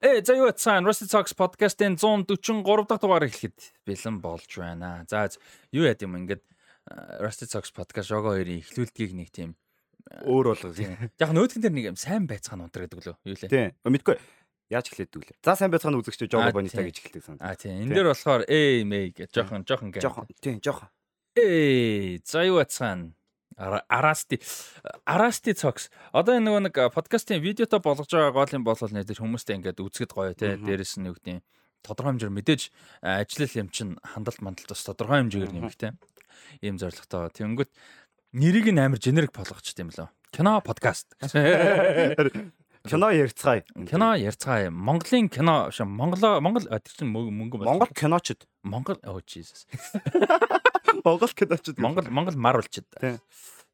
Э за юу цаан Rusty Talks podcast-ийн 143 дахь дугаар эхлэхэд бэлэн болж байна. За юу яд юм ингээд Rusty Talks podcast шого хоёрын эхлүүлдгийг нэг тийм өөр болгох. Яг нөөдгөн дээр нэг юм сайн байцгаана унтар гэдэг лөө. Юу лээ. Тийм. Мэдгүй. Яаж эхлэдэг лээ. За сайн байцгаана үзэгч жого бонита гэж эхэлдэг санаа. А тийм. Энэ дээр болохоор ээ мэй гэж жоохон жоохон гэж. Жоохон. Тийм, жоохон. Ээ за юу цаан Арасти Арасти цогс. Одоо энэ нөгөө нэг подкастын видеото болгож байгаа гол юм бол нэ тэр хүмүүстэй ингээд үзэхэд гоё те. Дээрэс нь юу гэдэг тодорхой хэмжээр мэдээж ажил юм чин хандлт мандалт бас тодорхой хэмжээгээр нэмэх те. Ийм зорилготой. Тэнгүүт нэрийг нь амар генерик болгочт юм лөө. Кино подкаст. Кино ярьцгаая. Кино ярьцгаая. Монголын кино биш Монгол Монгол тэр чинь мөнгө Монгол киночд. Монгол оо Jesus. Монгол киночд. Монгол Монгол Marvel-чд.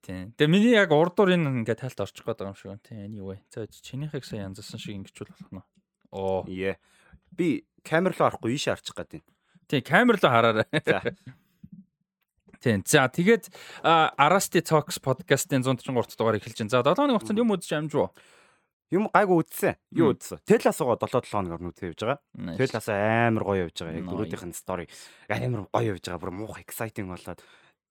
Тийм. Тэгээ миний яг урдуур энэ ингээд тайлт орчих гээд байгаа юм шиг. Тийм anyway. За чинийхийг сая янзсан шиг ингэчүүл болох нь. Оо. Ее. Би камер руу харахгүй ийшээ харчих гээд байна. Тийм, камер руу хараарай. Тийм. За тэгээд Arasti Talks podcast-ийн 133 дугаар эхэлж байна. За 7 хоногийн хугацаанд юм үзэж амжив уу? Юм гайгүй үзсэн. Юу үзсэн? Теласгаа 7 7 хоног орно үзээ явж байгаа. Телас амар гоё явж байгаа. Яг дөрүүдийнх нь стори амар гоё явж байгаа. Бүр муухай exciting болоод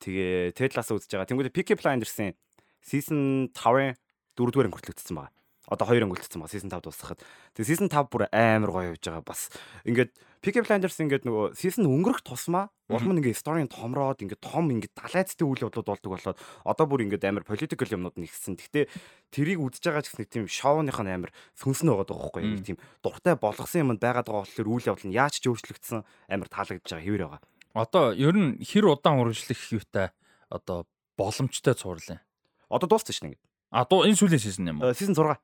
Тэгээ Lasso үзэж байгаа. Тэнгүүд Peaky Blinders-ийн season 5-ын 4-р ангилт үлдсэн байгаа. Одоо 2 ангилт үлдсэн байгаа. Season 5 дуусахад. Тэгээ season 5 бүр амар гоё явж байгаа. Бас ингээд Peaky Blinders ингээд нөгөө season өнгөрөх тусмаа улам ингээд сторийн томроод ингээд том ингээд далайцтай үйл явдлууд болдог болоод одоо бүр ингээд амар political юмнууд нэгсэн. Гэхдээ тэрийг үзэж байгаа ч гэсэн нэг тийм шоуных нь амар сүнснэ байгаа даа байхгүй. Нэг тийм дуртай болгосон юм байгаад байгаа болохоор үйл явдал нь яаж ч өөрчлөгдсөн амар таалагдж байгаа хэвээр байгаа. Одоо ер нь хэр удаан үргэлжлэх юутай одоо боломжтой цуурлаа. Одоо дууссан шнэ ингэ. А дуу энэ сүүлийн сизон юм уу? Сизон 6.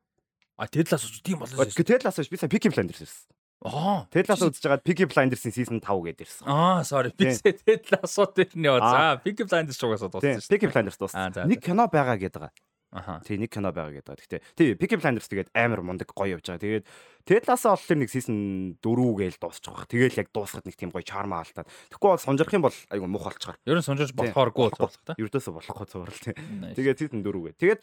А Тедлас уу тийм болоо. Тедлас биш би сайн Peaky Blinders ирсэн. Аа. Тедлас үзэж байгаа Peaky Blinders-ийн season 5 гээд ирсэн. Аа, sorry. Би Тедласууд дээр нь яваа. За, Peaky Blinders шугасаа дууссан шүү. Peaky Blinders дууссан. Нэг кино байгаа гэдэг байгаа. Аха. Тий нэг кино байгаа гэдэг. Гэхдээ тий Peaky Blinders тэгээд амар мундаг гоё явж байгаа. Тэгээд Ted-ласаа бол тэр нэг season 4 гээл дуусчих واخ. Тэгээл яг дуусахад нэг тийм гоё чарма алдаад. Тэгэхгүй бол сунжрах юм бол айгу мух болчихар. Ер нь сунжирч болохооргүй болох та. Ердөөсөө болохгүй цуврал тий. Тэгээд season 4 гээ. Тэгээд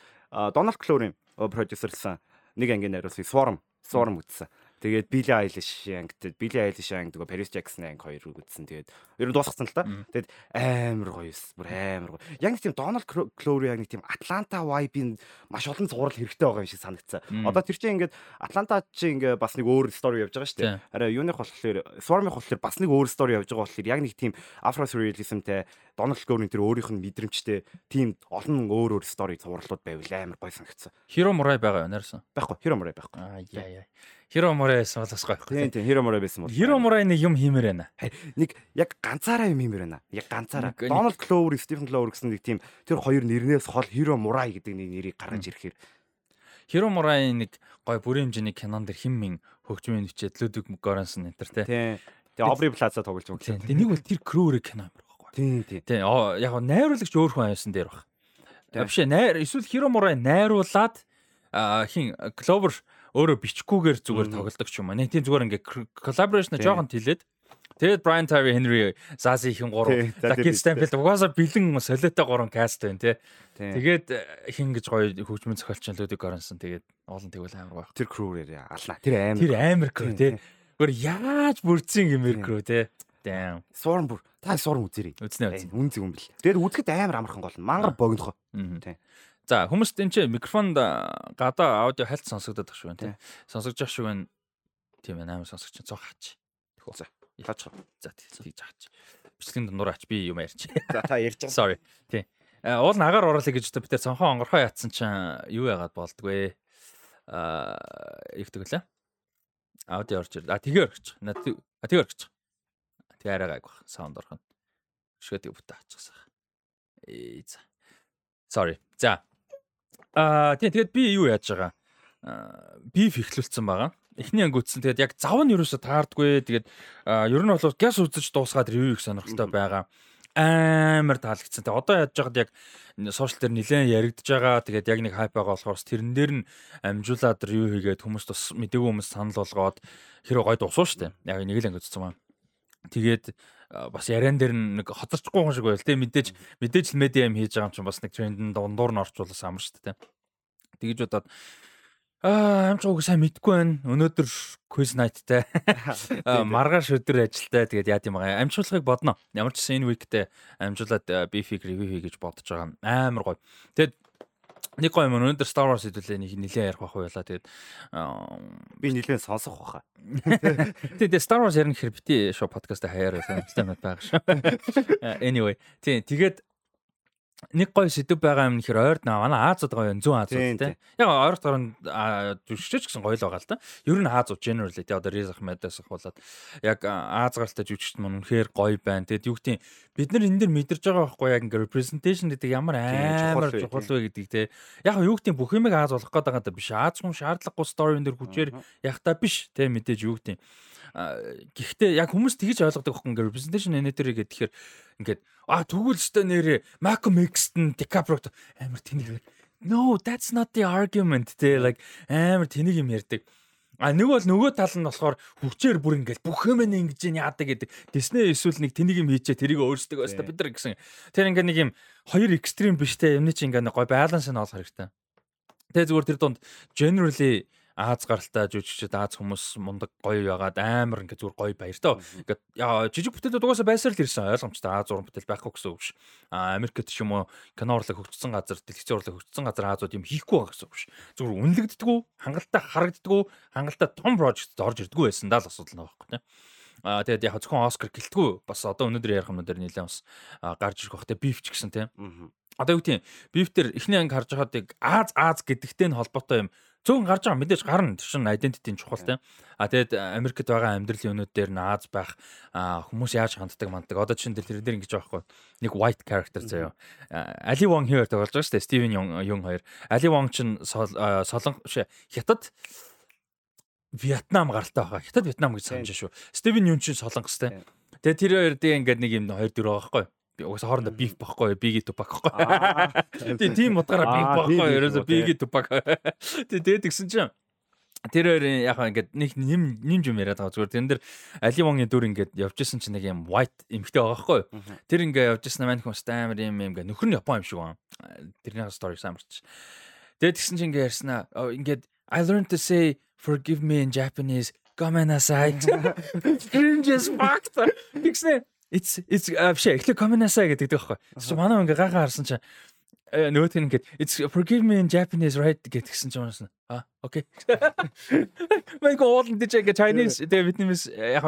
Donald Glover-ийн продюсерлсан нэг ангийн найруулсан Swarm Swarm үзсэн. Тэгээд Billie Eilish ангид Billie Eilish анги нөгөө Paris Jackson анги хоёрыг үзсэн. Тэгээд ер нь дуусгасан л та. Тэгээд амар гоё эс. Бүр амар гоё. Яг нэг тийм Donald Glover яг нэг тийм Atlanta vibe-ийн маш олон зураг хэрэгтэй байгаа юм шиг санагдсан. Одоо тэр чинь ингээд Atlanta чинь ингээд бас нэг өөр story явж байгаа шүү дээ. Араа юуных болохоор Swarm-ых болохоор бас нэг өөр story явж байгаа болохоор яг нэг тийм Afro surrealismтэй Donald Glover-ийн тэр өөрийнх нь мэдрэмжтэй тийм олон өөр өөр story зурлууд байвал амар гоё санагдсан. Hero Murai байгаа юу нэрсэн? Байхгүй, Hero Murai байхгүй. Аа яа яа. Hero Murai байсан бол бас гоё. Тийм тийм Hero Murai байсан бол. Hero Murai нэг юм хиймээр байна. Нэг яг ганцаараа юм хиймээр байна. Яг ганцаараа. Donald Glover, Stephen Glover гэсэн нэг тийм тэр хоёр нэрнээс хол Hero Murai гэдэг нэг нэрийг гаргаж ирэхээр Hero Murai нэг гоё бүрийн хэмжээний кинон дэр хим мин хөгжмийн бичээд Ludwig Göransson энэ төр тий. Тийм. Тэгээ Aubrey Plaza тоглож байгаа. Тийм. Нэг бол тэр Crew-ийг кино юм Тийм тийм. Тийм. Яг нь найруулагч өөр хүн авсан дээр баг. Вообще найр эсвэл Hiro Murai найруулад хин Clover өөрөө бичгүүгээр зүгээр тоглодог ч юм аа. Нэг тийм зүгээр ингээ collaboration жоохон тэлээд Тэгээд Brian Tyree Henry Zazie хин 3 Lucky Stanfield угаасаа бэлэн солиотой 3 каст байна тий. Тэгээд э, хин гэж гоё хөгжмөн зохиолч Ludwig Göransson тэгээд олон тэгвэл амар байх. Тэр crew-ээр ална. Тэр амар. Тэр амар crew тий. Гөр яаж бүрдсэн гэмээр crew тий. Damn. Суран бүр. Та суран үзээрэй. Үзнэ үзнэ. Үн зүг юм бэл. Тэгээд үзэхэд амар амархан гол. Мангар богинохоо. Тий. За хүмүүст энэ чинь микрофонд гадаа аудио хальт сонсогдоод багш байна тий. Сонсогдож ах шиг байна. Тийм ээ амар сонсогч цог хаач. Тэхүү. За. Хаач. За тийж хаач. Бичлэгийн дундуур ач би юм ярьч. За та ярьж байгаа. Sorry. Тий. Уул нь агаар оруулах гэж өдөө битээ цонхон онгорхоо яатсан чинь юу яагаад болдгоо. Аа их тэгэлээ. Аудио орж ирлээ. А тэгээ орчих. А тэгээ орчих. Тэгээ арай гайг баг. Саунд орхон. Шгэдэг бүтэ ачихсан. Ээ за. Sorry. За. Аа тийм тэгээд би юу яаж байгаа? Аа би фихлүүлсэн байгаа. Эхний анги үтсэн. Тэгээд яг зав нь ерөөсө таардгүй. Тэгээд ер нь бол газ үзэж дуусгаад ревю их сонирхолтой байгаа амар таалагдсан. Тэгээ одоо яаж яагаад яг сошиал дээр нэлээд яригдж байгаа. Тэгээд яг нэг хайп байгаа болохоор тэрэн дээр нь амжуулаад ревю хийгээд хүмүүс бас мэдээгүй хүмүүс санал болгоод хэрэг гойд усуу штэ. Яг нэг л анги үзсэн маань. Тэгээд бас яриан дээр нэг хоцорчгүй хүн шиг байл те мэдээж мэдээж л медиа юм хийж байгаа юм чинь бас нэг трендэн дундуур нь орчуулсан амар шүү дээ. Тэгэж удаад Аа, амч уг сайн мэдгүй байна. Өнөөдөр quiz night-тай. Маргааш өдөр ажилтай. Тэгээд яа тийм байгаа. Амжуулахыг бодно. Ямар ч гэсэн энэ week-тэй амжуулаад beef-ийг review хий гэж бодож байгаа. Амар гоё. Тэгээд нэг гоё юм өнөөдөр Star Wars хэдүүлээ нэг нилээ ярих байх байлаа. Тэгээд би нилээ сонсох баха. Тэгээд Star Wars ярих хэрэг бити шоу подкаст хаяар сонирхолтой мэт байгаа шүү. Anyway, тийм тэгээд нэг гоё сэдв байгаа юм нэхэр ойрд наа манай Азад гоё зүүн Азууд те. Яг ойрд гарна жүжигч гэсэн гоё л байгаа л да. Ер нь Азууд generally те одоо Riz Ahmed-аас ахуулаад яг Аз гаралтай жүжигчт мөн үнэхээр гоё байна. Тэгэд юу гэдэг бид нар энэ дэр мэдэрч байгаа байхгүй яг ингээ representation гэдэг ямар амар чухал вэ гэдэг те. Яг юу гэдэг бүх юмыг Аз болох гээд байгаа даа биш. Аз хүн шаардлагагүй story энэ дэр хүчээр яг та биш те мэдээж юу гэдэг Гэхдээ яг хүмүүс тэгж ойлгодог байхгүй ингээ representation editor гэдэг тэгэхээр ингээд а тэгвэл өстой нэрээ Malcolm X-т DiCaprio амар тэнийг No, that's not the argument. Тэ like амар тэнийг юм ярьдаг. А нэг бол нөгөө тал нь болохоор хүчээр бүр ингээд бүх юм ингэж яадаг гэдэг. Disney эсвэл нэг тэнийг юм хийчээ тэрийг өөрсдөг байста бид нар гэсэн. Тэр ингээд нэг юм хоёр экстрим биштэй юмны чинь ингээд гой баланс нь олох хэрэгтэй. Тэгээ зүгээр тэр донд generally Аз гаралтай жүжигчд Аз хүмүүс мундаг гоё ягаад амар ингээ зүгээр гоё баяр таа. Ингээд жижиг бүтээлүүд угаасаа байсаар л ирсэн ойлгомжтой Аз уран бүтээл байхгүй гэсэн үг ш. А Америкт ч юм уу кино урлаг хөгжсөн газар, телевизэн урлаг хөгжсөн газар Азууд юм хийхгүй байгаа гэсэн үг ш. Зүгээр үнэлэгддэггүй, хангалттай харагддаггүй, хангалттай том прожектд орж ирдэггүй байсан даа л асуудал нэг байхгүй тийм. А тэгээд яг зөвхөн Оскар гэлтгүй бас одоо өнөөдөр ярих юмнууд нэлээд бас гарч ирэх бах те биф ч гэсэн тийм. Одоо юу гэдэг биф төр эхний анги харж байгаадыг Аз Аз гэдэгтэй нь холбоотой юм Цөөн гарч байгаа мэдээж гарна. Тэр чинь identity чухал тийм. А тэгээд Америкт байгаа амьдралын өнөд дээр нааз байх хүмүүс яаж ханддаг манддаг. Одоо чинь тэр дээр ингэж байгаа хгүй. Нэг white character заяа. Али Wong here тоглож байгаа шүү дээ. Steven Yeun хоёр. Али Wong чинь солон хятад Вьетнам гаралтай байгаа. Хятад Вьетнам гэж санаж шүү. Steven Yeun чинь солонгостэй. Тэгээ тэр хоёр дээр ингээд нэг юм хоёр дөрөв байгаа хгүй угсаа хоорондоо биф багхгүй биги тупак байхгүй. Тийм тийм утгаараа биф багхгүй ерөөсө биги тупак. Тийм тэгээд гисэн чинь тэр хоёр яг ингээд нэг нэм нэмж юм яриад байгаа зүгээр тэрэн дээр Али Вонгийн дүр ингээд явж исэн чинь нэг юм white эмхтэй байгаа байхгүй. Тэр ингээд явж исэн маань хүмүүс амар юм юм ингээд нөхөр нь Япон юм шиг байна. Тэрний story самарч. Тэгээд гисэн чинь ингээд ярьснаа ингээд I learned to say forgive me in Japanese. Gomenasai. Cringe as fuck. Тэгснэ It's it's вообще эхлээ коминасаа гэдэг байхгүй. Чи манай ингээ гайхаа харсан чинь нөгөөх нь ингээд it's forgive me in Japanese right гэдгсэн чинь унасан. А окей. Мэн гоолн дэж ингээ Chinese тэгээ Vietnamese яг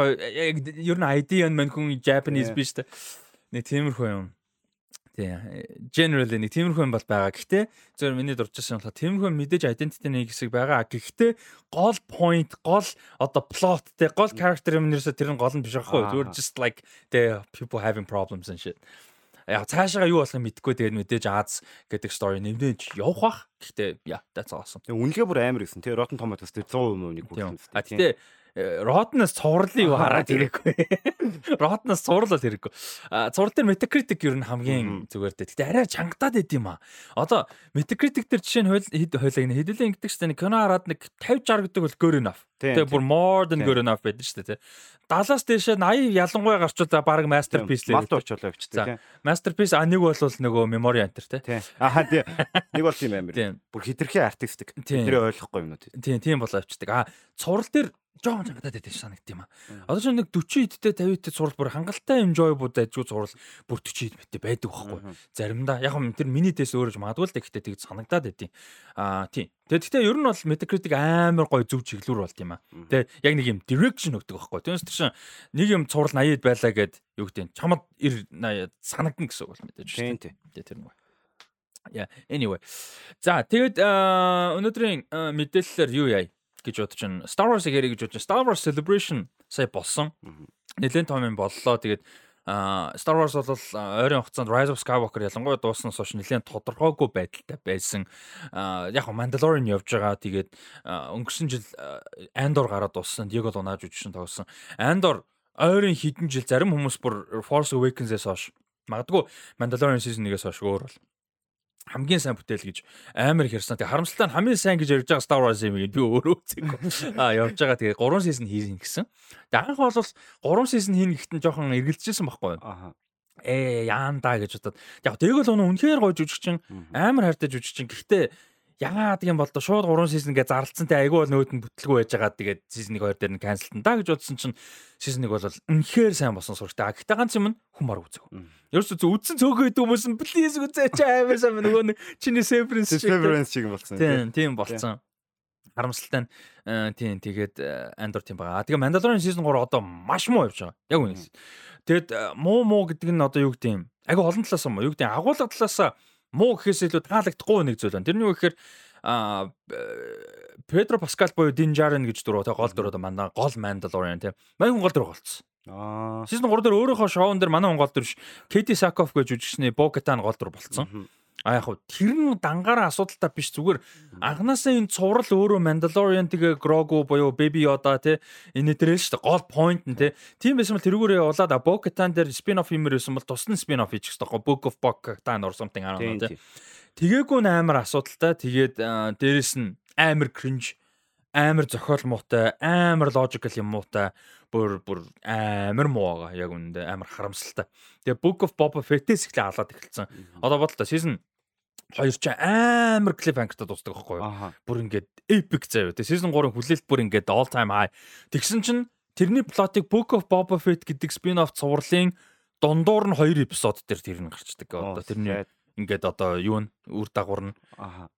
ер нь ID нь мэн хүн Japanese биш тэ. Нэг тиймэрхүү юм. Тий. Generally нэг тиймэрхүү юм бол байгаа. Гэхдээ зөвөр миний дурдчихсан болохоор тиймэрхүү мэдээж identity нэг хэсэг байгаа. Гэхдээ гол point, гол одоо plot те гол character юм нэрсээ тэр нь гол нь биш байхгүй. Зөвөр just like the people having problems and shit. Яг цаашаа юу болох юм мэдэхгүй тэгээд мэдээж Аз гэдэг story нэмдэж явах бах. Гэхдээ yeah, that's awesome. Үнэлгээ бүр амар гэсэн. Тэгээ Rotten Tomatoes дээр 100% нэг хүрсэн. А тэгтээ Ротноос цувралын юу хараад ирэхгүй. Ротноос цуврал хэрэггүй. А цуврал дээр Metacritic ер нь хамгийн зүгээр дээ. Гэтэ арай чангатаад байд юм а. Одоо Metacritic дээр жишээ нь хойлог нэг хэдүүлэн ингэдэг чинь кино хараад нэг 50 60 гэдэг бол good enough. Тэгээ бүр more than good enough байдаг шүү дээ. 70-аас дээшээ 80 ялангуяа гарчвал баг masterpiece л малт очолоо явчихсан. Masterpiece а нэг бол нөгөө memory enter те. Аа тий. Нэг бол тийм амир. Бүр хитрхи артистик. Тэрийг ойлгохгүй юмнууд. Тийм тийм болоо явчихдаг. А цуврал дээр жоохон чангатаад байдаг санагд юм аа. Одоо ч нэг 40 идтэй 50 идтэй зурвал бүр хангалттай enjoyable дайжгүй зурвал бүр 40 ид мэттэй байдаг байхгүй. Заримдаа яг юм тэр минитэс өөрөж магадгүй л гэхдээ тэгж санагдаад байдیں۔ Аа тийм. Тэгээд гэхдээ ер нь бол Metacritic амар гоё зөв чиглэлүр болт юм аа. Тэгээд яг нэг юм direction өгдөг байхгүй. Түүнээс чинь нэг юм цуврал 80-д байлаа гэд юу гэдэг чамд 90 80 санагдана гэсэн үг бол мэдээж шүү дээ. Тэгээд тэр нэг Yeah, anyway. За, тэгээд өнөөдрийн мэдээллээр юу яа? Гэж бодож байна. Star Wars-ыг ярих гэж бодож байна. Star Wars Celebration сая болсон. Нэлээд том юм боллоо. Тэгээд Star Wars бол ойрын хугацаанд Rise of Skywalker ялангуяа дууснаас хойш нэлээд тодорхойгүй байдалтай байсан. Яг нь Mandalorian явж байгаа. Тэгээд өнгөрсөн жил Andor гараад дууссан. Diego Luna жүжигчин тоглосон. Andor ойрын хідэн жил зарим хүмүүс бүр Force Awakens-ээс хойш магадгүй Mandalorian season 1-ээс хойш өөр бол хамгийн сайн бүтээл гэж амар их ярьсан. Тэгээ харамсалтай нь хамгийн сайн гэж ярьж байгаа Star Wars юм би өөрөө үзээгүй. Аа явж байгаа. Тэгээ 3 сизон хийх гэсэн. Тэгээ анх бол 3 сизон хийн гэхдээ жоохон эргэлжсэн байхгүй юу? Аа ээ яанда гэж бодоод яг тэгэл өнө үнэхээр гоё жүжигчин амар хайртай жүжигчин гэхдээ яагаад юм бол шууд 3 сизон гэ зарлцсан те айгүй бол нөөд нь бүтлгүй байж байгаа тэгээд сизон 1 2 дээр нь канселтан да гэж бодсон чинь сизон 1 бол үнэхээр сайн болсон сурагтай. Гэхдээ ганц юм нь хүмар үзэг. Ерөөсө зөв үдсэн цөөхөө идэв хүмүүс нь плиз үзээч амар сайн нөгөө нэг чиний Severance шиг Severance шиг болсон. Тийм тийм болсон. Харамсалтай нь э, тийм тэгээд Andor тийм байгаа. Тэгээ Mandalorian season 3 одоо маш муу явж байгаа. Яг үнэс. Тэгэд э, муу муу гэдэг нь одоо юу гэдэг юм? Айгу олон талаас юм? Юу гэдэг агуулга талаас муу гэхээс илүү таалагдахгүй нэг зүйл байна. Тэрний юу гэхээр а Педро Паскал буюу Динжарен гэж дөрөв те гол дөрөв манай гол Mandalorian те. Манай гол дөрөв голцсон. Аа. Сизон 3 дээр өөрийнхөө шоун дээр манай гол дөрөв Кэти Саков гэж жүжигчний Бокатан гол дөрөв болцсон. А яг хуу тэр нь дангаараа асуудалтай биш. Зүгээр анханасаа энэ цуврал өөрөө Mandalorian тэгээ Grogu буюу Baby Yoda те энэ дээр л шүү дээ. Гол point нь те тийм байсан бол тэрүүгээр явуулаад Bo-Katan дээр spin off юмэр байсан бол тусна spin off хийчих хэрэгтэй Book of Bo-Katan or something аа те тэгээгүй амар асуудалтай. Тэгээд дээрэс нь амар cringe амар зохиол муутай амар logical юм муутай бүр бүр амар муу байгаа. Яг үнэндээ амар харамсалтай. Тэгээ Book of Boba Fett-с ихлэ халаад эхэлсэн. Одоо бодлоо season хоёр ч амар cliffhanger-тай дуусдаг байхгүй юу? Бүр ингээд epic заяа. Тэгээ season 3-ын хүлээлт бүр ингээд all time high. Тэгсэн чинь тэрний плотыг Book of Boba Fett гэдэг spin-off цувралын дундуур нь хоёр эпизод дээр тэр нь гарчдаг. Одоо тэрний ингээд одоо юу н үр дагавар нь. Аха.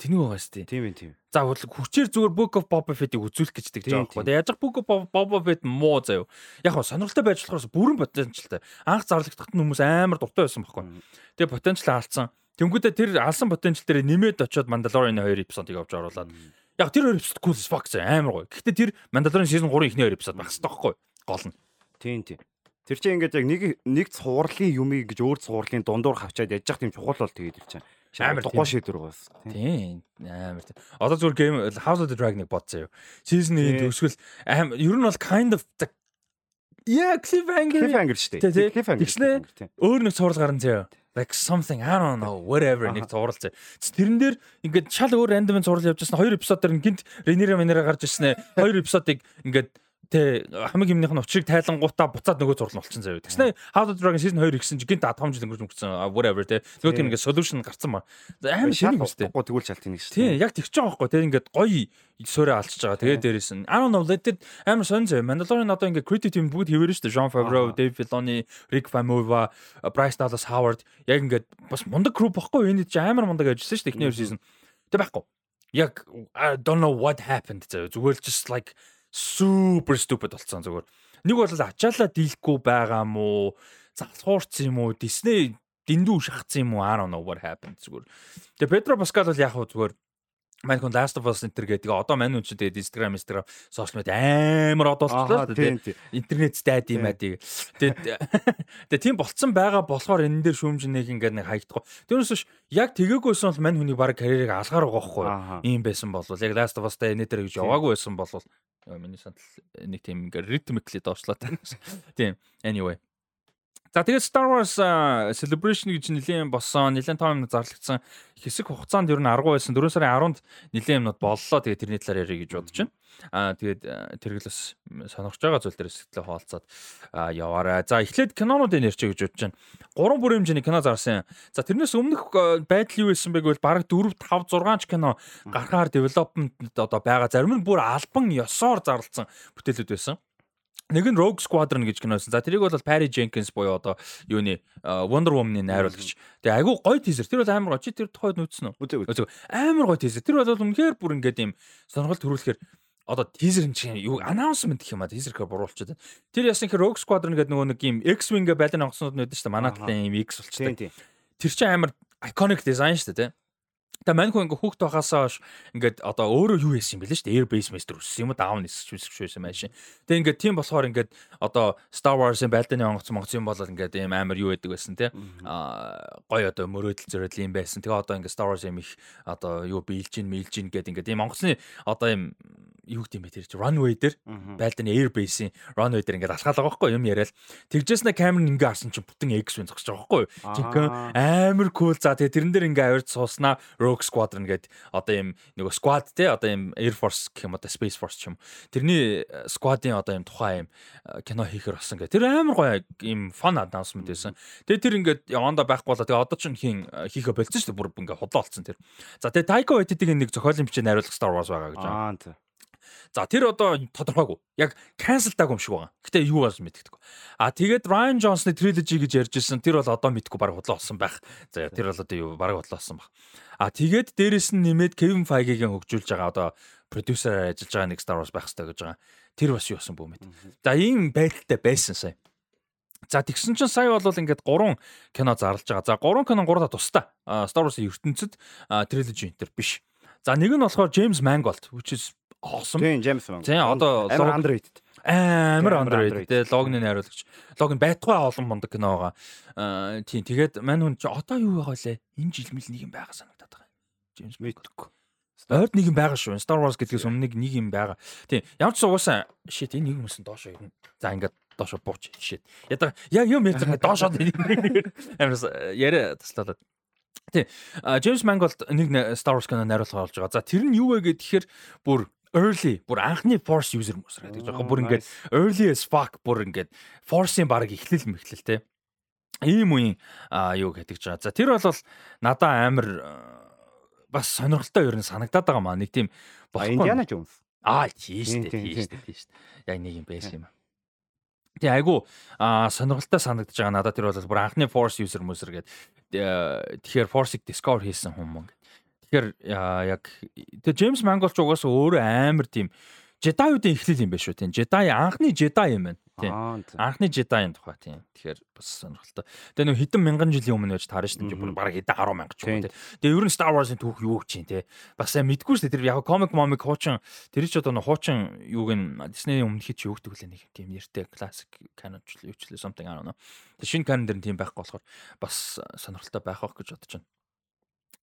Тэнийг байгаа шүү дээ. Тийм ээ тийм. За хүчээр зүгээр Book of Boba Fett-ийг үзүүлэх гэж тэгж байгаа байхгүй. Тэгээ яаж Book of Boba Fett муу заяа. Яг хоо сонирхолтой байж болохоос бүрэн потенциалтай. Анх зарлагдахад нь хүмүүс амар дуртай байсан байхгүй. Тэгээ потенциал алдсан. Тэнгүүдээ тэр алсан потенциал дээр нэмээд очиод Mandalorian 2 эпизодыг авч оруулаад. Яг тэр 2 эпизод cool fuck амар гоё. Гэхдээ тэр Mandalorian season 3 ихний 2 эпизод хэрэгтэй байхгүй гол нь. Тийм тийм. Тэр чинь ингээд яг нэг нэг цувралын юмыг гэж өөр цувралын дундуур хавчаад яж зах тийм чухал бол тэгээд тэр чинь амар дугуй шийдвэр байгаас. Тийм амар тийм. Одоо зүгээр game House of the Dragon-ыг бодсон юу. Season-ийн төгсгөл амар ер нь бол kind of Yeah, cliffhanger. Cliffhanger шүү дээ. Cliffhanger. Өөр нэг цуврал гарна заяа like something I don't know whatever нэг зурал зэ. Тэрэн дээр ингээд шал өөр рандом зурал явж байсан. Хоёр эпизод дээр гинт Ренера Менера гарч ирсэн ээ. Хоёр эпизодыг ингээд Тэ хамаг юмных нь учрыг тайлангуудаа буцаад нөгөө зурлал болчихсон заяа. Тэгснэ How to Dragon season 2 ирсэн чи гинт атомж өнгөрч өнгөрсөн whatever тэ. Нөгөө тийм ингээд solution гарцсан ба. Амар шинэ юмстэй. Тэгвэл шалт нэг шүү. Тийм яг тэгж байгаа байхгүй. Тэр ингээд гоё суурэ алчж байгаа. Тэгээд дээрээс нь I don't know let амар сонь заяа. Mandalorian одоо ингээд creative team бүгд хэвээрэн шүү дээ. Jean Favreau, Dave Filoni, Rick Famuyiwa, Bryce Dallas Howard яг ингээд бас мундаг crew баггүй. Энэ чи амар мундаг ажилласан шүү дээ. Эхний season. Тэ байхгүй. Яг I don't know what happened заяа. Зүгээр just like супер stupid болцсон зүгээр. Нэг бол ачаалаа дийлэхгүй байгаа мó, залхуурц юм уу, Disney дэндүү шахацсан юм уу, I don't know what happened зүгээр. Тэгээ Педро Паскал бол яг хуу зүгээр Мань хүн Last of Us Center гэдэг одоо мань хүн чинь тэгээд Instagram, Instagram, social media амар од болчихлоо тэгээд интернет стад юм аа тэгээд тэгээд тийм болцсон байгаа болохоор энэ дээр шүүмжнэг ингээд нэг хаягдахгүй. Тэрнээс яг тгээгүйсэн бол мань хүний баг карьерийг алгаар байгаа байхгүй юм байсан бол яг Last of Us-тай энэ дээр гэж яваагүй байсан бол миний санал нэг тийм ингээд rhythmically доошлоо та. Тийм. Anyway. За тэгээд Star Wars Celebration гэж нэлийн болсон, нэлийн том юм зарлагдсан хэсэг хугацаанд ер нь 10 байсан. 4 сарын 10-нд нэлийн юмнууд боллоо. Тэгээд тэрний талаар ярих гэж бодож байна. Аа тэгээд тэргэлээс сонирхож байгаа зүйл дээр сэтгэлээ хаалцаад яваарай. За эхлээд кинонуудыг нэрчээ гэж бодож байна. Гурван бүрийн хэмжээний кино зарсан. За тэрнээс өмнөх байдал юу байсан бэ гэвэл бараг 4 5 6 ч кино гарахаар development одоо байгаа. Зарим нь бүр альбан ёсоор зарлсан бүтээлүүд байсан. Нэг нь Rogue Squadron гэж киносэн. За тэрийг бол Patty Jenkins буюу одоо юуны Wonder Woman-ы найруулагч. Тэгээ айгүй гоё тийзер. Тэр бол амар гоё. Чи тэр тухайд нүдсэн үү? Үзег. Амар гоё тийзер. Тэр бол үнэхээр бүр ингээд юм сонирхолт төрүүлэхээр одоо тийзер чинь юу announcement гэх юм а тийзерхээр буруулчихад байна. Тэр ясан хэр Rogue Squadron гэдэг нөгөө нэг юм X-Wing байлын онгоцнууд нэдэж шүү дээ. Манай талын юм X болчихсон. Тэр чинь амар iconic design шүү дээ. Тэгээ маньху ингээ хүүхд байхасаа хойш ингээд одоо өөрөө юу хийсэн юм бэлээ шүү дээ. Air base master өссөн юм? Down нисч байсан байшин. Тэгээ ингээд тийм болохоор ингээд одоо Star Wars-ын байлдааны онгоц монгоц юм болол ингээд ийм амар юу байдаг байсан тий. Аа гоё одоо мөрөөдөл зөрөдөл юм байсан. Тэгээ одоо ингээд Star Wars юм их одоо юу биелж ин мэлж ин гэдэг ингээд ийм онгоцны одоо ийм юу гэдэг юм бэ тэр чи runway дээр? Байлдааны airbase-ийн runway дээр ингээд алхаалгаа байхгүй юм яриад. Тэгжээс нэ камер ингээ харсан чинь бүтэн X-wing зогсож байгаа байхгүй жинхэнэ амар cool. За тэгээ тэрэн дээр ингээ авирд сууснаа Rogue Squadron гэдэг одоо юм нөгөө squad те одоо юм Air Force гэх юм одоо Space Force ч юм тэрний э, squad-ийн одоо юм тухайн юм э, кино хийхэр болсон гэх тэр амар гоё юм fun announcement байсан. Тэгээ тэр ингээд яванда байхгүй болоо. Тэгээ одоо ч хийн э, хийхэ болцсон шүү дээ. Бүр ингээ худлаа болсон тэр. За тэгээ Taika Waititi-ийн нэг зохиолын бичээ найруулах Star Wars байгаа гэж аа За тэр одоо тодорхойгүй. Яг cancelдаг юм шиг байгаа. Гэтэ юу болж мэддэггүй. А тэгээд Ryan Johnson-ы trilogy гэж ярьж ирсэн. Тэр бол одоо мэдгүй баг худлаа болсон байх. За тэр бол одоо юу баг худлаа болсон баг. А тэгээд дээрэс нь нэмээд Kevin Feige-гийн хөгжүүлж байгаа одоо продюсераар ажиллаж байгаа нэг Star Wars байх хэрэгтэй гэж байгаа. Тэр бас юу болсон бүү мэд. За ийм байдалтай байсан сая. За тэгсэн чинь сая бол ингээд 3 кино зарлж байгаа. За 3 кино 3 та тустай. Star Wars-ийн ертөнцид trilogy энэ биш. За нэг нь болохоор James Mangold which is awesome. Тийм, James Bond. Тийм, одоо амар underrated. Амар underrated. Тэгээ логны найруулагч. Лог нь байтугай олон мундаг кино байгаа. Аа тийм, тэгээд мань хүн чи одоо юу байгаа лээ? Энэ жил мэл нэг юм байгаа санагдаад байгаа. James мэдхгүй. Ойд нэг юм байгаа шүү. Star Wars гэдгээс өмнө нэг юм байгаа. Тийм, ямар ч угаасаа shit энэ нэг юмсэн доошоо ирнэ. За ингээд доошоо бууч shit. Ядаа яг юм яцгаа доошоо амар яриа таслаад Тий. Джеймс Манголд нэг Star Wars кино найруулга болж байгаа. За тэр нь юу вэ гэхээр бүр early бүр анхны force user мөс гэдэг жоохон бүр ингээд early as fuck бүр ингээд force-ийн баг эхлэл мэхлэл те. Ийм үеийн юу гэдэг жаа. За тэр бол надаа амар бас сонирхолтой ер нь санагдаад байгаа маа. Нэг тийм Индиана Джонс. Аа тийш дээ тийш дээ тийш. Яг нэг юм байсан юм. Тэг айгу а сонирхолтой санагдаж байгаа надад тэр бол бүр анхны force user мөсөр гэдэг. Тэгэхээр force-ийг discover хийсэн хүмүүс. Тэгэхээр яг тэг Джеймс Манголч угаасаа өөрөө амар тийм Жедаиудын эхлэл юм байна шүү тийм. Жедаи анхны Жедаи юм байна. Тийм. Анхны Жедаийн тухай тийм. Тэгэхээр бас сонирхолтой. Тэгээ нөх хэдэн мянган жилийн өмнө байж таарна шүү дээ. Бүр бараг хэдэн 10 мянга ч юм тийм. Тэгээ ер нь Star Wars-ын түүх юу гэж чинь тийм. Бас сайн мэдгүй шүү дээ. Тэр яг комик момик хуучин тэр ч одоо нөх хуучин юуг нь Disney-ийн өмнө хич юу гэдэг вэ нэг тийм нэртэй classic canon ч юу ч л something I don't know. Тэгээ шинэ canon дэр нь тийм байхгүй болохоор бас сонирхолтой байх байх гэж бодож байна.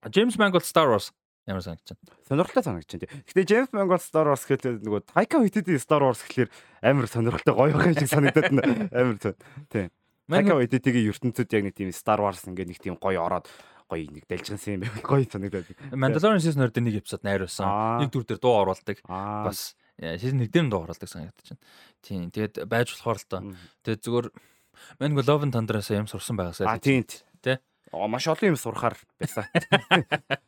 James Mangold Star Wars Ямар санагч байна? Сонирхолтой санагч байна. Гэтэ James Mangold Star Wars гэхэл нөгөө Taika Waititi Star Wars гэхэлэр амар сонирхолтой гоё байх шиг санагдаад байна. Амар тийм. Taika Waititi-гийн ертөнцид яг нэг тийм Star Wars ингээд нэг тийм гоё ороод гоё нэг дэлжгэнсэн юм байв. Гоё санагдаад. Mandalorian season 2 дээр нэг эпизод найруулсан. Нэг дүр дээр дуу оруулдаг. Бас season 1 дээр дуу оруулдаг санагдаж байна. Тийм. Тэгээд байж болохоор л тоо. Тэгээд зүгээр Mango Love and Thunder-аас юм сурсан байгаасаа. А тийм. Тэ маш олон юм сурахаар байсан.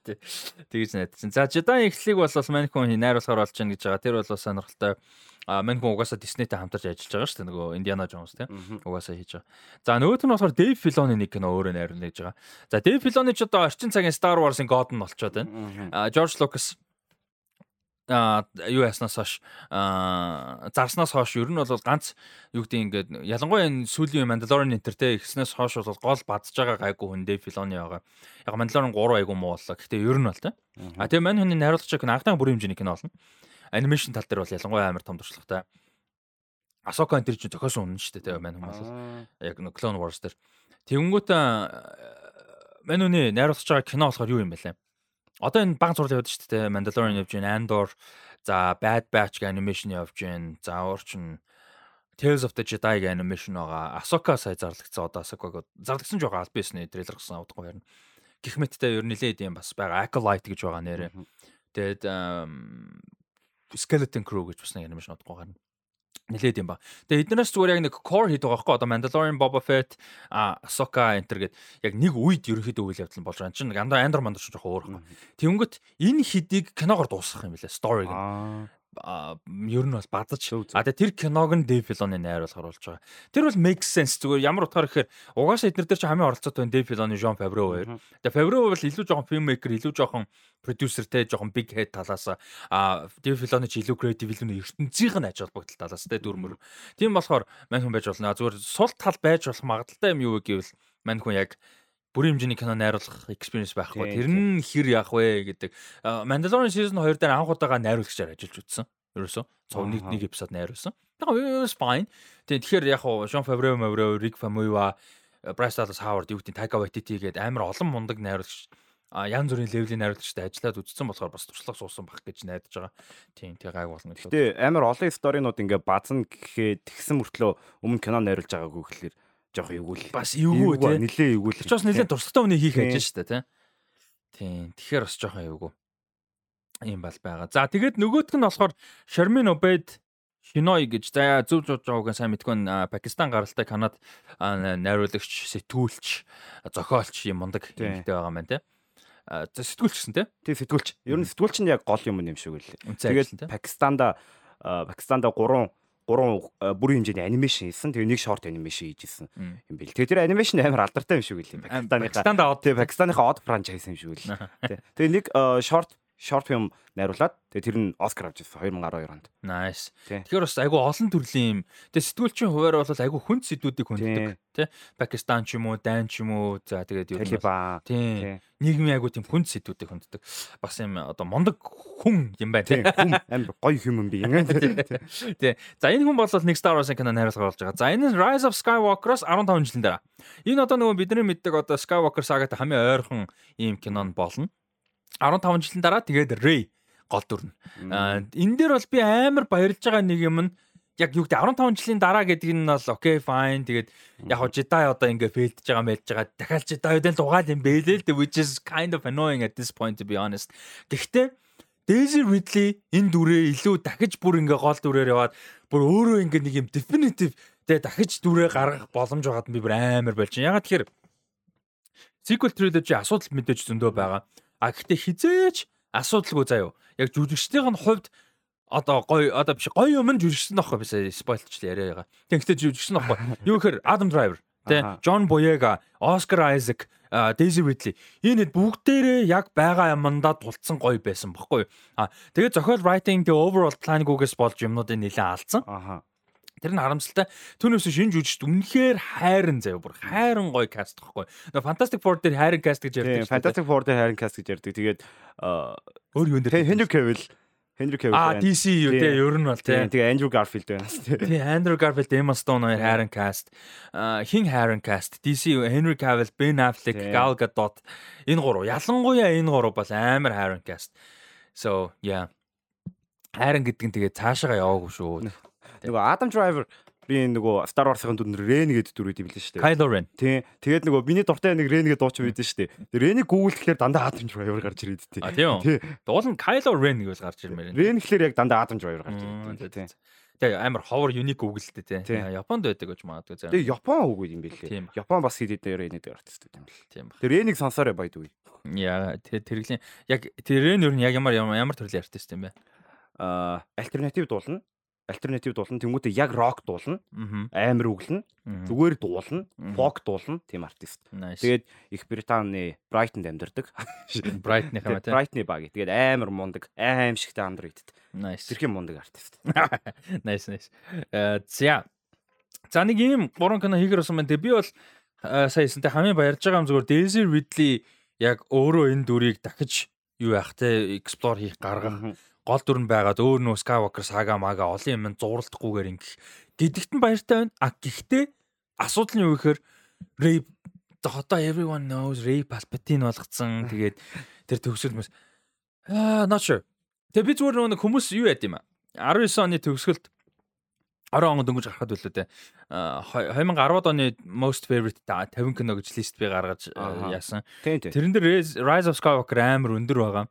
Тэгэж найдсан. За Jedi эхлэлийг бол Маньхун найруулахаар болж байна гэж байгаа. Тэр бол сонирхолтой. А Маньхун угаасаа Disney-тэй хамтарч ажиллаж байгаа шүү дээ. Нөгөө Indiana Jones тийм угаасаа хийж байгаа. За нөгөөх нь болохоор Dave Filoni нэг кино өөрөө найруулна гэж байгаа. За Dave Filoni ч одоо орчин цагийн Star Wars-ын God нь болчиход байна. А Lucas а юу яснаас хойш зарснаас хойш ер нь бол ганц юу гэдэг ингээд ялангуяа энэ сүүлийн Mandalorian Enter те ихснээс хойш бол гол бадж байгаа гайгүй хүндээ Filoni байгаа. Яг Mandalorian 3 айгүй муу боллоо. Гэхдээ ер нь бол те. А тэгээ мань хүний найруулагч кино анхны бүрийн хэмжээний кино болно. Анимашн тал дээр бол ялангуяа амар том туршлагатай. Асока энэ чинь зохиосон үнэн шүү дээ те мань хүмүүс бол. Яг нэг Clone Wars дээр. Тэнгүүт мань хүний найруулагч байгаа кино болохоор юу юм бэ лээ? Одоо энэ баг зурлал яваад шүү дээ. Mandalorian явж байна, Andor, за Bad Batch гэх анимашн явж байна. За уурчин Tales of the Jedi гэх анимашн байгаа. Ahsoka сая зарлагдсан. Одоо Ahsoka-г зарлагдсан жоо аль бисний трейлер гэсэн удахгүй ярина. Гэх мэттэй ер нь нилээд юм бас байгаа. Acolyte гэж байгаа нэрээ. Тэгээд Skeleton Crew гэж бас нэг анимашн удахгүй гарна нилээд юм ба. Тэгээ эднээс зүгээр яг нэг core хийдэг байгаа байхгүй одоо Mandalorian Boba Fett а Ahsoka enter гэд яг нэг үед ерөөхдөө үйл явдал болж байгаа. Энд чинь андаа Andor мандar ч жоохон өөр байхгүй. Тэнгөт энэ хидийг киногоор дуусгах юм билээ story гэнэ ер нь бол бадаж. А тэр киног нь Dave Filoni найруулахар болж байгаа. Тэр бол make sense зүгээр ямар утгаар гэхээр угаасаа эднэр дээр ч хамгийн оролцоотой Dave Filoni, Jean Favreau хоёр. Тэгээ Favreau бол илүү жоохон filmmaker, илүү жоохон producer те жоохон big head талаас а Dave Filoni ч илүү creative, илүү ертөнцийнх нь аж холбогдол талаас те дүрмөр. Тийм болохоор мань хүн байж болно. Зүгээр сул тал байж болох магадaltaй юм юу гэвэл мань хүн яг бүрийн хэмжээний кино найруулах experience байхгүй. Тэр нь хэр яах вэ гэдэг. Mandalorian season 2 дээр анх удаага найруулагчаар ажиллаж үзсэн. Ерөөсөө цов нэг нэг эпизод найруулсан. Тэгээ was fine. Тэгэхээр яг хуу Sean Favreau, Favreau, Rick Famuyiwa, Bryce Dallas Howard юу гэдэг Taika Waititi гээд амар олон мундаг найруулагч янз бүрийн левелийн найруулагчтай ажиллаад үзсэн болохоор бас туршлага суусан баг гэж найдаж байгаа. Тийм тэг гайг болно. Гэтэ амар олон сторинууд ингээ базан гэхээ тэгсэн мөртлөө өмнө кино найруулж байгаагүй гэхэлэр жоох эвгүүл. Бас эвгүй тий. Нилээ эвгүүл. Ч бас нилээ туршлагатай хүний хийх ажил шүү дээ тий. Тийм. Тэгэхээр бас жоох эвгүй. Ийм бол байгаа. За тэгээд нөгөөх нь болохоор Sherman Obed Шиной гэж за зөв зөв жоогоо сайн мэдгүй Пакистан гаралтай Канад найруулагч, сэтгүүлч, зохиолч юм мундаг хэрэгтэй байгаа маань тий. За сэтгүүлч гэсэн тий. Тий сэтгүүлч. Ер нь сэтгүүлч нь яг гол юм юм шиг үлээ. Тэгээд Пакистанда Пакистанда 3 гурван бүрийн хэмжээний анимашн хийсэн. Тэгээ нэг шорт анимашн хийжсэн юм бэл. Тэгээ тэр анимашн амар алдартай юм шиг үлээ. Пакистанаа тий Пакистаныхаа од франчайз юм шиг үлээ. Тэгээ нэг шорт short film найруулад тэгээ тэр нь Оскар авч ирсэн 2012 онд. Nice. Тэгэхээр бас айгүй олон төрлийн юм. Тэгээ сэтгүүлчийн хуваар бол айгүй хүнд сэдвүүдийг хүнддэг тий. Пакистан ч юм уу, Дайн ч юм уу. За тэгээд юу Талибан. Тий. Нийгмийн айгүй тийм хүнд сэдвүүдийг хүнддэг. Бас юм одоо мондөг хүн юм байна тий. Хүн амар гоё юм би юм. Тий. За энэ хүн бол нэг Star Wars-ын кино найруулга болж байгаа. За энэ Rise of Skywalker-оос 15 жилийн дараа. Энэ одоо нөгөө бидний мэддэг одоо Skywalker сагатай хамгийн ойрхон ийм кино нь болно. 15 жилийн дараа тэгээд Ray гол дүрнэ. Энэ дээр бол би амар баярлж байгаа нэг юм нь яг юу гэдэг 15 жилийн дараа гэдэг нь бол окей fine тэгээд яг хоо Jedi одоо ингээ фейлдж байгаа мэлж байгаа дахиад Jedi-д лугаал юм бэлээ л which is kind of annoying at this point to be honest. Гэхдээ Daisy Ridley энэ дүрээ илүү дахиж бүр ингээ гол дүрээр яваад бүр өөрөө ингээ нэг юм definitive тэгээ дахиж дүрээ гаргах боломж байгаад би бүр амар болж байна. Ягаад тэгэхээр sequel trilogy асуудал мэдээж зөндөө байгаа. А гэхдээ хизээч асуудалгүй заяо. Яг жүжигчдийн хувьд одоо гоё одоо биш гоё юм жүжигчсэн нөхгүй би спойлчлаа яриа байгаа. Тэгэхдээ жүжигчсэн нөхгүй. Юу гэхээр Adam Driver тэ Джон Боега, Оскар Айзек, Daisy Ridley энэ бүгдээрээ яг байгаа юмдаа тулцсан гоё байсан бохгүй. А тэгээд зохиол writing the overall plan-гүйгээс болж юмнуудыг нэлээд алдсан. Аха. Тэр нь харамсалтай. Түүнээс шинж үжигт үнэхээр хайрын заяа бүр хайрын гоё каст гэхгүй. Нөгөө Fantastic Four дээр хайрын каст гэж ярьдаг. Fantastic Four дээр хайрын каст гэж ярьдаг. Тэгээд өөр юу нэр Henry Cavill Henry Cavill. А DC юу те ер нь бол те. Тэгээ Andrew Garfield байна. Тий Andrew Garfield, Emma Stone хоёр хайрын каст. Хин хайрын каст. DC Henry Cavill, Ben Affleck, Gal Gadot энэ гурав. Ялангуяа энэ гурав бол амар хайрын каст. So yeah. Хайрын гэдэг нь тэгээ цаашаа яваагүй шүү. Нөгөө Adam Driver би нөгөө Star Wars-ын дүр Ren гэдэг дүр үйд юм лээ шүү дээ. Kylo Ren. Тий. Тэгээд нөгөө миний дуртай нэг Ren гэдэг дуучин үйдэн шүү дээ. Ren-ийг Google гэхэлэр дандаа Adam Driver гарч ирээд тий. А тийм үү. Дуул нь Kylo Ren гэж гарч ирмээр. Ren гэхэлэр яг дандаа Adam Driver гарч ирээд тий. Тэгээ амар ховор unique Google-тэй тий. Японд байдаг гэж магадгүй заа. Тэгээ Япон үгүй юм бэлээ. Япон бас хэд дээр Ren-ийг артист гэдэг юм л. Тийм ба. Тэр Ren-ийг сонсоорой байд үгүй. Яа тэр тэрглийн яг тэр Ren ер нь яг ямар ямар төрлийн артист юм бэ? Аа альтернатив дуулна альтернатив дуулна. Тэнгуүтээ яг рок дуулна. Амар өглөн. Зүгээр дуулна. Фок дуулна. Тийм артист. Тэгээд их Британий Брайтонд амьдардаг. Брайтны хамаа тийм Брайтны баг. Тэгээд амар мундаг аим шигтэй андроидд тэрхэн мундаг артист. Nice nice. Э, за. За нэг юм гурван кино хийгэр болсон байна. Би бол э, сая хэлсэнтэй хамгийн баярж байгаа юм зүгээр Daisy Ridley яг өөрөө энэ дүрийг дахиж юу яах те explore хийх гаргах гол дүр нь байгаад өөр нөө Skywalker сага мага олон юм зурлдахгүйгээр ингэх гэдэгт нь баяртай байна. А гэхдээ асуудал нь юу гэхээр Rey одоо everyone knows Rey Palpatine болгоцсон. Тэгээд тэр төгсөл мэс аа not sure. Тэгээ би зүгээр нэг хүмүүс юу яд юм а. 19 оны төгсгөлд 10 он дөнгөж гарахад билүү те 2010 оны most favorite 50 кино гэж лист би гаргаж яасан. Тэрэн дээр Rise of Skywalker амар өндөр байгаа.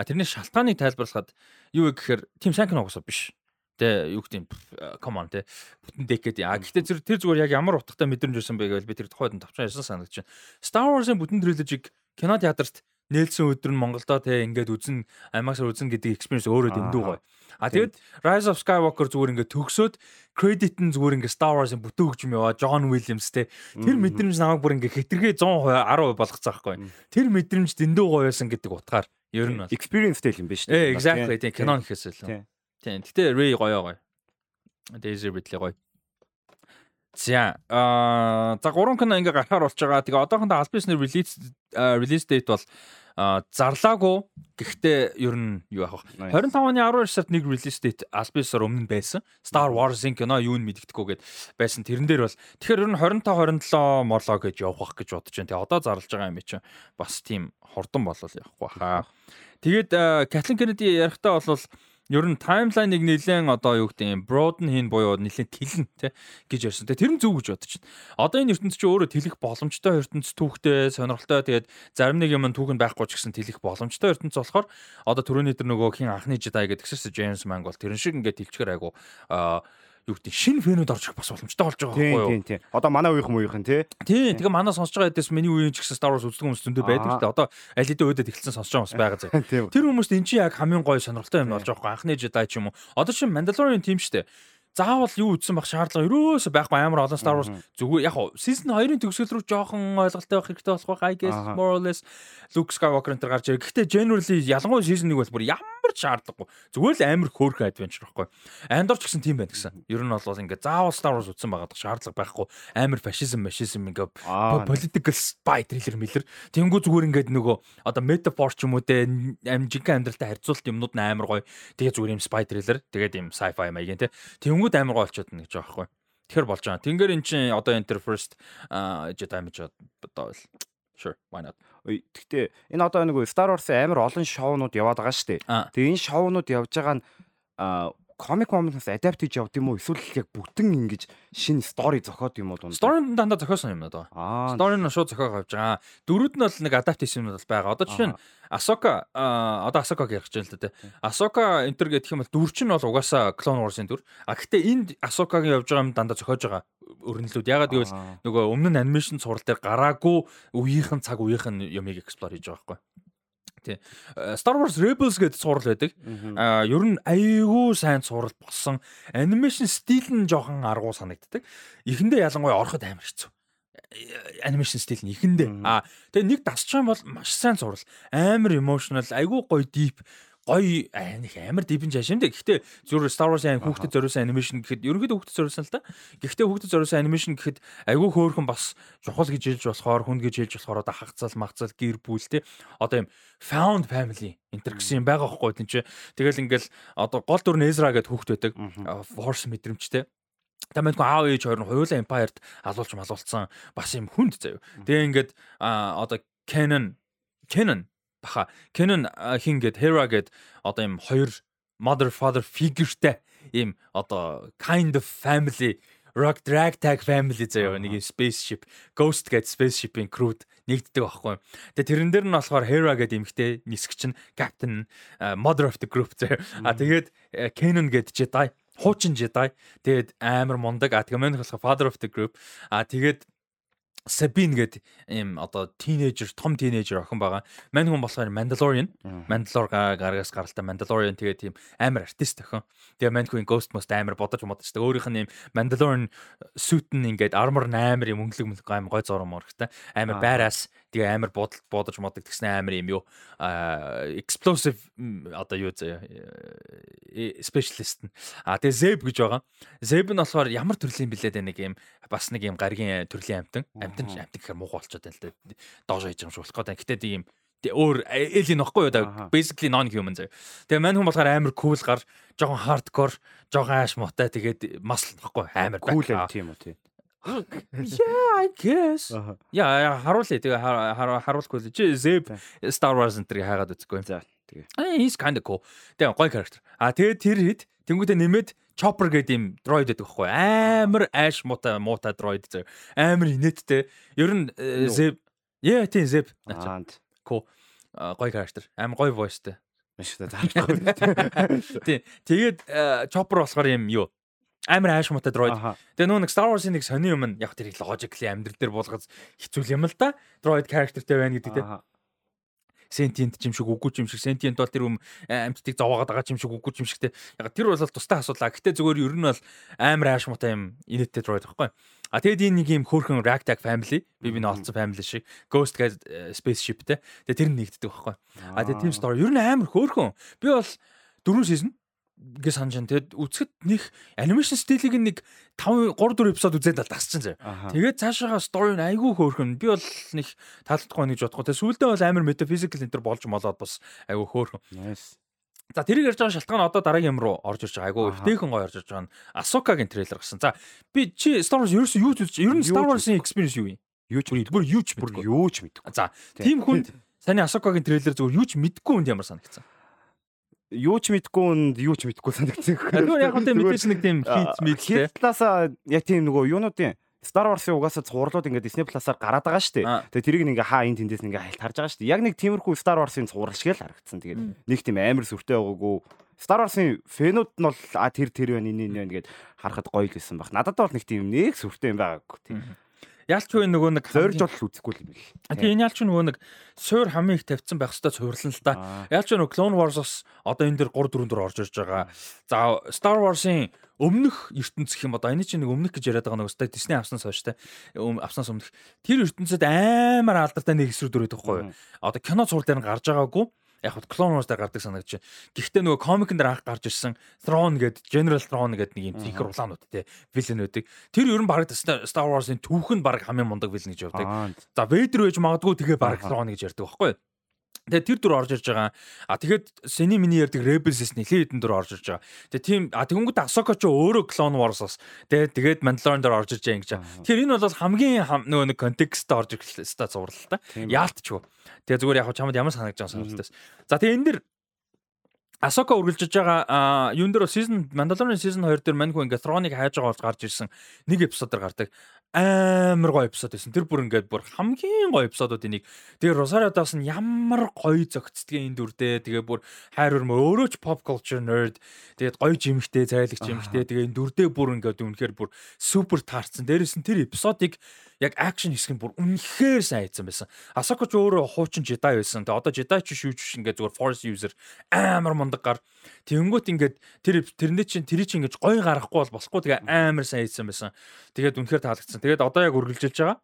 А тэрний шалтгааныг тайлбарлахад юу вэ гэхээр тийм сайн кино уусаа биш. Тэ юу гэдэг come on тэ бүтэн decade. А гэхдээ тэр тэр зүгээр яг ямар утгатай мэдрэмж байсан бэ гэвэл би тэр тухайд нь тавчаа ясан санагдаж байна. Star Wars-ын бүтэн триложиг кино театрт нээлсэн өдөр нь Монголдо тэ ингээд үзэн IMAX-аар үзэн гэдэг experience өөрөө дэндүү гоё. А тэгэд Rise of Skywalker зүгээр ингээд төгсөөд credit нь зүгээр ингээд Star Wars-ын бүтэн хөгжим яваа John Williams тэ тэр мэдрэмж намайг бүр ингээд хэтэрхий 100% 10% болгоцсон байхгүй. Тэр мэдрэмж дэндүү гоё байсан гэдэг утгаар Ер нь бол experienceтэй юм биш үү? Ээ, exactly. Тийм кино гэхээс л. Тийм. Гэтэ Ray гоё гоё. Daisy Ridley гоё. За аа за гурван кино ингээ гарахаар болж байгаа. Тэгээ одоохондоо аль бисний release release date бол зарлаагүй. Гэхдээ ер нь юу яах вэ? 25 оны 12 сард нэг release date Albius-оор өмнө байсан. Star Wars-ын кино юу нь мэддэхгүй гээд байсан тэрэн дээр бол. Тэгэхээр ер нь 25 27 молоо гэж явах гэж бодож байна. Тэгээ одоо зарлж байгаа юм чи бас тийм хурдан болол явахгүй хаа. Тэгээд Kathleen Kennedy ярихтаа бол ер нь таймлайныг нэлээд одоо юу гэдэг юм broaden хийн буюу нэлээд тэлэн тий гэж ярьсан. Тэгээ тэр нь зөв гэж бодож байна. Одоо энэ ертөнц чи өөрөө тэлэх боломжтой ертөнц түүхтэй сонирхолтой тэгээд зарим нэг юм түүх нь байхгүй ч гэсэн тэлэх боломжтой ертөнц болохоор одоо түрүүний тэр нөгөө хин анхны жидай гэдэг Джеймс Манг бол тэрэн шиг ингээд тэлчгэр айгу аа юу гэдэг шинэ фэнүүд орж ирэх бас боломжтой болж байгаа байхгүй юу? Тийм тийм. Одоо манай үеийнхэн үеийнхэн тий. Тийм. Тэгээ манай сонсож байгаа хэдээс миний үеийн ч гэсэн Star Wars үздэг хүмүүс зөндөө байдаг л дээ. Одоо аль хэдийн үедэд эхэлсэн сонсож байгаа хүмүүс байгаа зэ. Тэр хүмүүст эн чинь яг хамгийн гоё сонирхолтой юм болж байгаа байхгүй анхны Jedi ч юм уу. Одоо чинь Mandalorian тийм шүү дээ заавал юу үтсэн байх шаардлага ерөөсөө байхгүй амар олон Star Wars зүгээр яг season 2-ын төгсгөл рүү жоохон ойлголттой байх хэрэгтэй болох байх I guess more or less Luke Skywalker энэ гарч ирээ. Гэхдээ generally ялангуяа season 1 бол бүр ямар ч шаардлагагүй. Зүгээр л амар хөөрхөн adventure байхгүй. Andor ч гэсэн тийм байна гэсэн. Ер нь бол ингээд заавал Star Wars үтсэн байгаад шаардлага байхгүй. Амар fascism, fascism ингээд political spy thriller мэлэр. Тэнгүү зүгээр ингээд нөгөө одоо metaphor ч юм уу те амжинхан амьдралтай харьцуулт юмнууд нь амар гоё. Тэгээ зүгээр юм spy thriller. Тэгээд юм sci-fi маягийн те. Тэнгүүд амар гоё болчиход байна гэж байгаа байхгүй. Тэгэхээр болж байгаа. Тэнгэр эн чинь одоо Enter First Jedi Damage одоо Sure, why not? Гэхдээ энэ одоо нэг Star Wars-ийн амар олон шоунууд яваад байгаа шүү дээ. Тэгээ энэ шоунууд явж байгаа нь комик моментоос адапт хийж явд юм уу эсвэл яг бүтэн ингэж шинэ стори зохиод юм уу дунд. Стори дандаа зохиосон юм даа. Стори нь шууд зохиог авч байгаа. Дөрүүд нь бол нэг адаптацийн юм бол байгаа. Одоо жишээ нь Асока одоо Асокаг ярих гэж байна л да. Асока энтер гэх юм бол дүр чинь бол угаасаа Clone Wars-ын дүр. А гэхдээ энд Асокагийн явж байгаа юм дандаа зохиож байгаа өрнөлүүд. Ягаад гэвэл нөгөө өмнө нь анимашн сурал дээр гараагүй үеийнхэн цаг үеийнхэн юмыг эксплор хийж байгаа байхгүй. Тий. Э, Star Wars Rebels гэдэг сурал байдаг. Аа ер нь айгүй сайн сурал болсон. Анимашн стил нь жоохон аргуу санагддаг. Эхэндээ ялангуяа ороход амар хэцүү. Анимашн стил нь эхэндээ. Аа тэгээ нэг дасч юм бол маш сайн сурал. Амар emotional, айгүй гоё deep гоё нэг амар дивэн жааш юм дэ. Гэхдээ зүгээр Star Wars-ийн хүүхдэд зориулсан анимашн гэхэд ерөнхийдөө хүүхдэд зориулсан л та. Гэхдээ хүүхдэд зориулсан анимашн гэхэд айгүй хөөрхөн бас чухал гэж хэлж болохоор хүн гэж хэлж болохоор одоо хагцал магцал гэр бүл те. Одоо юм found family энтер гэсэн юм байгаа байхгүй тийм чи. Тэгэл ингээл одоо гол дүр Ezra гэдэг хүүхд байдаг. Force мэдрэмжтэй. Тамайдгүй аав ээж хоёр нь хоёулаа Empire-д алуулж малуулсан бас юм хүнд заяа. Тэгээ ингээд одоо Canon Canon баха. Canon хин гээд Hera гээд одоо юм хоёр mother father figureтэй ийм одоо kind of family rock drag tag family заяа нэг spaceship ghost гээд spaceship-ийн crew-д нэгддэг байхгүй. Тэгээ тэрэн дээр нь болохоор Hera гээд эмхтэй нисгч нь captain mother of the group заяа. А тэгээд Canon гээд Jedi хуучин Jedi. Тэгээд амар мундаг. А тэгээ мань болохоор father of the group. А тэгээд Sabine гэдэг ийм одоо тинейжер, том тинейжер охин байгаа. Мань хүн болохоор Mandalorian. Mandalore гарагаас гаралтай Mandalorian тэгээ тийм амар артист охин. Тэгээ мань хүн Ghost Most амар бодож модож та өөрийнх нь ийм Mandalorian suit нь ингээд armor амар юм өнгөлөг мөлөг амар гой зураг морхтай. Амар байраас тэгээ амар бодол бодож модог тэгснэ амар юм юу? Explosive одоо юу заяа? Э, specialist нь. А тэгээ Zeb гэж байгаа. Zeb нь болохоор ямар төрлийн билээд нэг юм? Бас нэг юм гаргийн төрлийн амтан амтан амтан гэхээр муухай болчиход байна л да доош хийж байгаа юм шиг болох гэдэг. Гэтэ тийм өөр alien нөхгүй юу? Basically non human заяа. Тэгээ мань хүн болохоор амар cool гар жоохон hardcore жоохон ааш муутай тэгээд масл нөхгүй амар cool тийм үү тийм Yeah, I guess. Яа, харуулъя. Тэгээ харуулахгүй л. Чи. Zeb Star Wars энтрийг хайгаад үзэхгүй. За, тэгээ. Аа, he's kind of cool. Тэгээ гоё character. А тэгээ тэр хэд? Тэнгуүтэ нэмээд Chopper гэдэг юм droid байдаг байхгүй. Амар ash муута муута droid зөө. Амар инээдтэй. Ер нь э, Zeb. Яа тийм Zeb. Cool. Гоё character. Амар гоё voiceтэй. Маш та таахгүй. Тийм тэгээд э, Chopper болохоор юм юу амар хайш муутай дроид. Тэгээ нөө нэг Star Wars-ын нэг сони юм яг тэр логикли амьдрал дээр болгоц хэцүүл юм л да. Дроид characterтэй байна гэдэг те. Sentient ч юм шиг үгүй ч юм шиг sentient бол тэр юм амьтдыг зовоогоод байгаа ч юм шиг үгүй ч юм шигтэй. Яг тэр бол тустай асуудал. Гэтэ зүгээр ер нь бол амар хайш муутай юм инээдтэй дроид байхгүй. А тэгэд энэ нэг юм хөөрхөн ragtag family би би олцсон family шиг ghost гэж spaceship те. Тэгээ тэр нь нэгддэг байхгүй. А тэгээ team story ер нь амар хөөрхөн. Би бол дөрөв season гээ санаж байна. Тэгэд үзэхэд нэг анимашн стилийг нэг 5 3 4 эпизод үзээд л дасчихсан зэ. Тэгээд цаашаага story нь айгүй хөөрхөн. Би бол нэг таалагдахгүй гэж бодохгүй. Тэгээд сүүлдээ бол амар metaphysical энэ төр болж молоод бас айгүй хөөрхөн. Nice. За тэрийг ярьж байгаа шалтгаан одоо дараагийн юм руу орж ирж байгаа. Айгу өвтэйхэн гоё орж ирж байгаа нь Асукагийн трейлер гарсан. За би чи Star Wars ерөөсөө юу үзэж ер нь Star Wars-ын experience юу юм? Юу ч бүр юу ч бүр юу ч мэдэхгүй. За тийм хүнд саний Асукагийн трейлер зүгээр юу ч мэдэхгүй хүнд ямар санагдсан? Юу ч мэдэхгүй хүнд юу ч мэдэхгүй санагдсан. Тэгвэл яг үнтэй мэдээж нэг тийм хийц мэдтэй. Талаасаа яг тийм нөгөө юунуудын Star Wars-ийн угаасаа цувралууд ингээд Disney Plus-аар гараад байгаа шүү дээ. Тэгээ тэрийг ингээ хаа энэ тэндээс ингээ хайлт харж байгаа шүү дээ. Яг нэг тиймэрхүү Star Wars-ийн цуврал шиг л харагдсан. Тэгээд нэг тийм амар сүртэй байгаагүй. Star Wars-ийн фэнүүд нь бол а тэр тэр байна энэ энэ гээд харахад гоё л байсан баг. Надад бол нэг тийм нэг сүртэй юм байгаагүй тийм. Ялч үе нөгөө нэг зорж бол үзэхгүй юм бэл. Тэгээ энэ ялч нөгөө нэг суур хамгийн их тавьсан байх хэвээр цуврална л да. Ялч нөгөө Clone Wars-оос одоо энэ дэр 3 4 4 орж ирж байгаа. За Star Wars-ын өмнөх ертөнц гэх юм одоо энэ чинь нэг өмнөх гэж яриад байгаа нөгөө Disney авснаас хойш те авснаас өмнөх тэр ертөнцид амар алдартай нэг өрөөд байхгүй юу. Одоо кино цуврал дээр гарч байгаагүй яг хот Clone Wars дээр гардаг байна. Гэхдээ нөгөө комикэн дээр анх гарч ирсэн Throne гэдэг General Throne гэдэг нэг юм зинхэр улаанууд те вилэнүүдийг тэр ер нь баг Star Wars-ын түүхэнд баг хамгийн мундаг вилэн гэж явдаг. За Vader байж магадгүй тэгээ баг Throne гэж ярьдаг байхгүй юу? Тэгээ тэр дүр орж ирж байгаа. А тэгэхэд Сэни миний ярьдаг Rebels-с нэлээд хэдэн дүр орж ирж байгаа. Тэгээ тийм а тэгэнгүүт Ahsoka ч өөрөө Clone Wars-ос тэгээ тэгээд Mandalorian дээр орж ирж байгаа юм гэж. Тэгэхээр энэ бол хамгийн нөгөө нэг контекстд орж ирлээ ста зурлал та. Яалтчгүй. Тэгээ зүгээр яг чамд ямар санагдаж байгаа сонирхолтой. За тэгээ энэ дэр Асока үргэлжиж байгаа юун дээр season Mandalorian season 2 дээр маньхүү ингээ Throne-ыг хайж байгаа болж гарч ирсэн нэг эпизод дээр гардаг амар гоё эпизод байсан. Тэр бүр ингээд бүр хамгийн гоё эпизодуудын нэг. Тэгээ Rosario Dawson ямар гоё зөгцдгийн энэ дүрдээ. Тэгээ бүр хайр өрмө өөрөө ч pop culture nerd. Тэгээд гоё жимхтэй, зайлагч жимхтэй. Тэгээ энэ дүрдээ бүр ингээд үнэхээр бүр супер таарсан. Дээрээс нь тэр эпизодыг яг акшн хэсэг нь бүр үнэхээр сайн хийсэн байсан. Асока ч өөрөө хуучин Jedi байсан. Тэгээ одоо Jedi ч шүүж биш ингээд зүгээр Force user амар мундаг гар. Тэнгүүт ингээд тэр тэрний чинь тэр чинь ингээд гоё гарахгүй бол болохгүй тэгээ амар сайн хийсэн байсан. Тэгээд үнэхээр таалагдсан. Тэгээд одоо яг үргэлжилж байгаа.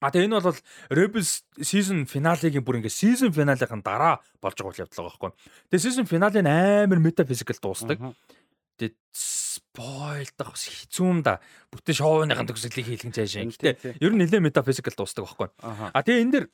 А тэгээ энэ бол Rebels season finale-гийн бүр ингээ season finale-ийн дараа болж байгаа үйл явдал байгаа байхгүй. Тэгээ season finale нь амар metaphysical дуусдаг. Тэгээд спойлдах бас хэцүү юм да. Бүтэн шоуныхын төгсгөлийг хийлгэн цаашаа. Гэтэ ер нь нэлээд метафизикал дуустдаг байхгүй. А тэгээ энэ дэр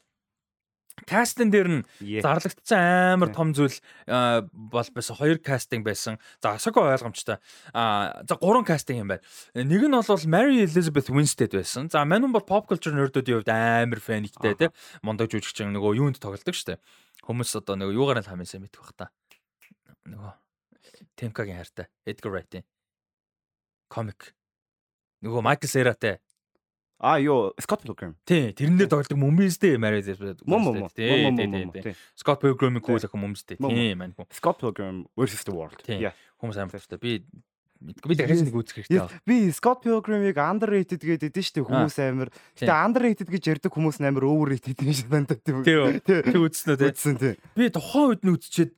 кастинг дээр нь зарлагдсан амар том зүйл бол байсан хоёр кастинг байсан. За асако ойлгомжтой. А за гурван кастинг юм байна. Нэг нь бол Mary Elizabeth Winstead байсан. За мань бол pop culture nerdүүдийн хувьд амар фэниктэй те. Мондог жүжигчин нөгөө юунд тоглодог штэ. Хүмүүс одоо нөгөө юугаар нь хамгийн сайн мэдэх бах та. Нөгөө Темкагийн хайртай Edgar Wright-ийн комик. Нөгөө Майкл Сератай. А юу Scott Pilgrim. Тий, тэрэн дээр тоглодог мөмбистэй Married Мөм мөм. Тий, тий. Scott Pilgrim-ийн кул ах мөмбистэй. Тий, маань. Scott Pilgrim versus the World. Тий. Хүмүүс амар тавтай. Би би дахиж нэг үзэх хэрэгтэй байна. Би Scott Pilgrim-ыг underrated гэдэг дээ шүү дээ хүмүүс амар. Гэтэ underrated гэж ярьдаг хүмүүс амар overrated шиг байна тийм. Тий. Тий үзсэн үү тий. Үзсэн тий. Би тухайн үед нь үзчихэд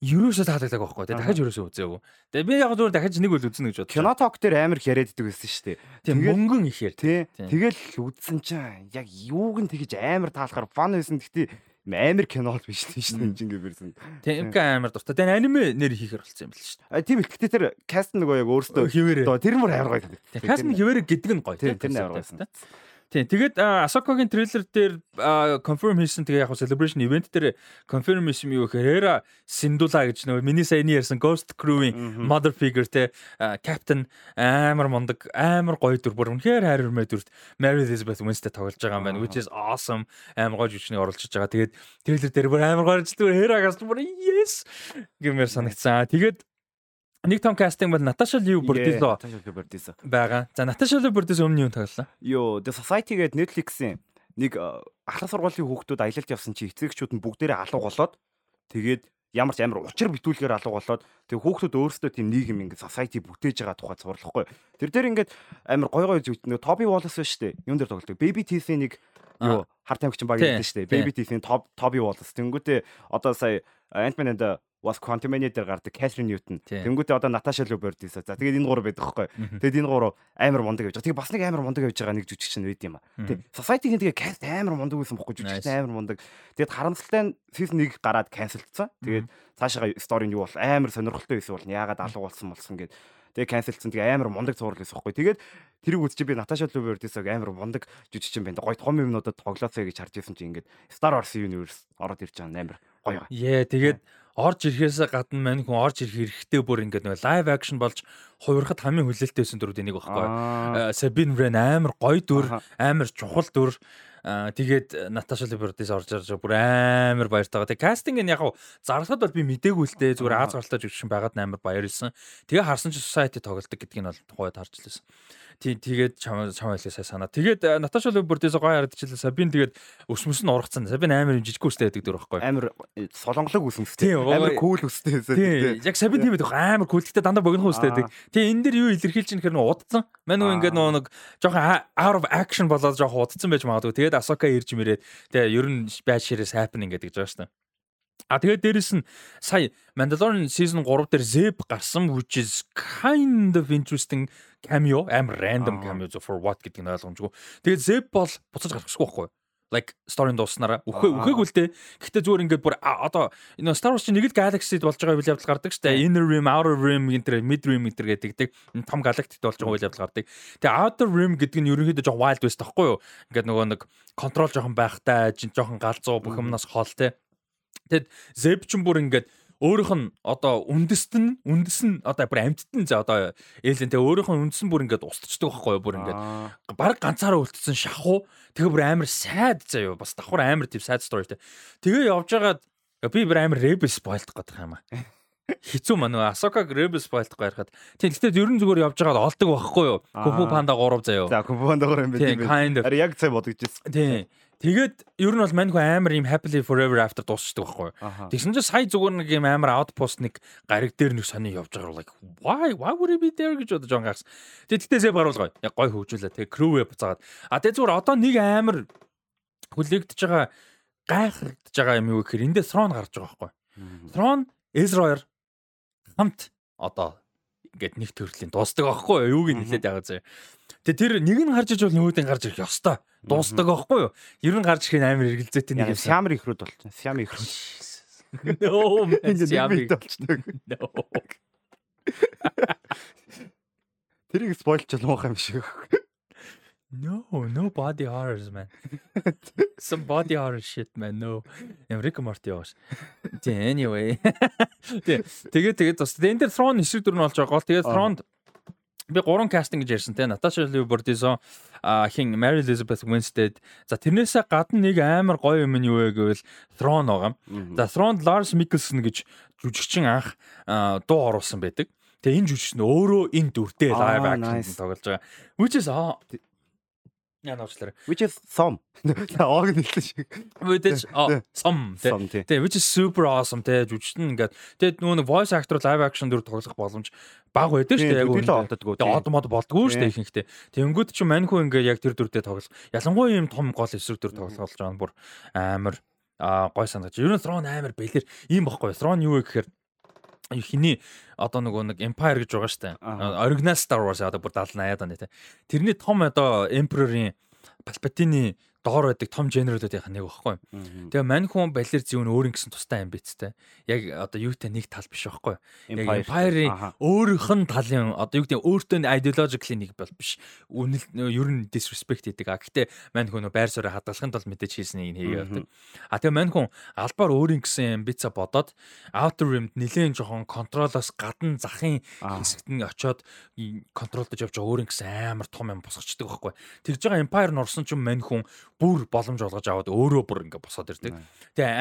ерөөсөө таалагддаг байхгүй тий дахиж ерөөсөө үзээгүй. Тэгээ би яг зүгээр дахиж нэг үл үзнэ гэж бодлоо. Кино ток дээр амар их яриад идэг байсан шүү дээ. Тийм мөнгөн ихээр тий. Тэгэл үзсэн чинь яг юуг нь тэгэж амар таалахаар фан байсан. Гэхдээ амар кино л биш тийм шүү дээ ингээ бэрсэн. Тийм амар дуртай. Тэгээ аниме нэр хийхэр болсон юм бэл шүү дээ. А тийм их. Гэхдээ тэр каст нөгөө яг өөрөөсөө хിവэрэ. Тэр мөр амар гоё. Каст нь хിവэрэ гэдэг нь гоё. Тэр амар гоё. Тийм. Тэгээд Асокогийн трейлер дээр confirm хийсэн тэгээ яг celebration event дээр confirm хийсэн юу гэхээр Hera Syndulla гэж нөгөө миний саяны ярьсан Ghost Crew-ийн mother figure те captain амар мундаг амар гоё дүр бүр үнэхээр хайр хүрмээ дүрт Mary Elizabeth Winstead тоглож байгаа юм байна which is awesome амар гоё жүжигчнийг оруулж байгаа. Тэгээд трейлер дээр бүр амар гоё зүйл Hera-гаас бүр yes гэмээр санагцсан. Тэгээд Нэг том кастинг бол Наташа Лив Бордизо. байгаа. За Наташа Лив Бордизо өмнө юу тоглолоо? Йоо, The Society гэдэг Netflix-ийн нэг ахлах сургуулийн хүүхдүүд аялалд явсан чи эцэгчүүд нь бүгдээрээ алуу голоод тэгээд ямар ч амар учир битүүлгээр алуу голоод тэг хүүхдүүд өөрсдөө тийм нийгэм ингэ society бүтээж байгаа тухай зурлахгүй. Тэр дээр ингээд амар гой гой зүйл нэг Toby Wallace шүү дээ. Юун дээр тоглодог. Baby Teeth-ийн нэг юу хар тамхичин баг гэдэг шүү дээ. Baby Teeth-ийн Toby Wallace. Тэнгүүтээ одоо сая Ant-Man and the was Quantumania дээр гардаг Catherine Newton. Тэнгүүтээ одоо Natasha Lubert-ис. За тэгээд энэ гурав байдаг байхгүй. Тэгээд энэ гурав амар мундаг явж байгаа. Тэгээд бас нэг амар мундаг явж байгаа нэг жүжигчин байд юм а. Тэгээд Society-гийн тэгээд cast амар мундаг байсан бохгүй жүжигчин амар мундаг. Тэгээд харамсалтай нь season 1 гараад cancelцсан. Тэгээд цаашаа story нь юу бол амар сонирхолтой байсан бол яагаад алга болсон болсон гэдэг Тэгээ канселцсан. Тэгээ амар мундаг цуврал байсан байхгүй. Тэгээд тэрийг үзчих би Наташа Лувердисаг амар мундаг жүжигчин байна. Гой том юмнуудад тоглоосоо гэж харж ирсэн чинь ингээд Star Wars Universe ороод ирж байгаа амар гоё. Яа тэгээд орж ирэхээс гадна мань хүн орж ирэх хэрэгтэй бүр ингээд нэг лайв акшн болж хувирахад хамгийн хүлээлттэйсэн дөрүүд энийг багхгүй. Sabine Wren амар гоё дүр, амар чухал дүр тэгээд Наташа Либердис орж ирж бүр амар баяртайгаа. Тэгээд кастинг нь яг зарлагад бол би мдээгүй л дээ. Зүгээр Аз гаралтай жүжигчин байгаад амар баяр ирсэн. Тэгээ харсан чи society тоглолдог гэдгийг нь бол тухайд харж лээсэн. Тий тэгээд чам чам байлаа сая санаа. Тэгээд Наташа Либердис гоё харагдчихлаа. Сабин тэгээд өсмөс нь ургацсан. Сабин амар жижиг үстэй байдаг дүр байхгүй. Амар э, солонглог үсмэстэй. Амар кул үстэй. Тий. Яг Сабин тийм байдаг. Амар кул гэхдээ дандаа богино үстэй байдаг. Тэгээ энэ дэр юу илэрхийлж байгаа нэр удцсан. Мань уу ингээд нөгөө нэг жоохон out of action болоод жоохон удцсан байж магадгүй. Тэгээд Асока ирж мэрээд тэгээ ер нь shit is happening гэдэг жаа штэ. А тэгээд дээрэс нь сая Mandalorian season 3 дээр Zeb гарсан which is kind of interesting cameo, амар random cameo for what гэдэг нь ойлгомжгүй. Тэгээд Zeb бол буцаж гарахгүй байхгүй юу? like story дууснараа үхээ үхээгүй л дээ. Гэхдээ зүгээр ингээд бүр одоо энэ Star Wars чинь нэг л galaxy болж байгаа үйл явдал гардаг шүү дээ. Inner Rim, Outer Rim гэнтэр Mid Rim гэнтэр гэдэг том галактикт болж байгаа үйл явдал гардаг. Тэгээ Outer Rim гэдэг нь ерөнхийдөө жоохон wild west тахгүй юу? Ингээд нөгөө нэг контрол жоохон байхтай, жоохон галзуу бүх юмнаас хол те. Тэгэд Zeb ч бүр ингээд өөрийнх нь одоо үндэст нь үндэс нь одоо бүр амьтд нь за одоо ээлэн тэ өөрийнх нь үндэс нь бүр ингээд устцдаг байхгүй юу? Бүр ингээд баг ганцаараа үлдсэн шахуу тэгээ бүр амар сайд заяа бас давхар амар тийм сайд стори тэ тэгээ явж байгаад би бүр амар ребел спойлдох гэдэг юм аа. Хэцүү маа нөгөө Асока ребел спойлдох байхад тийм гэхдээ ер нь зүгээр явж байгаад олдог байхгүй юу? Куфу панда 3 заяа за Куфу панда 3 юм байна тийм яг цай бодогдчихсэн. Тийм Тэгээд ер нь бол мань хүн амар юм happily forever after дуусчихдаг байхгүй. Тэгсэн чинь сая зүгээр нэг юм амар outpost нэг гариг дээр нэг сони явж байгаа like why why would it be there гэж бодож байгаа гас. Тэгээд тэгтээсээ баруулгаа. Яг гой хөгжүүлээ. Тэгээд crew-ээ буцаагаад. А тэгээд зүгээр одоо нэг амар хүлээгдэж байгаа гайхагдж байгаа юм юу гэхээр эндээ Throne гарч байгаа байхгүй. Throne Ezra хамт одоо ингээд нэг төрлийн дуустдаг байхгүй юу? Юуг нь хэлээд байгаа зэ. Тэгээ тэр нэг нь гарч иж бол нөгөөдөө гарч ирэх ёстой. Дуустдаг байхгүй юу? Ер нь гарч ирэх нь амар эргэлзээтэй нэг юм. Сямр ихрүүд болчихсон. Сям ихрүүд. No, сям болчихдог. No. Тэрийг спойлч болох юм шиг. No, no body horrors man. Some body horror shit man. No. Rick Morty. Тий anyway. Тий тэгээд тэгээд бас энэ дээр Throne эсрэг дүр нь болж байгаа гол. Тэгээд Throne би гурван кастинг гэж ярьсан те. Natasha Liu-Bordizon хин Mary Elizabeth Winstead. За тэрнээсээ гадна нэг амар гоё юм нь юу вэ гэвэл Throne байгаа. За Throne Lars Mikkelsen гэж жүжигчин анх дуу оруулсан байдаг. Тэгээ энэ жүжигч нь өөрөө энэ дүртэй live action тоглож байгаа. Which is Яа нуучлаарай. Which is some. Оог нэлсэн шиг. Which some. Тэгээ which is super awesome те жүжигчэн ингээд тэгээ нөгөө voice actor live action дүр тоглох боломж баг байдаг шүү дээ яг үнэ болдгоо. Тэгээ од мод болдгоо шүү дээ ихэнхдээ. Тэнгүүд чи маньхүү ингээд яг тэр дүрдээ тоглох. Ялангуяа юм том гол эсрэг дүр тоглох болж байгаа нь бүр амар гой санагдаж. Ер нь Throne амар бэлэр ийм бохгүй. Throne юу вэ гэхээр хиний одоо нөгөө нэг Empire гэж байгаа штэ. Original Star Wars одоо бүр 70 80-аад оны те. Тэрний том одоо Emperor-ийн Palpatine доор байдаг том генералуудынх нэг багхгүй. Тэгээ мань хүн балер зүүн өөр юм гэсэн тустай амбицтай. Яг одоо юутай нэг тал биш багхгүй. Яг Empire-ийн өөрийнх нь талын одоо юу гэдэг өөртөө ideologically нэг бол биш. Үнэл ер нь disrespect хийдэг. А гэхдээ мань хүн байр суурь хадгалахын тулд мэдээж хийсэн нэг хийгээ явдаг. А тэгээ мань хүн албаар өөрийн гэсэн амбица бодоод Outer Rim-д нэлээд жоохон контролоос гадна захын хэсэгт нь очоод контролдож явж байгаа өөрийн гэсэн амар том юм босгочдөг байхгүй. Тэгж байгаа Empire нурсан ч юм мань хүн бүр боломж олгож аваад өөрөө бүр ингээ босоод ирдэг. Тэгээ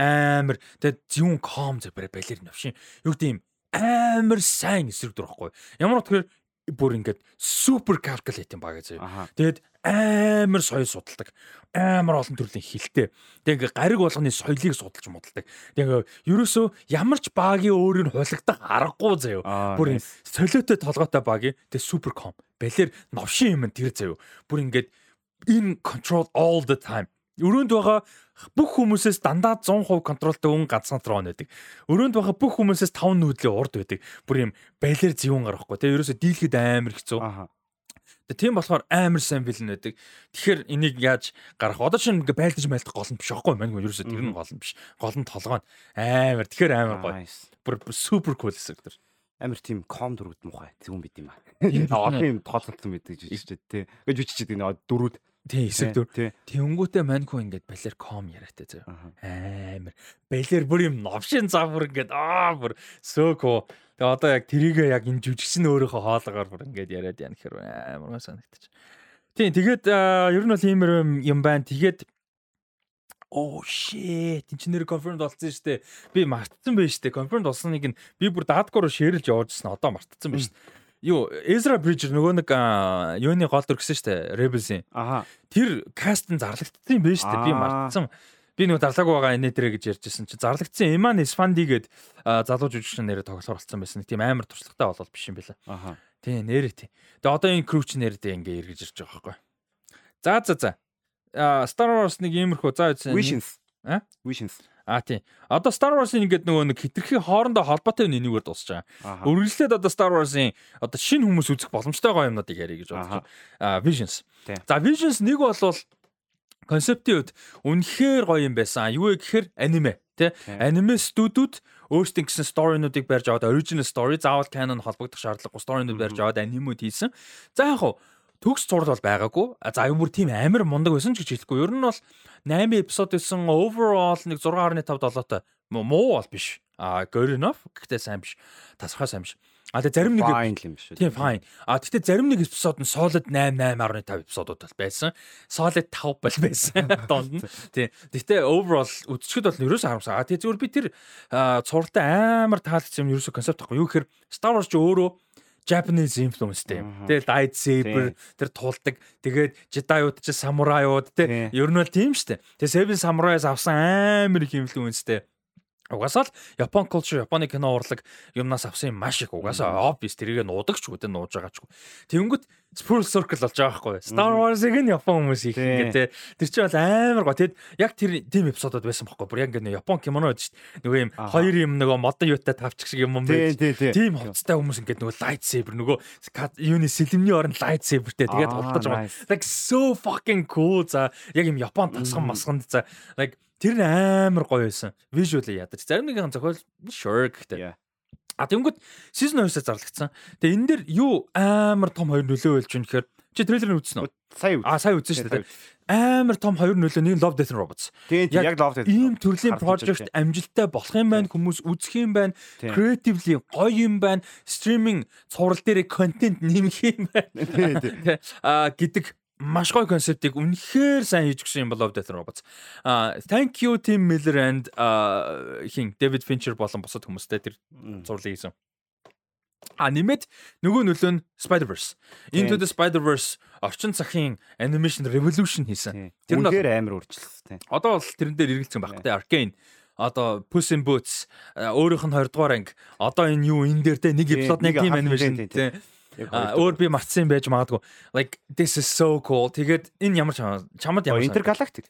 амар тэгээ зүүн ком зэрэг балерин авшин. Юу гэдэг юм амар сайн эсрэг дүр واخгүй. Ямар утгаар бүр ингээд супер калькулятив баг заяа. Тэгээд амар соёл судалдаг. Амар олон төрлийн хилтэй. Тэгээ гариг болгоны соёлыг судалж мудалдаг. Тэгээ ерөөсөө ямар ч багийн өөрийг хулигдах аргагүй заяа. Бүр солиотой толготой багийн тэгээ супер ком. Балер новшин юм тэр заяа. Бүр ингээд in control all the time. Өрөөнд байгаа бүх хүмүүсээс дандаа 100% контролтой хүн ганцхан трон байдаг. Өрөөнд байгаа бүх хүмүүсээс 5 нүүдлийн урд байдаг. Бүр юм байлэр зүүн гарахгүй. Тэгээ ерөөсө дийлхэд амар хэцүү. Аха. Тийм болохоор амар сайн вилэн байдаг. Тэгэхээр энийг яаж гарах? Одоо чинь ингээ байлдаж майлдах гол нь биш аахгүй мань ерөөсө тэр нь гол нь биш. Гол нь толгой нь амар. Тэгэхээр амар гоё. Бүр супер кул хэсэг тэр амар тийм ком дөрүүд мухай зүгүн бид юм аа. Одоо юм тоолцсон байдаг жижигчтэй тий. Гэж үчичээд нэг дөрүүд тий хэсэг дөр. Тэнгүүтээ маньку ингээд балер ком яриатай зөө. Амар. Балер бүр юм новшин зав бүр ингээд аа бүр сөөко. Тэгээ одоо яг тэрийгээ яг энэ жүжигчин өөрийнхөө хоолоогоор бүр ингээд яриад яа гэхээр амар санагдчих. Тийм тэгээд ер нь бол иймэр юм байна. Тэгээд оо shit энэ ч нэр confirmed болсон шүү дээ. Би мартсан байж шүү дээ. Confirmed болсныг нь би бүр даадгуур шеэрлж явуулжсэн. Одоо мартсан байж шүү дээ. Юу, Ezra Bridger нөгөө нэг юуны гол дүр гэсэн шүү дээ. Rebels-ийн. Аха. Тэр каст нь зарлагдсан юм байна шүү дээ. Би мартсан. Би нөгөө зарлаагүй байгаа инээ дэрэ гэж ярьжсэн чи зарлагдсан Eman Isfandi гээд залуу жүжигчин нэрээ тоглохоор болсон байсан. Тийм амар туршлагатай болол биш юм байна. Аха. Тийм нэрээ тийм. Тэгээ одоо энэ crew ч нэрээ ингээ эргэж ирж байгаа байхгүй. За за за. Star Wars нэг иймэрхүү заа үзсэн. Visions. А? Visions. А тийм. Одоо Star Wars-ын ингээд нөгөө нэг хитрхи хоорондоо холбоотой нэггээр дуусч байгаа. Үргэлжлээд одоо Star Wars-ын одоо шинэ хүмүүс үзэх боломжтой гоё юмнуудыг ярих гэж бодож байна. А Visions. За Visions нэг болвол концептийн үед үнэхээр гоё юм байсан. Юу вэ гэхээр аниме тий аниме студиуд өөрсдийн гэсэн сторинуудыг барьж аваад original story заавал canon холбогдох шаардлагагүй сторинууд барьж аваад анимууд хийсэн. За яг хуу төгс зураг бол байгаагүй. За аюу бүр тийм амар мундаг байсан ч гэж хэлэхгүй. Ер нь бол 8 эпизод байсан overall нэг 6.5 7-той. Муу бол биш. А good enough гэхдээ сайн биш. Тасархай сайн биш. А тэгээ зарим нэг юм биш үү? Тийм fine. А гэхдээ зарим нэг эпизод нь solid 8 8.5 эпизодууд бол байсан. Solid 5 бол байсан. Донд нь. Тийм. Гэхдээ overall үзчихэд бол ерөөсөө харамсаа. А тэгээ зүгээр би тэр цувралтай амар таалагдсан юм ерөөсөө концепт байхгүй. Юу гэхээр Star Wars ч өөрөө Japanese influenceтэй юм. Тэгэл lightsaber тэр тулдаг. Тэгээд Jedi-ууд ч самурайууд те ер нь бол тийм штэ. Тэгээ Seven Samurai-с авсан амар их influenceтэй. Угаасаа л Япон culture, Японы кино урлаг юмнаас авсан юм маш их. Угаасаа obvious тэрийг нуудагч үү, тэ нууж байгаа ч. Тэнгүүт full circle болж байгаа байхгүй. Star Wars-ыг нь Япон хүмүүс их ингээ тэ. Тэр чинь бол амар гоо. Тэгэд яг тэр тийм эпизодод байсан байхгүй. Бүр яг ингээ Япон кимоно гэж нөгөө юм хоёр юм нөгөө модон юутай тавчих шиг юм юм байж. Тийм хувцастай хүмүүс ингээ нөгөө lightsaber нөгөө юуны сэлэмний орон lightsaberтэй тэгээд болдож байгаа. Like so fucking cool. За яг юм Япон тасган масганд за like Тэр нь амар гоё байсан. Visually ядаж. Зарим нэгэн зохиол sure гэхдээ. А тэнгууд season 2-аас зарлагдсан. Тэгээ энэ дээр юу амар том хоёр нөлөө байлж юм гэхээр чи трейлерыг үзсэн үү? Сая үз. А сая үзсэн шүү дээ. Амар том хоёр нөлөө нэг Love Death and Robots. Тийм яг Love Death. Ийм төрлийн project амжилттай болох юм байна. Хүмүүс үзэх юм байна. Creatively гоё юм байна. Streaming цуврал дээр контент нэмэх юм байна. А гэдэг маш гоё концептыг үнэхээр сайн хийж өгсөн юм болов Death Robots. А thank you Tim Miller and хин David Fincher болон бусад хүмүүстэй тэр зурлыг хийсэн. А нэмээд нөгөө нөлөө нь Spider-Verse. Into the Spider-Verse орчин цагийн animation revolution хийсэн. Тэр нь амар өөрчлөлттэй. Одоо бол тэрэн дээр эргэлцсэн байх тэ Arcane одоо Puss in Boots өөрийнх нь 20 дугаар анги одоо энэ юу энэ дээр те нэг эпизод нэг team animation те өөр би мартсан байж магадгүй. Like this is so cool. Тэгээд энэ ямар чамд ямар Intergalactic.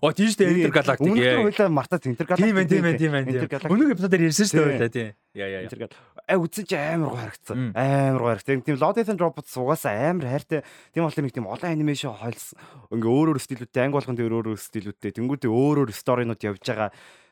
Оо тийм шүү дээ Intergalactic. Өмнө нь хойлоо мартаад Intergalactic. Тийм ээ тийм ээ тийм ээ. Өнөөгийн эпизодээр ярьсан шүү дээ хойлоо тийм. Яа яа яа. А үзсэн чи амар гоо харагдсан. Амар гоо харагдсан. Тийм Lord and Robots угаасаа амар хайртай. Тийм болохоор нэг тийм олон анимашн хойлсон. Ингээ өөр өөр стилүүдтэй анги болгон дээр өөр өөр стилүүдтэй. Тэнгүүдээ өөр өөр сторинууд явж байгаа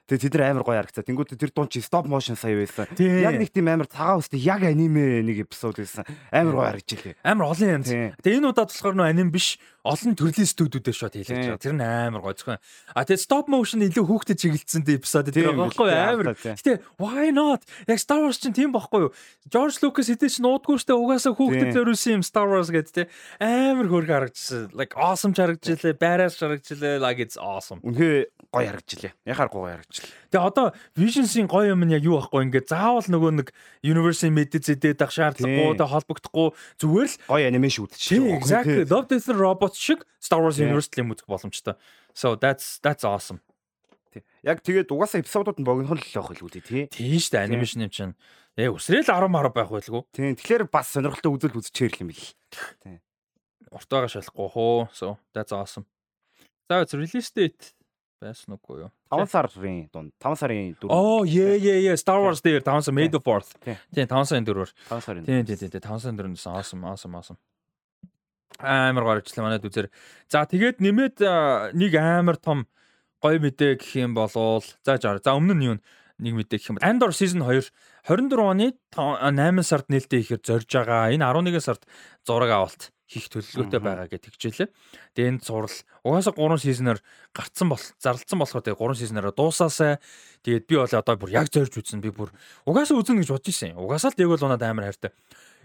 Тэгээ тэд нар амар гоё харагцаа. Тэнгүүд тэр дуун чи стоп моушн сая байсан. Яг нэг тийм амар цагаан үстэй яг аниме нэг эпизод байсан. Амар гоё харагдж илээ. Амар олон юм. Тэгээ энэ удаад болохоор нөө аним биш олон төрлийн студиудээр шот хийлгэж байгаа. Тэр нь амар гоё зөвхөн. А тэгээ стоп моушн илүү хүүхдэд чиглэлсэн эпизод тэр байхгүй амар. Гэтэ why not? Яг Star Wars чинь тийм байхгүй юу? George Lucas хэдий ч нуудгүй штэ угаасаа хүүхдэд зориулсан юм Star Wars гэдэг те. Амар хөөрхөн харагдчихсан. Like awesome харагдж илээ, badass харагдж илээ. Like it's awesome. Үнхээ гоё харагдж илээ. Яхаар гоё харагдж Тэгээ одоо Visions-ийн гоё юм нь яг юу байхгүй ингээд заавал нөгөө нэг Universe-ийн мэдээ зэдээд ах шаардлагагүй тэ холбогдохгүй зүгээр л гоё анимашн үүдчих. Exactly. Love Death Robots шиг Star Wars Universe-ийн үзэх боломжтой. So that's that's awesome. Яг тэгээд угаасаа эпизодууд нь богино л байх байлгүй тий. Тийм шүү дээ анимашн юм чинь. Ээ өсрөөл 10 10 байх байлгүй. Тийм. Тэгэхээр бас сонирхолтой үзэл үзчихээр юм бил. Тийм. Урт байгаа шалахгүй хоо. So that's awesome. За release date байсан уу юу? 5 сарын дунд 5 сарын 4. Оо yeah yeah yeah Star Wars дээр 5 сар May the 4th. Тийм 5 сарын 4-өр. 5 сарын. Тийм тийм тийм 5 сарын 4-өөс awesome awesome awesome. Амар гоё ажиллаа манайд үзэр. За тэгээд нэмээд нэг амар том гоё мэдээ гэх юм болвол за за өмнө нь юу нэг мэдээ гэх юм бол Andor season 2 24 оны 8 сард нээлттэй ихээр зорж байгаа. Энэ 11 сард зураг авалт хийх төлөвлөгөөтэй байгаа гэж тэгжээлээ. Тэгээ энэ зурал угаасаа 3 сизнээр гарцсан бол зарлцсан болохоор тэгээ 3 сизнээрээ дуусаасаа тэгээд би бол одоо бүр яг зорж үзсэн. Би бүр угаасаа үзнэ гэж бодож ирсэн. Угаасаа л яг бол унаад амар хайртай.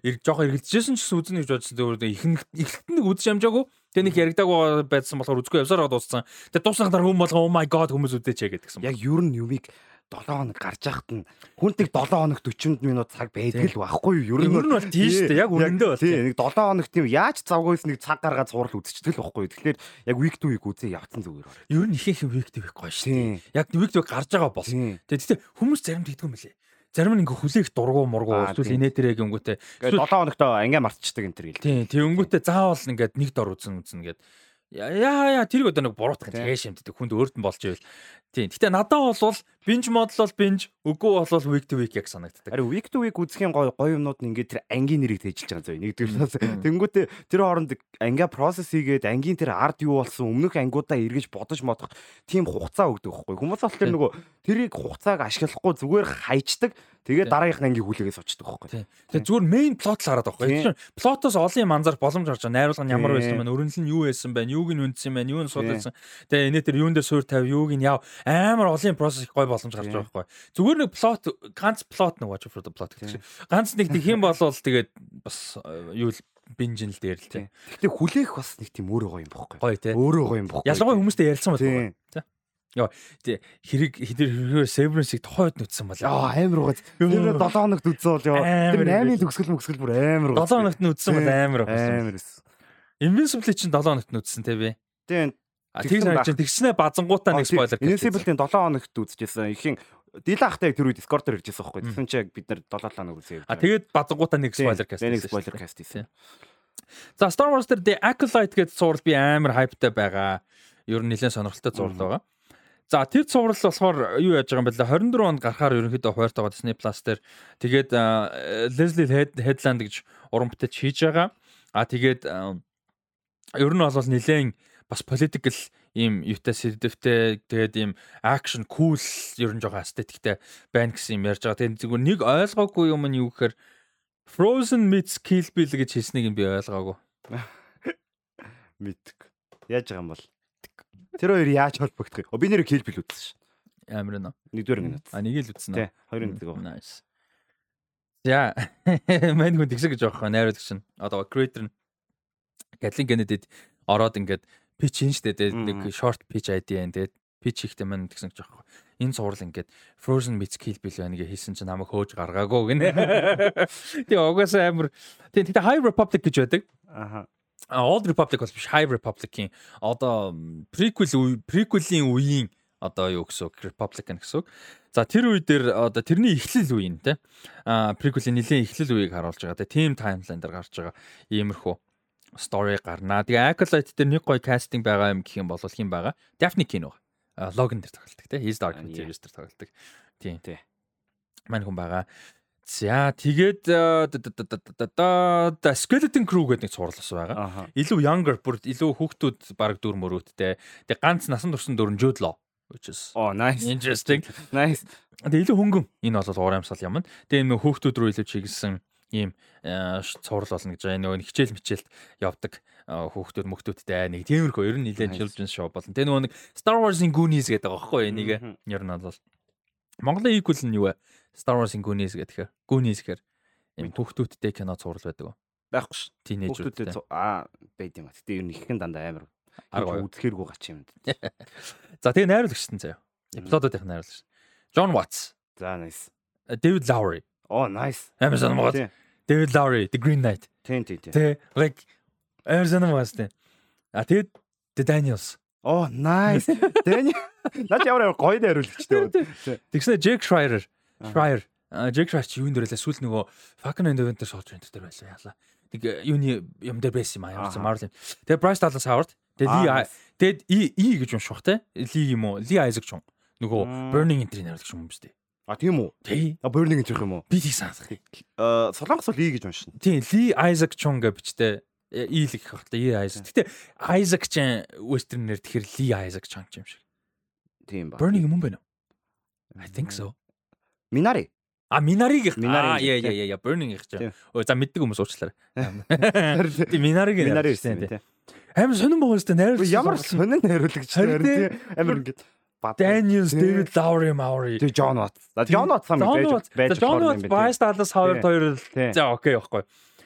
Ирг жоох эргэлжсэн ч гэсэн үзнэ гэж бодсон. Тэгээд ихэнх нэг үзэж амжаагүй. Тэгээ нэг яригдаагүй байсан болохоор үзгүй явсараа дууссан. Тэгээ дуусах дараа хүмүүс болгоо oh my god хүмүүс үдээч гэдгсэн. Яг юу нь юмыг 7 хоног гарч яхад нь хүнтэг 7 хоног 40 минут цаг байдаг л байхгүй юу? Ер нь бол тийм шүү дээ. Яг үнэндээ бол. Тийм нэг 7 хоног тийм яаж завгүйс нэг цаг гаргаад цуврал үзчихдэг л байхгүй юу? Тэгэхээр яг week to week үзээ явцсан зүгээр байна. Ер нь ихэнх week to week гоё шүү дээ. Яг week to week гарч байгаа бол. Тэгээ хүмүүс заримд хийдэг юм лээ зарим нь ингээ хүлээх дургу мургу эсвэл инээтерэг өнгөтэй 7 хоногтой ингээ мартчихдаг энэ төр гэл. Тийм тийм өнгөтэй заавал ингээд нэг дор үзэн үзэн гээд яа яа тэрийг одоо нэг буруутгах тэгээ шимтдэг хүнд өөрт нь болж ивэл Тийм. Гэтэ надад бол binge model бол binge, үгүй бол week to week яг санагддаг. Харин week to week үзэхийн гоё гоё юмнууд нь ингээд тэр ангийн нэрийг тээжилж байгаа зөө. Нэгдүгээр тэнгүүтээ тэр хооронд ангиа process хийгээд ангийн тэр ард юу болсон өмнөх ангиудаа эргэж бодож модох тийм хугацаа өгдөг байхгүй. Хүмүүс бол тэр нөгөө тэрийг хугацааг ашиглахгүй зүгээр хайчдаг. Тэгээ дараагийнх нь ангийн хүлээгээс очдог байхгүй. Тэгээ зүгээр main plot л хараад байхгүй. Плотоос олон юм анзаар боломж гарч байгаа. Найруулга нь ямар байсан бэ? Өрнөл нь юу байсан бэ? Юуг нь үндсэн бэ? Юу нь судалсан. Тэгээ энэ тэр юун дээр суур тавь, юуг нь яав амар олон процесс гой боломж гарч байгаа байхгүй. Зүгээр нэг плот ганц плот нэг watch for the plot гэх шиг. Ганц нэг тийм бол тэгээд бас э, юу л бинжин л дээр л тийм. Гэхдээ хүлээх бас нэг тийм өөрөө гоё юм бохгүй. Гоё тийм. Өөрөө гоё юм бохгүй. Ялангуяа хүмүүстэй ярилцсан байна. Тийм. Яа тий хэрэг хэдэр Severance-ийг тохойд нүдсэн бол яа амар угаз. Тэр 7 хоногт үдсэн бол яа. Тэр 8-ын төгсгөл мөсгөл бүр амар угаз. 7 хоногт нүдсэн бол амар. Амар эс. Invincible чинь 7 хоногт нүдсэн тий би. Тийм тийм санаж тэгснэ базангуудаа нэг спойлер хийсэн. Invincible-ийн 7 хоногт үзчихсэн. Ихийн Дила ахтай тэр үед Discord дээр иржсэн байхгүй. Тэгсэн чинь бид нар 7 хоног үзээ. А тэгээд базангуудаа нэг спойлер каст. Нэг спойлер каст хийсэн. За Star Wars дээр The Acolyte гэдэг зураг би амар хайптай байгаа. Ер нь нэлээд сонирхолтой зураг байгаа. За тэр цуврал болохоор юу яаж байгаа юм бэ? 24 онд гарахаар ерөнхийдөө хууртайгаа Disney Plus дээр тэгээд Leslie Headland гэж уран бүтээч хийж байгаа. А тэгээд ер нь бол нэлээд бас political ийм юутай сэдвтэй тэгээд ийм action cool ер нь жоохон aestheticтэй байна гэсэн юм ярьж байгаа. Тэгээд зүгээр нэг ойлгоогүй юм нь юу гэхээр Frozen meets Kill Bill гэж хэлснийг би ойлгоогүй. Мэдг. Яаж байгаа юм бол Тэр хоёр яаж холбогдох вэ? Би нэр Kill Bill үзсэн шин. Амар нэ. Нэгдүгээр минут. А нэг л үзсэн үү? Хоёрын нэг. Nice. За мань хүн тэгсэ гэж байгаа найруулагч нь одоо creator нь Kathleen Kennedy ороод ингээд pitch хийн штэ тэгээд нэг short pitch ID байна тэгээд pitch хийхдээ мань гэсэн гэж байгаа. Энэ цуврал ингээд Frozen meets Kill Bill байна гэж хийсэн чинь намайг хөөж гаргаагүй гинэ. Тэгээ угаасаа амар тийм тэгээ High Republic гэж байдаг. Аха. Old Republic бол биш High Republic-ийн одоо prequel prequel-ийн үеийн одоо юу гэсэн үг Republican гэсэн үг. За тэр үе дээр одоо тэрний эхлэл үе нь те. А prequel-ийн нэлийн эхлэл үеийг харуулж байгаа. Тэгээ team timeline дээр гарч байгаа иймэрхүү story гарнаа. Тэгээ Acolyte дээр нэг гоё casting байгаа юм гэх юм бол хин байгаа. Daphne Keane байгаа. Logan дээр тоглолдог те. His Dark Materials дээр тоглолдог. Тийм. Тий. Мань хүн байгаа. За тэгээд The Skeleton Crew гэдэг нэг цувралс байгаа. Илүү younger бүр илүү хүүхдүүд баг дүр мөрөөдтэй. Тэгээ ганц насан нь Jude Law which is Oh nice. Interesting. Nice. Тэгээ илүү хөнгөн. Энэ бол урамсал юм. Тэгээ нөх хүүхдүүд рүү илүү чиглэсэн ийм цуврал болно гэж байгаа. Нөгөө хичээл мичээлд явдаг хүүхдүүд мөхтүүдтэй нэг тиймэрхүү ер нь нэлээд children's show болно. Тэгээ нөгөө нэг Star Wars-ing Goonies гэдэг байгаа байхгүй энийг ер нь бол Монголын equal нь юу вэ? Star Wars-ing Goonies гэхээр Goonies гэхээр ийм хүүхдүүдтэй кино цуврал байдаг уу? Байхгүй ш. Хүүхдүүдтэй аа байд юм. Гэтэ ер нь иххэн дандаа амар арга үзэхэргүй гач юм. За тэгээ найруулагчсан заяа. Эпизодуудын найруулагч. John Watts. За nice. David Lowery. Oh nice. Amazon мод. David Lowery, The Green Knight. Тийм тийм тийм. Тэ like мод тэ. А тэгээд The Daniels. Oh nice. Daniel. Наад ямар гоё найруулагчтай. Тэгснэ Jake Schreier. Schreier. Jake Schreier чи юун дээрээ сүүл нөгөө and the Winter Soldier энэ дээр байлаа яалаа. Нэг юуны юм дээр байсан юм аа ямар Marvel. Тэгээ Bryce Dallas Howard Тэгээ Ли тэгэд И И гэж унших те. Ли юм уу? Ли Айзек ч юм. Нөгөө Burning Entry найруулагч юм биш үү? А тийм үү? Тий. А Burning гэж юм уу? Би тийг санах. Аа Солонгос бол И гэж уншина. Тий, Ли Айзек Чун гэж бичтэй. И л гэх хэрэг. И Айзек. Гэтэ Айзек ч вестернээр тэгэхээр Ли Айзек Чун юм шиг. Тийм ба. Burning юм байна уу? I think so. Минари. А Минариг Минари аа яа яа яа Burning их ч. Өө за мэддэг хүмүүс уучлаарай. Тий Минариг Минари гэсэн тийм. Амар сонирн байгаа юм шүү дээ. Найруулсан. Ямар сонин найруулагч Харин тийм. Амар ингэж Daniels, David Lowry, Maury. Тэгээ John Watts. John Watts сам байж байж John Watts Vice Dallas Howard хоёр Тийм. за окей байхгүй.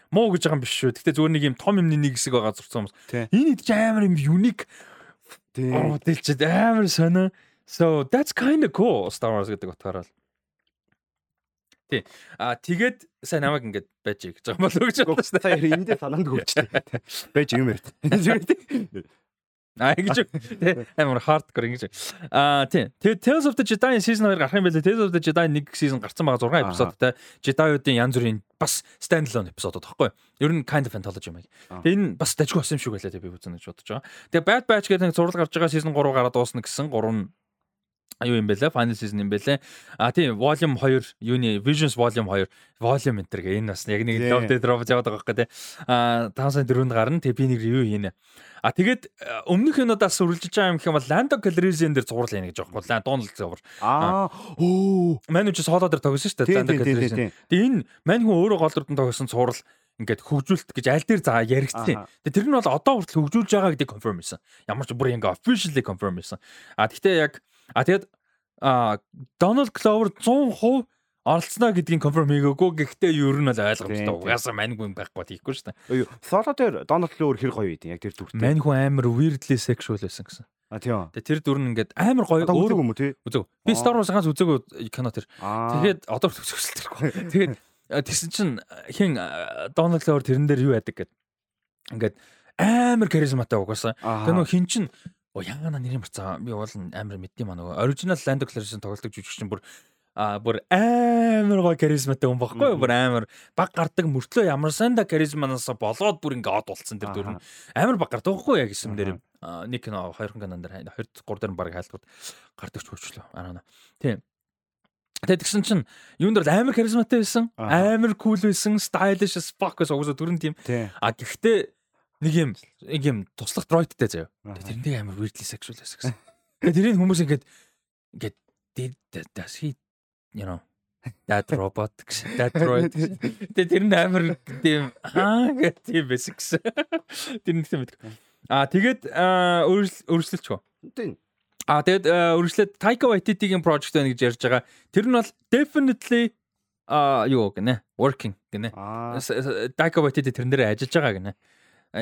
Муу гэж байгаа юм биш шүү. Гэтэ зүгээр нэг юм том юмны нэг хэсэг байгаа зурсан. Тийм. Энэ ч амар юм unique модельчд амар сонио. So that's kind of cool Star Wars гэдэг утгаараа. Тий. А тэгээд сайн намайг ингэж байж гэж байгаа юм болов уу гэж дээ. Сая эндээ санаанд гүвчтэй. Байж юм ярь. Аа ингэж тий амар hardcore ингэж. Аа тий. Тэгээд Tales of the Jedi season 2 гарах юм байлээ. Tales of the Jedi 1 season гарсан байгаа 6 эпизодтай. Jedi-уудын янз бүрийн бас standalone эпизодод баггүй. Ер нь kind of anthology юм. Тэгээд энэ бас дажгүй болсон юм шиг байлаа би үзэн гэж бодож байгаа. Тэгээд Bad Batch гэдэг нэг зурлал гарч байгаа season 3 гараад дуусна гэсэн 3 аюу юм бэлээ final season юм бэлээ. А тийм volume 2 юуны visions volume 2 volume enter гэх энэ бас яг нэг dead drop яваад байгаа байхгүй тий а 5 сая 4-нд гарна тэг би нэг review хийнэ. А тэгээд өмнөх юмудаас үргэлжлэж байгаа юм гэх юм бол Lando Calrissian дээр зурвал хийнэ гэж байгаа байхгүй Donald зурвал Аа оо. Мань ч соло дээр тогсон шүү дээ Lando Calrissian. тэг энэ мань хүн өөрөө гол дүрдэн тогсон цуврал ингээд хөгжүүлэлт гэж аль дээр за яригдсан. Тэгээ тэр нь бол одоо хүртэл хөгжүүлж байгаа гэдэг confirm хийсэн. Ямар ч бүр ингээ officially confirm хийсэн. А тэгтээ яг А тэгэд а Donald Glover 100% оролцсноо гэдгийг конферм хийгээгүй гэхдээ ер нь бол ойлгомжтой. Угаасаа маньгүй байхгүй тийхгүй шүү дээ. Соло дээр Donald Glover хэр гоё байдیں۔ Яг тэр дүртэй. Маньгүй амар weirdly sexual байсан гэсэн. А тийм. Тэгээ тэр дүр нь ингээд амар гоё өөр юм уу тий? Үзэг. Би Star Wars ганц үзээгүй кино тэр. Тэгээд одоо төсөөлтөрхгүй. Тэгээд тэгсэн чинь хин Donald Glover тэрэн дээр юу яадаг гэд. Ингээд амар харизматай угаасаа. Тэр нөх хин чин Оо яана нэрийн марцаа. Би бол амар мэддэм маа нөгөө original Land Clarice-ын тоглолтог жүжигчин бүр а бүр амар гой харизматай хүн баггүй бүр амар баг гардаг мөртлөө ямар санда харизманаас болоод бүр ингээ од болцсон тэр дүр нь. Амар баг гардаг байхгүй яг юм дээр? Нэг кино хоёр кинон дээр 2 3 дээр баг хайлтгууд гардаг ч хөөчлөө араа тийм Тэгээд тэгсэн чинь юунд дэр амар харизматай байсан амар кул байсан stylish as fuck гэсэн угсаа дүрэн тийм. А гэхдээ нэг юм нэг юм туслах дроидтэй заяа. Тэрнээ амар weirdly sexual байсан гэсэн. Тэгээд тэрийн хүмүүс ингээд ингээд does he you know that robot that droid тэгээд тэр нь амар тийм аа гэх тийм байсан гэсэн. Тэр нэг юм мэдгүй. Аа тэгээд өргөжлөлч гоо. Тийм. Аа тэгээд өргөжлөлт Taika Waititi-гийн project байна гэж ярьж байгаа. Тэр нь бол definitely а юу гэнэ working гэнэ. Taika Waititi тэрэн дээр ажиллаж байгаа гэнэ.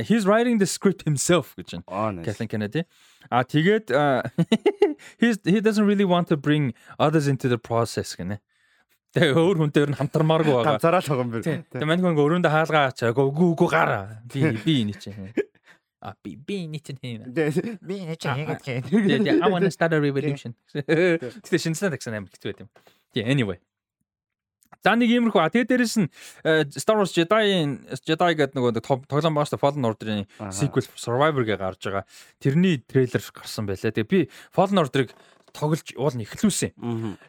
He's writing the script himself гэж байна. Kathleen Kennedy. А тэгээд he's he doesn't really want to bring others into the process гэнэ. Тэгээ өөр хүнтэй нь хамтармааргүй байгаа. Ганцаараа л байгаа юм байна. Тэгээ мань хүн өрөөндөө хаалгаа ачаа. Үгүй үгүй гараа. Би би энэ чинь. А би би энэ чинь юм. Би энэ чинь хийгээд гээ. I want to start a revolution. Тэгээ шинжлэх тагсан амар хэцүү байт юм. Тэгээ anyway. За нэг иймэрхүү. Тэгээ дээрэс нь Star Wars Jedi Jedi гэдэг нөгөө тоглоом байгаа шүү Fallen Order-ийн sequel Survivor гээ гарч байгаа. Тэрний трейлер гарсан байлаа. Тэгээ би Fallen Order-ыг тоглож уул нь эхлүүлсэн.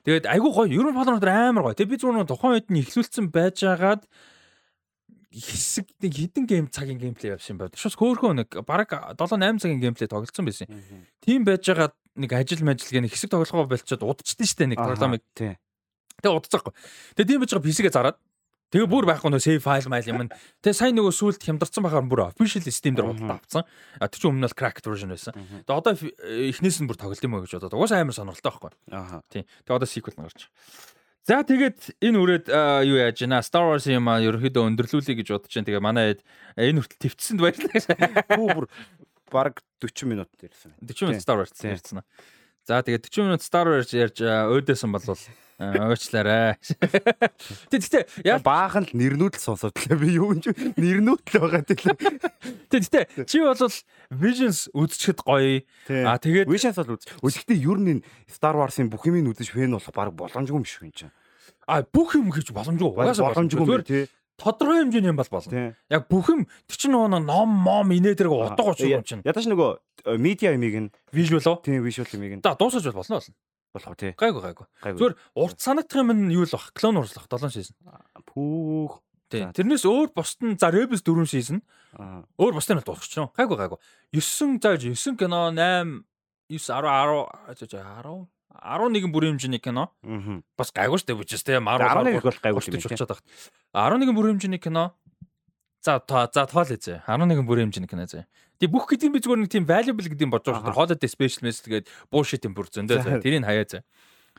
Тэгээд айгүй гоё. Ер нь Fallen Order амар гоё. Тэгээ би зүгээр тухайн үед нь эхлүүлсэн байжгаад хэсэг нэг хідэн гейм цагийн геймплей явсан байд. Шус хөөхөө нэг бараг 7 8 цагийн геймплей тоглолцсон байсан. Тийм байжгаад нэг ажил мажил гэх нэг хэсэг тоглохоо болчиход удаждсан шүү дээ нэг тоглоомыг. Тэгээ удацсахгүй. Тэгээ тийм байж байгаа PC-гээ зараад тэгээ бүр байхгүй нөө save file майл юм. Тэгээ сайн нөгөө сүулт хямдарсан байхаар бүр official Steam дээр худалдаа авцсан. А тэр чинь өмнө нь cracked version байсан. Тэгээ одоо эхнээс нь бүр тоглолт юм уу гэж бодоод угаасаа амар сонирхолтой байхгүй. Аа. Тийм. Тэгээ одоо sequel гарч. За тэгээд энэ үрээд юу яаж байна? Star Wars юм а ерөөхдөө өндөрлүүлэе гэж бодож байна. Тэгээ манай энэ хүртэл твцсэнд баярлалаа. Бүү бүр баг 40 минут ярьсан. 40 минут Star Wars ярьсан. За тэгээд 40 минут Star Wars ярьж өөдөөсөн болвол уучлаарай. Тэгтээ яа баахан л нэрнүүд л сонсоод лээ би юу юм нэрнүүд л байгаа тийм. Тэгтээ чи бол Visions үзчихэд гоё. А тэгээд Visions бол үз. Үзэхдээ ер нь Star Wars-ын бүх юмыг үзэж фэн болох баг боломжгүй юм шиг юм чинь. А бүх юм гэж боломжгүй. Угаасаа боломжгүй тий тодорхой хэмжээний юм бол болно. Яг бүх юм тэр чинь нөгөө ном мом инээ тэрэг утга учир юм чинь. Ядаж нөгөө медиа юмыг нь вижюал уу? Тийм вижюал юмыг нь. За дуусаж бол болно болно. Болох тий. Гайгүй гайгүй. Зүгээр урт санагдах юм нь юу л бах? Л бах 7 шийсэн. Пүүх. Тий. Тэрнээс өөр бусд нь за Rebels 4 шийсэн. Өөр бусдын бол дуусчихно. Гайгүй гайгүй. 9 зааж 9 кино 8 9 10 10 10 11 бүрийн хэмжээний кино. Бас гайгүй шүү дээ бүжээс те Marvel 11 бол гайгүй юм болчиход байна. 11 бүрийн хэмжээний кино. За за тоол ээ. 11 бүрийн хэмжээний кино зэ. Тэг бүх гэдэг би зүгээр нэг тийм valuable гэдэг юм бодож байгаа шүү. Holiday special message тэгээд bullshit юм бүр зөндөө зэ. Тэрийг хаяа зэ.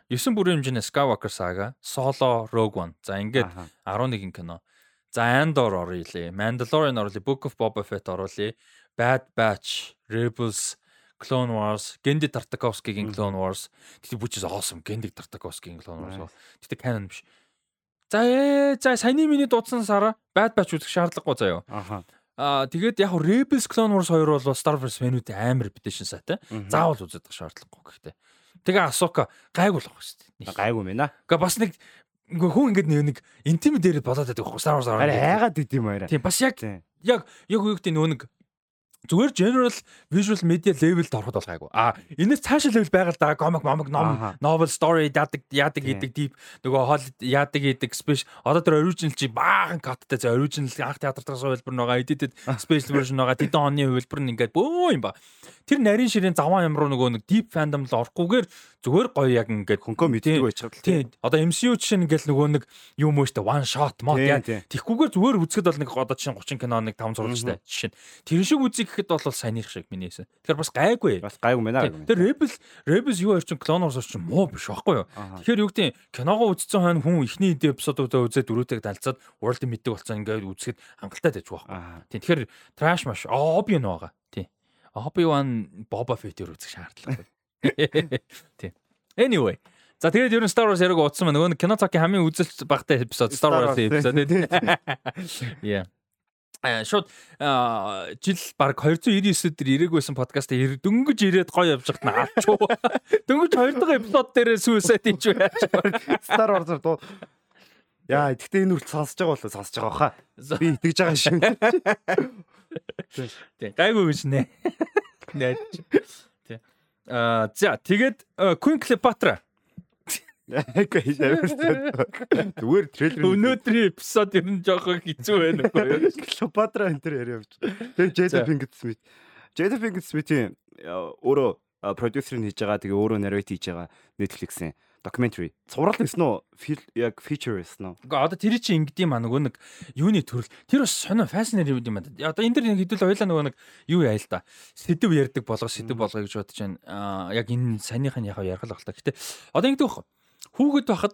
9 бүрийн хэмжээний Skywalker saga, Solo, Rogue One. За ингээд 11 кино. За Andor оруулъя. Mandalorian оруулъя. Book of Boba Fett оруулъя. Bad Batch, Rebels, Clone Wars, Gendy Tartakovsky-гийн Clone Wars. Тэгтээ is awesome. Gendy Tartakovsky-гийн Clone Wars. Тэгтээ canon биш. За ээ за саяны миний дуудсан сараа Bad Batch үзэх шаардлагагүй заяа. Аха. Аа тэгээд яг Rebels Clone Wars 2 бол Star Wars фэнүүд амар репетишн сайтай. Заавал үзэх шаардлагагүй гэхдээ. Тэгээ Асока гайгүй л баг шүү дээ. Гайгүй мэнэ. Гэхдээ бас нэг Ингээ хүн ингээд нэг интимидээр болоод байдаг байхгүй Star Wars арай хайгаад идэм байраа. Тийм бас яг яг яг гэдэг нөгөө нэг зүгээр general visual media level-д ороход бол гайгүй. А энэс цаашаа level байгаад байгаа comic, comic, ном, novel story яадаг яадаг гэдэг deep нөгөө хол яадаг гэдэг special одоо тэр original чи баахан cutтай за original анх театртаас хувилбар байгаа edited special version байгаа тэдэн оны хувилбар нь ингээд бөө юм ба. Тэр нарийн ширийн заван юм руу нөгөө нэг deep fandom л орохгүйгээр зүгээр гоё яг ингээд хөнгөө мэддэг байчихвал тийм. Одоо MCU жишээ нь ингээл нөгөө нэг юм штэ one shot мод яа. Тэгхгүйгээр зүгээр үзэхэд бол нэг одоо чинь 30 кино нэг 5 зурлагчтай жишээ. Тэр шиг үзье гэхэд бол саяных шиг миний хэсэ. Тэгэхээр бас гайгүй. Бас гайгүй мэнэ. Тэр Rebel Rebels юу орчин Clone Wars орчин муу биш байхгүй юу? Тэгэхээр юу гэдэг киногоо үзсэн хойно хүн ихний эпизодуудаа үзээд дөрөвтэйг далцаад уралдын мэддэг болсон ингээд үзэхэд хангалттай байж байгаа. Тийм. Тэгэхээр trash маш Obi-Wan байгаа. Тийм. Obi-Wan Boba Fett-ээр үзэх шаардлага. Тийм. Anyway. За тэгээд ер нь Star Wars яриг утсан маа нөгөө кино цагийн хамгийн үзэлт багтай эпизод Star Wars-ийн эпизод тийм. Yeah. Шууд жил баг 299 дээр ирэг байсан подкаст дөнгөж ирээд гоё явж байхад нь авчуу. Дөнгөж хоёр дахь эпизод дээр сүүсэт юм чи байж. Star Wars дуу. Яа, гэхдээ энэ үрт сонсож байгаа болоо сонсож байгаа хаа. Би итгэж байгаа шин. Тэг. Гайгүй гэж нэ. Найд. Тэг. Аа за тэгээд Queen Cleopatra Эгэ яваарсан. Зүгээр трейлер. Өнөөдрийн эпизод ер нь жоохон хэцүү байна уу? Клеопатра энэ төр яриа явж. Тэгээ Jada Pinkett Smith. Jada Pinkett Smith-ийн өөрөө продюсер нь хийж байгаа. Тэгээ өөрөө narrate хийж байгаа Netflix-ийн documentary. Цуврал нэсэн үү? Яг feature нэсэн үү? Гэхдээ одоо тэр чинь ингэдэм маа нөгөө нэг юуны төрөл. Тэр бас сонио fascinating юм байна. Одоо энэ дэр нэг хэдүүл хоёлаа нөгөө нэг юу яа л да. Сэдв ярьдаг болгоо сэдв болгоо гэж бодож байна. Аа яг энэ санийх нь яг ярих л та. Гэтэ одоо ингэдэг байхгүй Хүүхэд байхад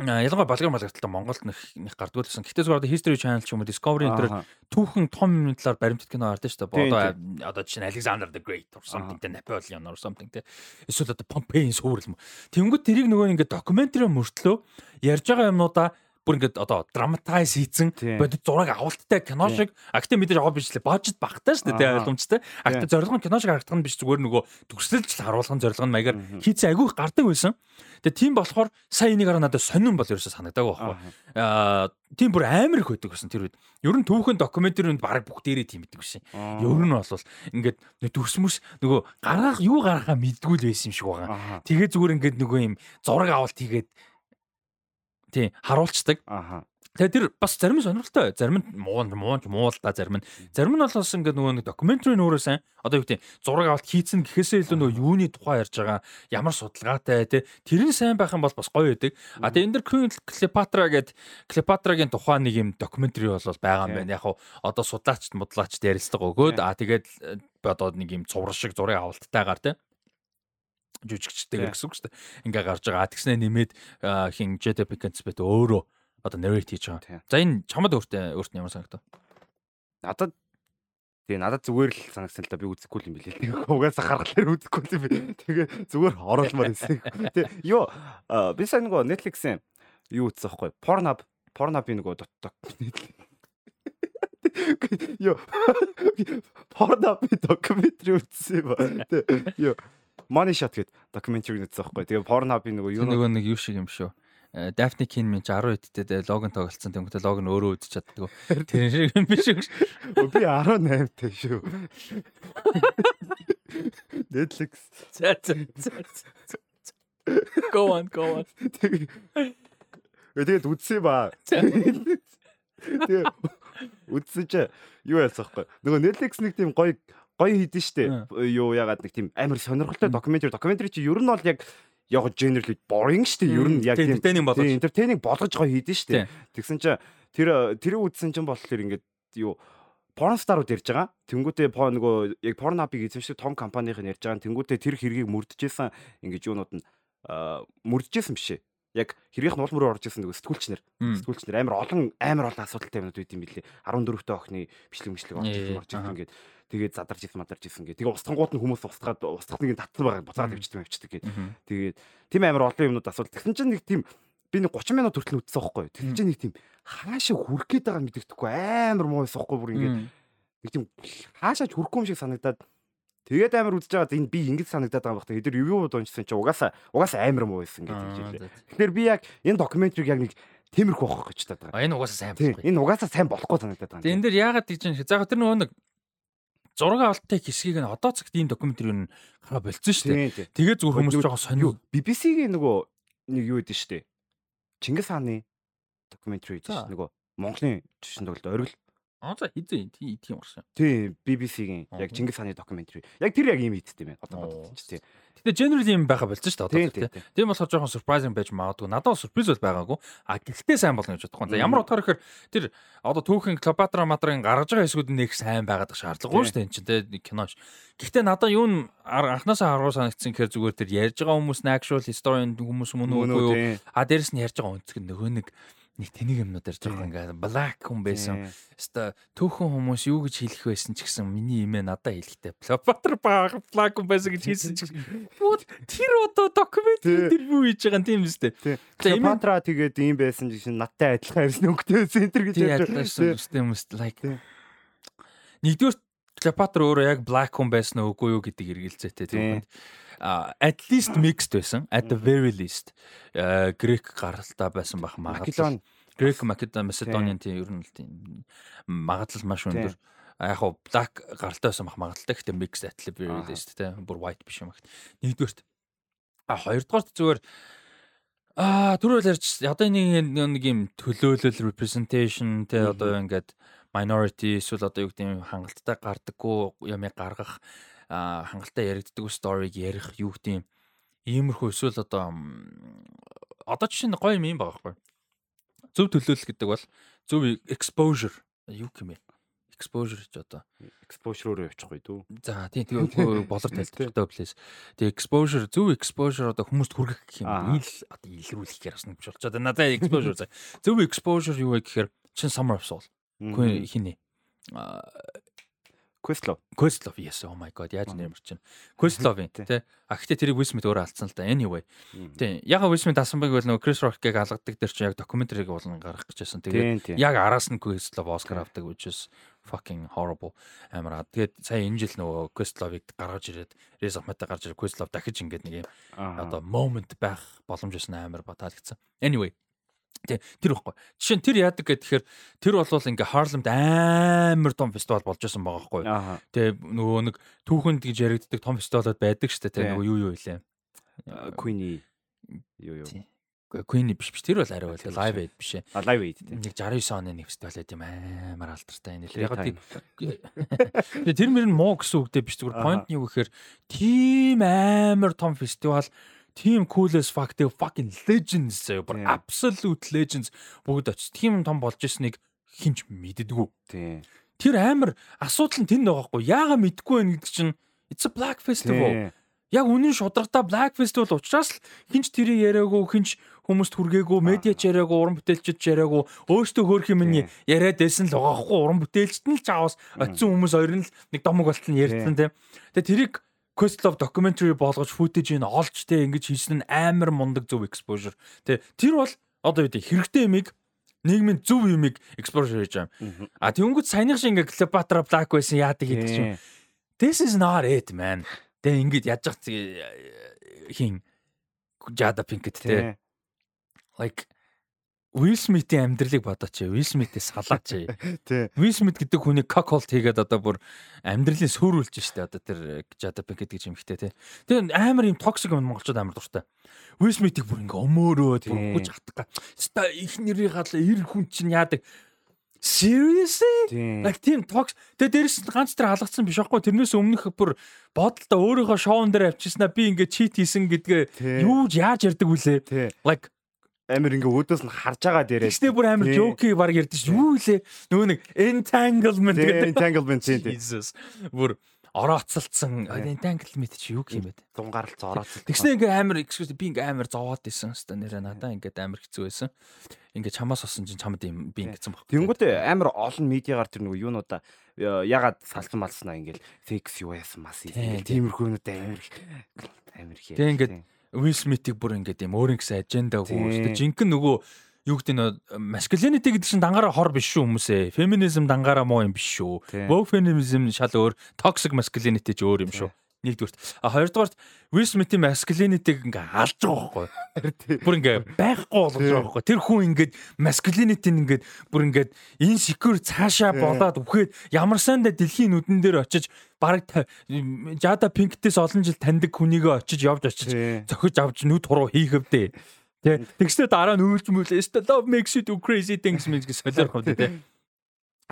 ялангуяа балгар малгарталтай Монголд нэг гардгүй лсэн. Гэтэ зүгээр одоо History Channel ч юм уу Discovery энэ төр түүхэн том юмны талаар баримтат кино гардаг шүү дээ. Одоо одоо жишээ нь Alexander the Great or something тэ Napoleon or something тэ. Эсвэл одоо Pompey сүрэл юм. Тэнгүүд тэрийг нөгөө ингээд докюментари мөртлөө ярьж байгаа юмнуудаа бүр ингээд одоо драматайз хийцэн бодит зураг авалттай кино шиг. Актив мэдээж аваа бичлээ бажет багтаа шүү дээ ойлгомжтой актив зорилго нь кино шиг харагдах нь биш. Зүгээр нөгөө төгсөлж харуулах нь зорилго нь маягаар хийцэн агиух гардаг байсан. Тэгээ тийм болохоор сая энийг хараа надад сонирн бол ерөөсө санагдаагүй байхгүй. Аа тийм бүр амар их байдаг гэсэн тэр үед. Ер нь түүхэн докюментариунд баг бүх дээрээ тийм байдаг шин ер нь бол ингээд төгсмөс нөгөө гаргах юу гаргахаа мэдгүй л байсан юм шиг байгаа. Тэгээ зүгээр ингээд нөгөө юм зураг авалт хийгээд тий харуулцдаг. Аха. Тэгээ тэр бас зарим нь сонирхолтой. Зарим нь муу муу муу л да зарим нь. Зарим нь бас ингээд нөгөө нэг докюментари нөөрөө сайн. Одоо юу гэдэг зураг авалт хийцэн гэхээсээ илүү нөгөө юуны тухай ярьж байгаа ямар судалгаатай тий тэр нь сайн байх юм бол бас гоё байдаг. А тэгээ энэ дэр Queen Cleopatra гэдэг Cleopatra-гийн тухай нэг юм докюментари бол байгаа юм байна. Яг одоо судлаач мудлаач ярилцлага өгөөд а тэгээд э, одоо нэг юм цуврал шиг зураг авалттайгаар тий жүжигчтэйгэр гэсэн үг шүү дээ. Ингээ гарч байгаа. Тэгснэ нэмээд хин JT Pickens-бэт өөрөө одоо narrate хийж байгаа. За энэ чамд өөртөө өөрт нь ямар санагдав? Надад Тэгээ надад зүгээр л санагсан л да би үзэхгүй юм билээ. Тэгээ угаасаа харгалаар үзэхгүй юм би. Тэгээ зүгээр оруулмаар байсан. Тэгээ ёо би сайн нөгөө Netflix-ийн юу үзсэн байхгүй. Pornhub Pornhub-ийн нөгөө дотдог. Ёо Pornhub-ийн докюментари үзсэн ба. Тэгээ ёо Money Shot гэдэг докюментари үзсэн байхгүй. Тэгээ Pornhub-ийн нөгөө юу нөгөө нэг юу шиг юм шүү. Daphne Kin минь 10 эдтэй логон тоглолцсон тэнгуүтэй лог нь өөрөө үзэж чаддаг. Тэр шиг юм биш үү? Би 18 тэй шүү. Netflix. За за за. Go on, go on. Тэгээд үдсэн ба. Тэгээд үдсэн чи юу яасан бэ? Нөгөө Netflix нэг тийм гоё гоё хийдэн штэ. Юу ягаад нэг тийм амар сонирхолтой докюментари. Докюментари чи ер нь бол яг яг generally boring штэ. Ер нь яг тийм entertaining болгож entertaining болгож гоё хийдэн штэ. Тэгсэн чи тэр тэр үдсэн чинь болохоор ингээд юу порн старууд ярьж байгаа. Тэнгүүтээ по нөгөө яг порн апыг эзэмшдэг том компанийн ярьж байгаа. Тэнгүүтээ тэр хэргийг мөрдөжсэн ингэж юунууд нь мөрдөжсэн бишээ. Яг хэрийнх нь улмөр орж исэн нөгөө сэтгүүлчнэр. Сэтгүүлчнэр амар олон амар олон асуудалтай юмнууд үйд юм билээ. 14 дэх охины бичлэг мишлэг орж ирсэн орж ирсэн ингээд тэгээд задарч исэн мадарч исэн гэ. Тэгээ устгангууд нь хүмүүс устгаад устгах нэг татсан байгаа буцаад авчдаг авчдаг гэ. Тэгээд тийм амар олон юмнууд асуудал. Тэгсэн чинь нэг тийм би нэг 30 минут хүртэл үтсэн байхгүй. Тэр чинь нэг тийм хаашаа хүрэх гээд байгааг мэддэхгүй амар муу байсан байхгүй бүр ингээд нэг тийм хаашаач хүрэхгүй юм шиг санагдаад тэгээд амар үдэж байгаа энэ би ингэж санагдаад байгаа юм байна. Эдгээр ревю дуунчсан чи угаасаа угаасаа амар муу байсан гэж хэлээ. Тэгэхээр би яг энэ докюментариг яг нэг темирхүү болох гэж таад байгаа. Энэ угаасаа сайн болохгүй. Энэ угаасаа сайн болохгүй санагдаад байгаа. Энэ дэр яагаад гэж юм заага тэр нөгөө нэг зураг авалттай хэсгийг нь одоо цагт ийм докюментари юу гараа болцсон шүү дээ. Тэгээ зүгээр хүмүүс жоохон сонио. BBC-гийн нөгөө нэг юу гэдэг шүү дээ. Чингис хааны докюментари гэж нөгөө Монголын жишээн тоглолт оргил. Аа за хизээ тийм тийм гарсан. Тийм BBC-гийн яг Чингис хааны докюментари. Яг тэр яг юм хийдтэй байна. Одоо бодсон чи тийм. Гэтэ general юм байха болсон шүү дээ одоо тийм болохоор жоохон surprising байж магадгүй. Надад surprise бол байгаагүй. А гэхдээ сайн болно гэж бодохгүй. За ямар утгаар ихээр тэр одоо түүхэн Клеопатра мадрын гаргаж байгаа хэсгүүд нэг сайн байгаад шаардлагагүй шүү дээ энэ чинь тийм кинош. Гэхдээ надад юу н анханасаа харуу санагдсан гэхээр зүгээр тэр ярьж байгаа хүмүүс нь actual historian хүмүүс мөн үгүй юу. А дээрэс нь ярьж байгаа өнцөг нөгөө нэг нэг тэнийг юмнууд ярьж байгаа ингээд black хүн байсан. Хэвээ төөхөн хүмүүс юу гэж хэлэх байсан ч гэсэн миний имээ надад хэлэхтэй. Cleopatra black хүн байсан гэж хэлсэн ч тэр одоо документ тэр юу хийж байгаа юм тийм үстэй. Cleopatra тэгээд ийм байсан чинь надтай адилхан харьсан өнгөтэй байсан энэ гэж ярьж байгаа. Үстэй like нэгдүгээр Cleopatra өөрөө яг black хүн байсан уу үгүй юу гэдэг эргэлзээтэй тийм at least mixed байсан. At the very least. Грек гаралтай байсан бах магадлал грек македон macedonian тийм ер нь л тийм магадлал маш өндөр. Яг хуу black гаралтай байсан бах магадлалтай гэхдээ mixed at the very least тийм бүр white биш юм агт нэгдүгээрт а хоёрдугаарт зүгээр А түрүү л ярьж одоо нэг нэг юм төлөөлөл representation те одоо ингээд minority эсвэл одоо юу гэдэг юм хангалттай гардаггүй ямыг гаргах хангалттай яригддаг сториг ярих юу гэдэм иймэрхүү эсвэл одоо одоо жишээ нь гоё юм байгаа байхгүй. Зөв төлөөлөл гэдэг бол зөв exposure юу юм бэ? exposure гэж одоо exposure-оор явчихгүй дүү. За тийм тэгээ болор тайлбартай place. Тэгээ exposure зөв exposure одоо хүмүүст хүргэх гэх юм. Ил одоо илрүүлэх гэж бас нэг болж байгаа. Надад exposure за. Зөв exposure юу вэ гэхээр чин summer of soul. Хин хинэ. Questlove. Questlove yes oh my god яаж нэр мөрч чинь. Questlove тий. А гэхдээ тэрийг Will Smith өөрөө алдсан л да. Anyway. Тий. Яг Will Smith асан байг бол нөгөө Chris Rock-ыг алгадаг дээр чинь яг докюментариг болон гаргах гэжсэн. Тэгээд яг араас нь Questlove Oscar авдаг which is fucking horrible амараа. Тэгээд сая энэ жил нөгөө Questlove-ыг гаргаж ирээд Riz Ahmed-тай гарч ирээд Questlove дахиж ингээд нэг юм одоо moment байх боломж өсөн амар баталгдсан. Anyway Тэ тэр ихгүй. Жишээ нь тэр яадаг гэхээр тэр болвол ингээ Харлемд амар том фестивал болж исэн байгаа хгүй. Тэ нөгөө нэг түүхэнд гэж яригддаг том фестивалууд байдаг штэ тэ нөгөө юу юу илээ. Queenie юу юу. Queenie биш биш тэр бол арай бол live aid биш ээ. А live aid тийм. Нэг 69 оны нэг фестивал байт юм амар алдартай энэ л. Яг тийм. Тэр мөр нь муу гэсэн үгтэй биш зүгээр point нь юу гэхээр тийм амар том фестивал team cool as fuck тэг fucking legends заяа бүр absolute legends бүгд очиж team том болж ирснийг хинч мэддэггүй. Тийм. Тэр амар асуудал нь тэнд байгаа хгүй. Яага мэдгүй байх гэдэг чинь it's a black festival. Яг үнэн шударгатай black festival учраас л хинч тэрийг яриаггүй хинч хүмүүст хүргээгүй медиач яриаггүй уран бүтээлчд яриаггүй өөртөө хөөх юм нь яриад байсан л байгаа хгүй уран бүтээлчд нь л чаавас очисон хүмүүс хоёр нь л нэг домог болтол нь ярьсан тийм. Тэгээ тэрийг Questlove documentary болгож footage-ийг олж те ингэж хийсэн нь амар мундаг зөв exposure. Тэ тэр бол одоо юу хэрэгтэй юмыг нийгмийн зөв юмыг exposure хийж байгаа. А тэнгууд саяных шиг ингээ Cleopatra Black байсан яадаг гэдэг чинь. This is not it man. Тэ ингэж яаж зах хин Jada Pinkett те. Like Will Smith-ийн амьдралыг бодооч. Will Smith-ээс салаач. Тий. Will Smith гэдэг хүний cockhold хийгээд одоо бүр амьдралын сүрүүлж штэ одоо тэр Jada Pinkett гэж юм хтэй тий. Тэгээ амар юм токсик юм монголчууд амар дуртай. Will Smith-ийг бүр ингээ өмөөрөөд бүр хүч хатгаа. Ста их нэрийн гал эр хүн чинь яадаг. Seriously? Like тийм токс. Тэгээ дээрэс нь ганц тэр халагдсан биш аахгүй. Тэрнээс өмнөх бүр бодолтой өөрийнхөө шоун дээр авчирснаа би ингээ чит хийсэн гэдгээ юу яаж ярьдаг вүлээ? Like амир ингээ өөдөөс нь харж байгаа дээрээ. Тэгснэ бүр амир жоки баг ярьдэн ш. Юу лээ? Нөгөө нэг entanglement гэдэг. Entanglement тийм. Jesus. Бүр орооцолцсон entanglement чи юу юм бэ? Дунгаарлц орооцол. Тэгснэ ингээ амир excuse би ингээ амир зовоод исэн хэвээр нэрээ надаа ингээ амир хэцүү байсан. Ингээ чамаас осон чинь чамд юм би ингэсэн баг. Тэнгүүтээ амир олон медиагаар тэр нөгөө юунуудаа ягаад салсан малснаа ингээл fix юу яасан мас ингээл тиймэрхүүнүүдээ амир амир хээ. Тэг ингээ Will Smith-ийг бүр ингээд юм өөрийн гэсэн аженда хөөстэй. Жинхэнэ нөгөө юу гэдэг нь masculinity гэдэг чинь дангаараа хор биш шүү хүмүүсээ. Feminism дангаараа муу юм биш шүү. Woke feminism шал өөр, toxic masculinity ч өөр юм шүү. Нэгдүгürt. А хоёрдугаарт Will Smith-ийн masculinity-г ингээ алж байгаа байхгүй. Бүр ингээ байхгүй болгож байгаа байхгүй. Тэр хүн ингээд masculinity-г ингээд бүр ингээд insecure цаашаа болоод үхээд ямар сандаа дэлхийн нүдэн дээр очиж бараг Jada Pinkett-ээс олон жил таньдаг хүнийгээ очиж явж очиж зохиж авч нүд хуруу хийхвдээ. Тэ. Тэгснээр дараа нь үйлч мүлээ. Love makes you do crazy things мэнс гэж солиорох үү тэ.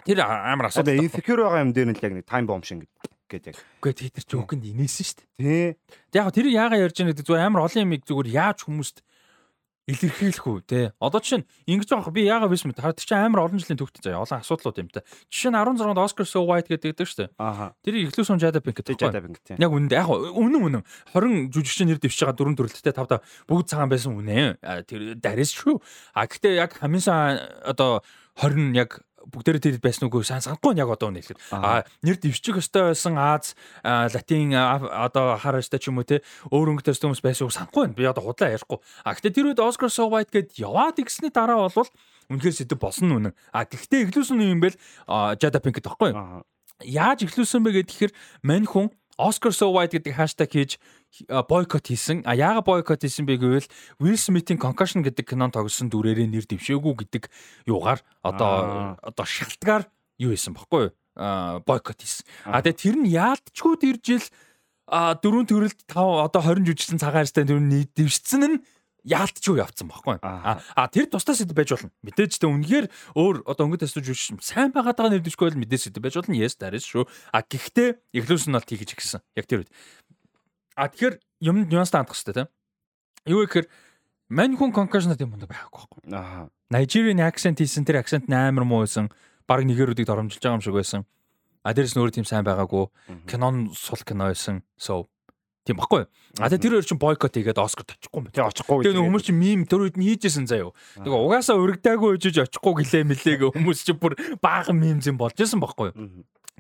Тэр амар асуудал. Одоо insecure байгаа юм дээр нь л яг нэг time bomb шиг гэдэг яг. Үгүй тэр ч үгэнд инээсэн шүү дээ. Тий. Яг тэр яагаад ярьж байгаа гэдэг зүгээр амар олон юм зүгээр яаж хүмүүст илэрхийлэх үү те. Одоо чинь ингэж байгаа би яагаад биш мэд хараад чи амар олон жилийн төгтөж заяа олон асуудлууд юм та. Жишээ нь 16-нд Oscar So White гэдэг дээ шүү дээ. Ааха. Тэр ихлүүсэн Jada Pinkett гэдэг. Jada Pinkett. Яг үнэндээ яг үнэн үнэн 20 жүжигчин нэр дэвшиж байгаа дөрөв төрөлттэй тавда бүгд цагаан байсан үнэ. Тэр дарис шүү. А гэхдээ яг хамгийн сайн одоо 20 яг бүгдээрээ тэр байсан үгүй сайн санахгүй яг одоо үнэ хэлэхэд. А нэр дэвшчих өстой байсан Аз латин одоо хар өстой ч юм уу те өөр өнгөтэй хүмүүс байсан үг санахгүй байна би одоо худлаа ярихгүй. А гэтээ тэр үед Оскар So White гэд яваад игсний дараа болвол үнэхээр сэдв болсон үнэн. А гэхдээ эглүүсэн юм бэл Jada Pinkett тахгүй яаж эхлүүлсэн бэ гэхээр мань хүн Oscar So White гэдэг хаштаг хийж бойкот хийсэн. А яагаад бойкот хийсэн бэ гэвэл Will Smith-ийн Concussion гэдэг кинон тогсон дүрээрээ нэр дэвшээгүй гэдэг юугаар одоо одоо шалтгаар юу хийсэн баггүй юу? бойкот хийсэн. А тэгээ тэр нь яалтчгүй тэр жил дөрөв төрөлд 5 одоо 20 жүжигчин цагаан арьстай тэр нь дэвшсэн нь яалтчгүй явцсан баггүй. А тэр тусдаа сэдв байж болно. Мэдээж тэ үнэхээр өөр одоо өнгөт асууж үш сайн байгаад байгаа нэрдэжгүй бол мэдээж сэдв байж болно. Yes дарис шүү. А гэхдээ эхлүүлсэн нь бол тийгэж ихсэн. Яг тэр үед. А тэгэхээр юмд нюанстай хандах хэрэгтэй тийм. Юу гэхээр мань хүн concussion тийм юм байхгүй байхгүй. Аа. Nigerian accent хийсэн тэр accent амар муу байсан. Бараг нэгэрүүдийг доромжилж байгаа юм шиг байсан. А дээрэс нь өөр тийм сайн байгаагүй. Кинон сул кино байсан. So Тийм баггүй. А тэгээ тэр хоёр чинь бойкот хийгээд Оскар очихгүй юм. Тэгээ очихгүй. Тэгээ хүмүүс чинь мим тэр үед нь хийжсэн заяо. Тэгээ угаасаа өргөдөөгүй өжөж очихгүй гэлээ мэлээгээ хүмүүс чинь бүр баахан мим зэн болж исэн баггүй.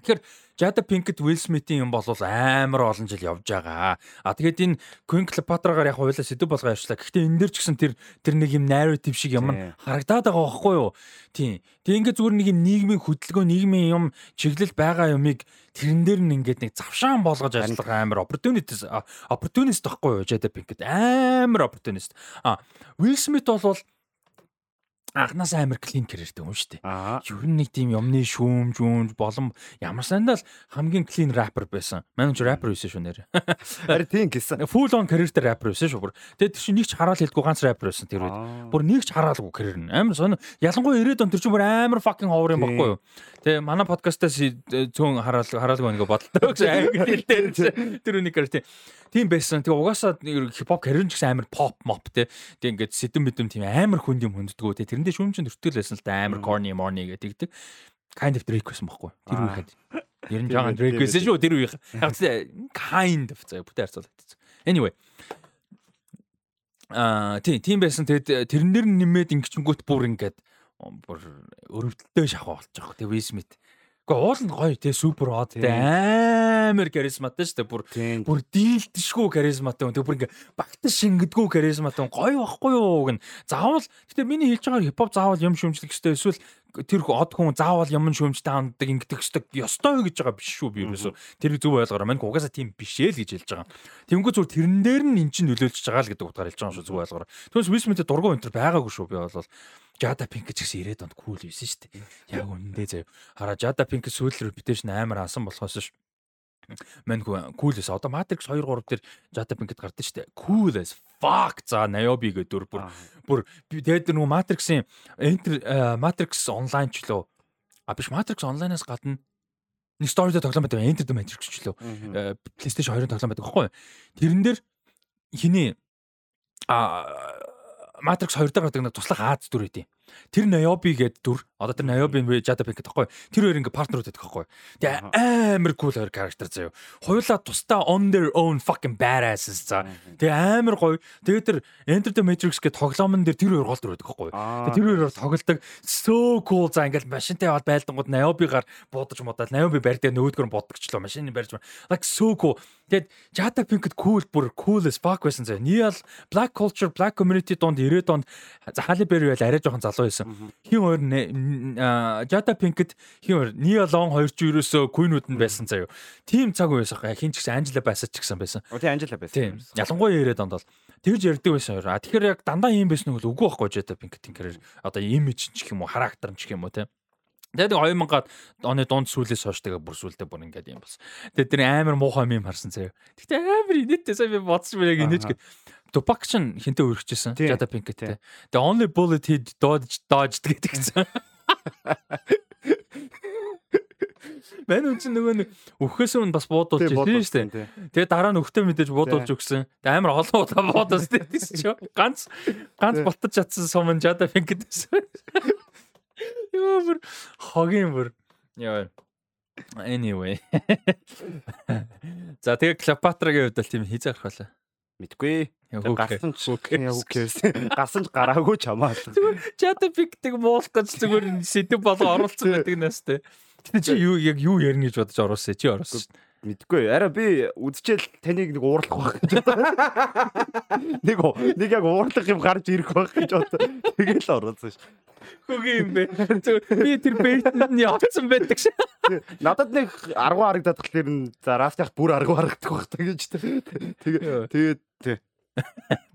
Тэгэхээр Jada Pinkett Will Smith-ийн юм бол амар олон жил явж байгаа. А тэгээд энэ Queen Cleopatra-гаар яг хуйлаа сэдв болгоо ярьчлаа. Гэхдээ энэ дэр ч гэсэн тэр тэр нэг юм narrative шиг юм харагдаад байгаа байхгүй юу? Тийм. Тэг ингээд зүгээр нэг юм нийгмийн хөдөлгөөн, нийгмийн юм чиглэл байгаа юмыг тэрэн дээр нь ингээд нэг завшаан болгож ажиллах амар opportunist opportunist байхгүй юу? Jada Pinkett амар opportunist. А Will Smith бол анханаас амар клин кэрэртэй хүн шүү дээ. Ер нь нэг тийм юмны шүүм, жүүнж болон ямар сандаа л хамгийн клин рэпер байсан. Манай ч рэпер байсан шүү нэр. Харин тийм гэсэн. Full on career-тэй рэпер байсан шүү бүр. Тэгээд тэр чинь нэг ч хараал хэлдэггүй ганц рэпер байсан тэр үед. Бүр нэг ч хараалгүй career нь. Амар сонио. Ялангуяа 90-ад он тэр чинь бүр амар fucking ховор юм баггүй юу? Тэгээ манай подкастаас зүүн хараал хараалгүй нэг бодлоо гэсэн англи хэлтэй тэр үнийг career тийм. Тийм байсан. Тэгээ угаасаа хипхоп career ч гэсэн амар pop mop те. Тэгээ ингээд сэтэм мэдэм тийм амар хүнд юм хүнддгүү те. Тэрэндээ шүүмчин төртөл байсан л да амар corny morny гэдэг. Kind of Drake байсан байхгүй. Тэр үеийнхэд. Ер нь жоохон Drake байсан шүү тэр үеийнх. Яг kind of заа бүтэн харьцуулагдсан. Anyway. Аа тийм тийм байсан. Тэгээд тэрнэр нэмээд ингэчингүүт бүр ингээд бүр өрөвдөлтөө шахаа болж байгаа. Тэгээ Will Smith. Гэхдээ уул нь гоё тий супер хот тий амар харизматай шүү дээ. Бүр бүр дийлдэшгүй харизматай. Тэгээ бүр ингээ багтаж шингэдэггүй харизматай гоё байхгүй юу гэн. Заавал гэхдээ миний хэлж байгаа хипхоп заавал юм шүмжлэх хэрэгтэй. Эсвэл тэр од хүн заавал юм шүүмжтэй ханддаг ингэдэг өстөг ёстой гэж байгаа биш шүү би ерөөсө тэр зөв ойлгоорой мань угаасаа тийм биш ээ л гэж хэлж байгаа. Тэнгүү зүгээр тэрэн дээр нь эн чинь нөлөөлж байгаа л гэдэг утгаар хэлж байгаа шүү зөв ойлгоорой. Түүнээс Висмитэ дургуун өнтер байгаагүй шүү би бол Jada Pink гэж гэсэн ирээд онд кул байсан шүү дээ. Яг үнэндээ заяа. Хараа Jada Pink сүүл reputation амар асан болохоос ш мань cool эс одоо Matrix 2 3 дээр Jada Pinkett гардаг шүү дээ. Cool as fuck! За Niobe гэдэг дүр. Бүр бүр тэгээд нөгөө Matrix-ийн Enter Matrix online ч лөө а биш Matrix online-аас гадна нэг story дээр тоглоом байдаг Enter the Matrix ч лөө PlayStation 2-ын тоглоом байдаг байхгүй? Тэрэн дээр хиний а Matrix 2 дээр гэдэг нэг туслах Аз дүр өгдөө. Тэр Naobi гэдэг дүр одоо тэр Naobi Jada Pinkett гэхгүй. Тэр хоёр ингээ партнерууд байдаг байхгүй. Тэгээ амар cool хоёр character заяа. Хоёулаа тусдаа on their own fucking badasses за. Тэгээ амар гоё. Тэгээ тэр Enter the Matrix гэх тоглоомн дээр тэр хоёр гол дүр байдаг байхгүй. Тэр хоёроор тоглолдог. So cool за ингээл машинтай бол байлдангууд Naobi-гаар буудаж модал Naobi барьдаг нөгөөдгөр нь бодгочлоо машины барьж. Like so cool. Тэгээд Jada Pinkett cool бүр cool as fuck байсан заяа. Niall black culture black community донд 90-ад онд Halle Berry байл арай жоохон залуу байсан. Хин хоёр Jada Pinkett хин хоёр Nia Long хоёр ч ерөөсөө Queen-ууд нь байсан заяа. Тим цаг байсан. Хин ч гэсэн Angela Bassett ч гэсэн байсан. Оо тий Angela Bassett. Ялангуяа 90-ад онд бол тэгж ярьдаг байсан хоёр. А тэгэхээр яг дандаа ийм байсан нь үгүй байхгүй Jada Pinkett-ийн карьер. Одоо имиж ч гэх юм уу, характер ч гэх юм уу те. Тэгээд 2000-аад оны дунд сүүлээс хойш тэгээ бүр сүүлдээ бүр ингээд юм бас. Тэгээд тэр амар муухай юм харсан заяа. Гэтэ амар инээдтэй сайн би бодсон мөр яг инээж гэ. Tupac ч хинтээ өргөжчихсэн. Jada Pinkett. The only bullet he dodged dodged гэдэг чинь. Мэн үн чинь нөгөө нэг өвхөөс өмнө бас буудуулж ирсэн шүү дээ. Тэгээ дараа нь өвхтөө мэдээж буудуулж өгсөн. Тэгээ амар олон удаа буудуулсан тийм ч ганц ганц болтож чадсан сум Jada Pinkett байсан. Юу бүр хогийн бүр. Яа. Anyway. За тэгээ Клеопатрагийн хувьд бол тийм хизээ гарах байлаа. Мэдгүй. Гарсан ч. Гарсан ч гараагүй ч хамаа. Чата пикдэг муулах гэж зүгээр сэдв болго оруулсан байдаг наастай. Тэгтээ чи юу яг юу ярина гэж бодож оруулсан чи оруулсан. Мэдгүй. Араа би үдчээл таныг нэг уурлах байх гэж бодлоо. Нэг нэг яг уурлах юм гарч ирэх байх гэж бодлоо. Тэгэл оруулсан шүү. Хөгийн юм бэ. Би тэр бэйтэн нь явцсан байдаг шээ. Надад нэг 10 харагдаад тахлаар нь за рафтах бүр 10 харагдах байх гэж. Тэгээ тэгээд.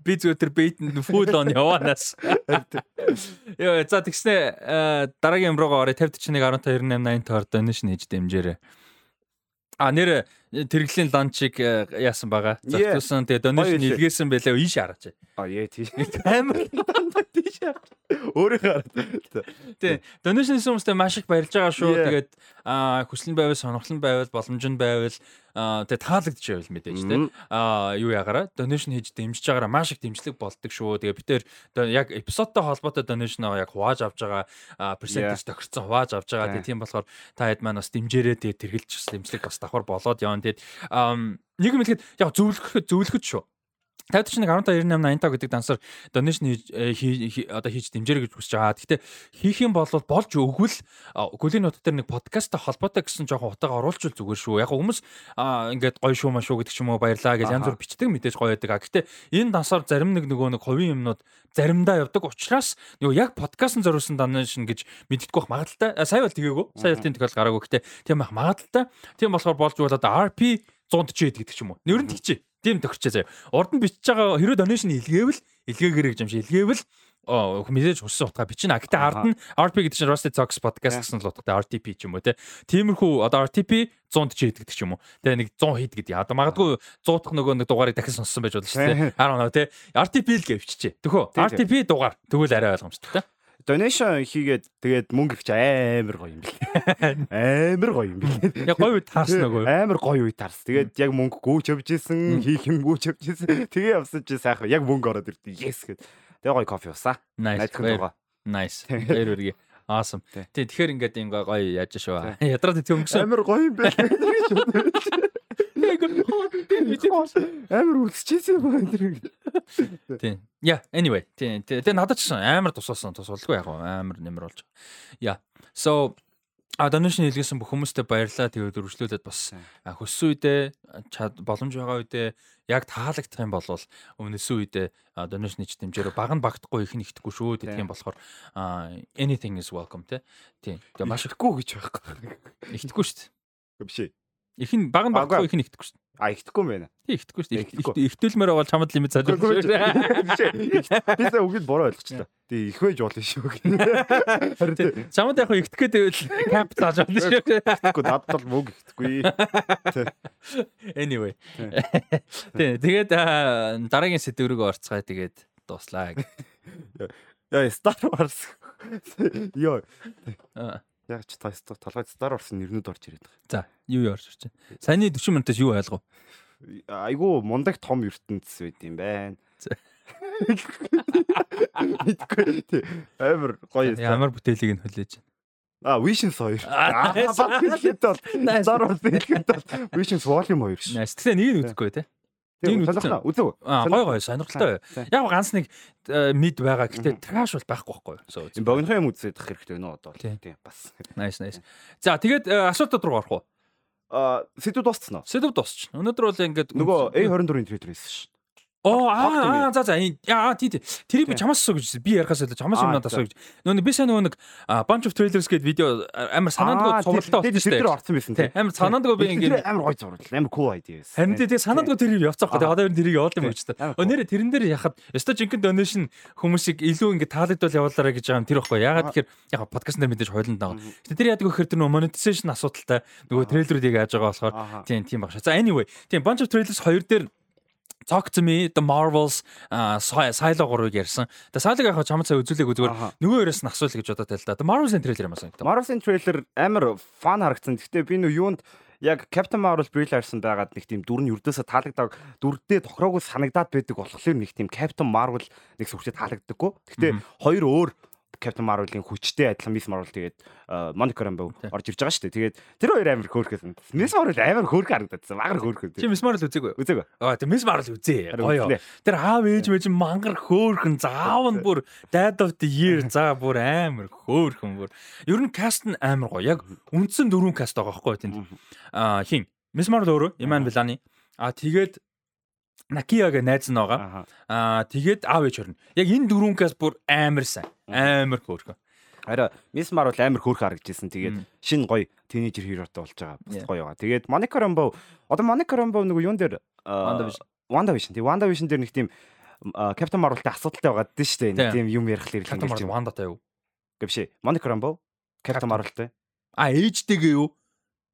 Би зүгээр тэр бэйтэнд фул он яваанаас. Яа, за тэгснэ дараагийн юм руугаа орё 50 41 15 98 80 таар донешн хийж дэмжээрэй. А нэр тэрэглийн ланчийг яасан байгаа. Зохицуулсан. Тэгээ донешн илгээсэн байлаа ийш хараач. А яа тий. Амар тийш хараач. Өөрийнхөө хараад. Тий. Донешн хүмүүстэй маш их баярлж байгаа шүү. Тэгээд хүсэл нь байвал сонирхол нь байвал боломж нь байвал тэгээ таалагдж байвал мэдээж тий. А юу ягаараа донешн хийж дэмжиж байгаараа маш их дэмжлэг болдог шүү. Тэгээ бид тээр яг эпизодтой холбоотой донешноо яг хувааж авч байгаа персентаж тохирцсон хувааж авч байгаа. Тэгээ тийм болохоор та хэд маань бас дэмжээрээ тэгээ тэргэлж бас дэмжлэг бас давхар болоод явна. Тэгээд нэг юм хэлэхэд яг зөвлөх зөвлөхөд шүү. 50 чинь 12 98 85 гэдэг дансаар донешн одоо хийж дэмжээрэй гэж хүсэж байгаа. Гэхдээ хийх юм бол болж өгвөл гүлийн нот дээр нэг подкасттай холбоотой гэсэн жоохон утга оруулчвал зүгээр шүү. Яг хүмүүс ингээд гоё шүү маш шүү гэдэг ч юм уу баярлаа гэж янз бүр бичдэг мэдээж гоё байдаг. Гэхдээ энэ дансаар зарим нэг нөгөө нэг хувийн юмнууд заримдаа явдаг учраас нөгөө яг подкастн зориулсан донешн гэж мэддэггүй бах магадaltaй. Сая бол тгээгүй. Сая бол тийм тохиол гараагүй. Гэхдээ тийм бах магадaltaй. Тийм болохоор болж бол одоо RP 140 гэдэг ч юм уу. Нэрэн тэгчээ. Тийм тохирчээ заяа. Урд нь бичиж байгаа хэрэв донешн илгээвэл илгээгэрэй гэж юм шиг илгээвэл мессеж хүссэн утгаа бичнэ. Гэтэ ард нь RP гэдэг чинь Rusty Talks podcast гэсэн л утгатай RTP ч юм уу те. Тиймэрхүү одоо RTP 140 гэдэг ч юм уу. Тэгээ нэг 100 хэд гэдэг. Одоо магадгүй 100 дахь нөгөө нэг дугаарыг дахин сонссон байж болно шүү дээ. Хараа нөө те. RTP л гэвччээ. Төхөө RTP дугаар тэгвэл арай ойлгомжтой те donation хийгээд тэгээд мөнгө өгч амар гоё юм бэл. Амар гоё юм бэл. Яг гоё үед таарсан нөгөө. Амар гоё үед таарсан. Тэгээд яг мөнгө гүйч явж исэн, хийх юм гүйч явж исэн. Тэгээ явсан чи сайхан яг мөнгө ороод ирдэ. Yes гэд. Тэгээ гоё кофе уусан. Nice. Nice. Баяр үргээ. Awesome. Тэг тэгэхээр ингээд юм гоё яаж шүү. Ядраад тийм өнгөсөн. Амар гоё юм бэл. Амар үлсчихсэн байна тэр. Тийм. Yeah, anyway. Тийм. Тэгээ надад ч амар тусалсан тусалгүй яг амар нэмэр болж. Yeah. So А донешн хэлгээсэн бүх хүмүүстээ баярлалаа. Тэгээд өргөжлүүлээд бас хөссөн үедээ боломж байгаа үедээ яг таалагдах юм бол өмнөсөн үедээ донешн хийж дэмжээрө баг нь багтахгүй их нэгтгэхгүй шүү. Тэгэх юм болохоор anything is welcome тий. Тийм. Тэгээд маш ихгүй гэж байхгүй. Ихтгэхгүй шүү дээ. Биш. Их нь баг нь багтахгүй их нэгтгэхгүй шүү. А ихтэхгүй юм байна. Тий ихтэхгүй шүү дээ. Ихтүүлмээр бол чамд лимит залуу. Би сая үгийг буруу ойлгочихлоо. Тий их байж болно шүү. Харин чамд яг ихтгэхэд байвал кап зааж болно шүү. Ихтэхгүй надад бол мөг ихтэхгүй. Anyway. Тэгээд дараагийн сэдв рүү орцгаая тэгээд дуслаа. Яа Star Wars. Йоо. Яг ч та толгой Star Wars-ын нэрнүүд орж ирээд байгаа. За, юу юу орж ирж байна? Саяны 40 минутаас юу ойлгов? Айгу мундаг том ертөнцс байд юм байна. Мэдгүй тий. Амар гоё. Ямар бүтээлийг нь хүлээж байна. А Visions 2. Аа хэлэхэд бол Star Wars хэлэхэд бол Visions Volume 2 ш. Тэгтээ нэг нь үзэхгүй тий. Тийм сонирхолтой. Үзэв. Аа гой гой сонирхолтой. Яг ганц нэг мид байгаа. Гэтэ траш бол байхгүй байхгүй. Богинохон юм үзээд ах хэрэгтэй нөө одоо. Тийм бас. Nice nice. За тэгээд асуултууд руу орох уу? Аа сэдв дууссан уу? Сэдв дуусчихна. Өнөөдөр бол ингээд нөгөө A24-ийн трейлер хийсэн ш. Оо аа за за яа тий тий. Тэрийг би чамаас асуу гэж би ярихаас илүү чамаас юм надад асуу гэж. Нөгөө би сайн нөгөө нэг bunch of trailers гэдэг видео амар санаандгүй цувралтай болсон шүү дээ тэр орсон байсан тий. Амар санаандгүй би ингээд амар гоё зурвал амар cool idea байсан харин тий санаандгүй тэрийг явцаах гэдэг одоо тэрийг явуулсан юм ч та өнөөдөр тэрэн дээр яхад өстой жинхэнэ donation хүмүүсийг илүү ингээд таалагдвал явуулаарай гэж байгаа юм тэр ихгүй ягаад тэгэхээр яг подкаст дээр мэдээж хойлонд байгаа. Гэтээ тэр яадаг гэхээр тэр нөгөө monetization асуудалтай нөгөө трейлерүүдийг яаж байгаа болохоор тийм тийм багш. За anyway тийм bunch of trailers хоёр дээр Talk to me the Marvels Silo 3-ыг ярьсан. Тэгээ Silo-г яг чамд цаа үзүүлээг зүгээр нөгөө өрөөс нь асуулаа гэж бодоод байл та. Marvels-ийн трейлер юм санагдав. Marvels-ийн трейлер амар фан харагдсан. Гэхдээ би нөө юунд яг Captain Marvel Brie Larson байгаад нэг тийм дүр нь юрдөөсө таалагддаг дүрдээ тохироогүй санагдаад байдаг болохоор нэг тийм Captain Marvel нэг сүрчээ таалагддаггүй. Гэхдээ хоёр өөр Captain Marvel-ийн хүчтэй адилхан Miss Marvel тэгээд Monica Rambeau орж ирж байгаа шүү дээ. Тэгээд тэр хоёр амар хөөрхөсөн. Miss Marvel амар хөөрхө харагдсан. Магар хөөрхө. Чи Miss Marvel үзээгүй? Үзээгүй. Аа тэг Miss Marvel үзээ. Гоё. Тэр аав ээж мэж мангар хөөрхөн заав нь бүр Dad of the Year за бүр амар хөөрхөн бүр. Ер нь каст нь амар гоё. Яг үндсэн дөрвөн каст байгаа байхгүй тэнд. Аа хин Miss Marvel өөрөө Iman Vellani. Аа тэгээд Накияга найз нь байгаа. Аа тэгээд аав ээж хорно. Яг энэ дөрвөнкээс бүр амар сайн. Амар хөөрхөн. Хараа Miss Marvel амар хөөрхөн харагдажсэн. Тэгээд шин гоё тинейжер хиротой болж байгаа. Бас гоё байгаа. Тэгээд Monica Rambeau одоо Monica Rambeau нөгөө юун дээр WandaVision. Тэг WandaVision дээр нэг тийм Captain Marvel-тай асуудалтай байгаа дээ шүү дээ. Нэг тийм юм ярих хэрэг юм гэж. Wanda-тай юу? Гэвшээ. Monica Rambeau Captain Marvel-тай. А ээжтэйгээ юу?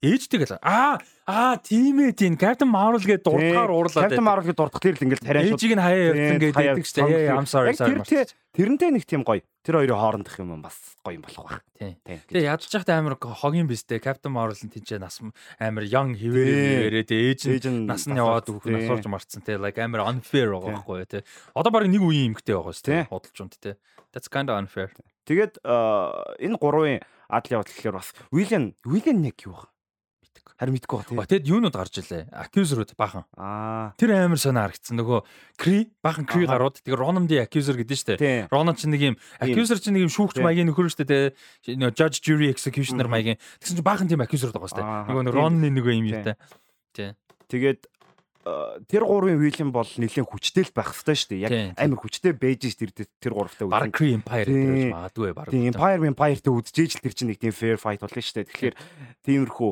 Ээжтэй гэл. Аа аа тийм ээ тийм Captain Marvel гэдэг дурдгаар уурлаад. Captain Marvel гэдэг дурдах тэр л ингээл тариа шууд. Ээжийг нь хаяа явуулсан гэдэг байдаг шүү дээ. I'm sorry sorry. Тэр тэрнтэй нэг тийм гоё. Тэр хоёрын хоорондох юм бас гоё юм болох байх. Тийм. Тэгээ ядж захтай амар хогийн бистэй Captain Marvel нь тийч нас амар young хിവэрээ ээж нь нас нь яваад өгөх нь асуурж марцсан те like амар unfair байгаа байхгүй те. Одоо баг нэг үеийн эмгтэй байгаа шүү дээ. Бодолч юм те. That's kind of unfair. Тэгээд энэ гурвын адал явдал гэхээр бас William William нэг юу вэ? Харин мэдгүй ба тийм. Тэгэд юунууд гарч илээ. Accuser-ууд бахан. Аа. Тэр амар сонир харагдсан. Нөгөө Крee бахан Крee гарууд. Тэгээ Ronan the Accuser гэдэг нь шүү дээ. Ronan ч нэг юм Accuser ч нэг юм шүүгч маягийн нөхөр шүү дээ. Нөгөө Judge Jury Executioner маягийн. Тэгсэн чинь бахан тийм Accuser байгаа шүү дээ. Нөгөө Ronan-ы нөгөө юм юутай. Тий. Тэгээд тэр гурвын вилэн бол нэлээд хүчтэй л байх хэрэгтэй шүү дээ. Яг амар хүчтэй байж ш тэр тэр гуравтай үйл. Бараг Kree Empire гэж магадгүй бараг. Тийм Empire Empire-тэй үдчихэж л тэр чинь нэг тийм fair fight болно шүү дээ. Тэгэхээр тиймэрхүү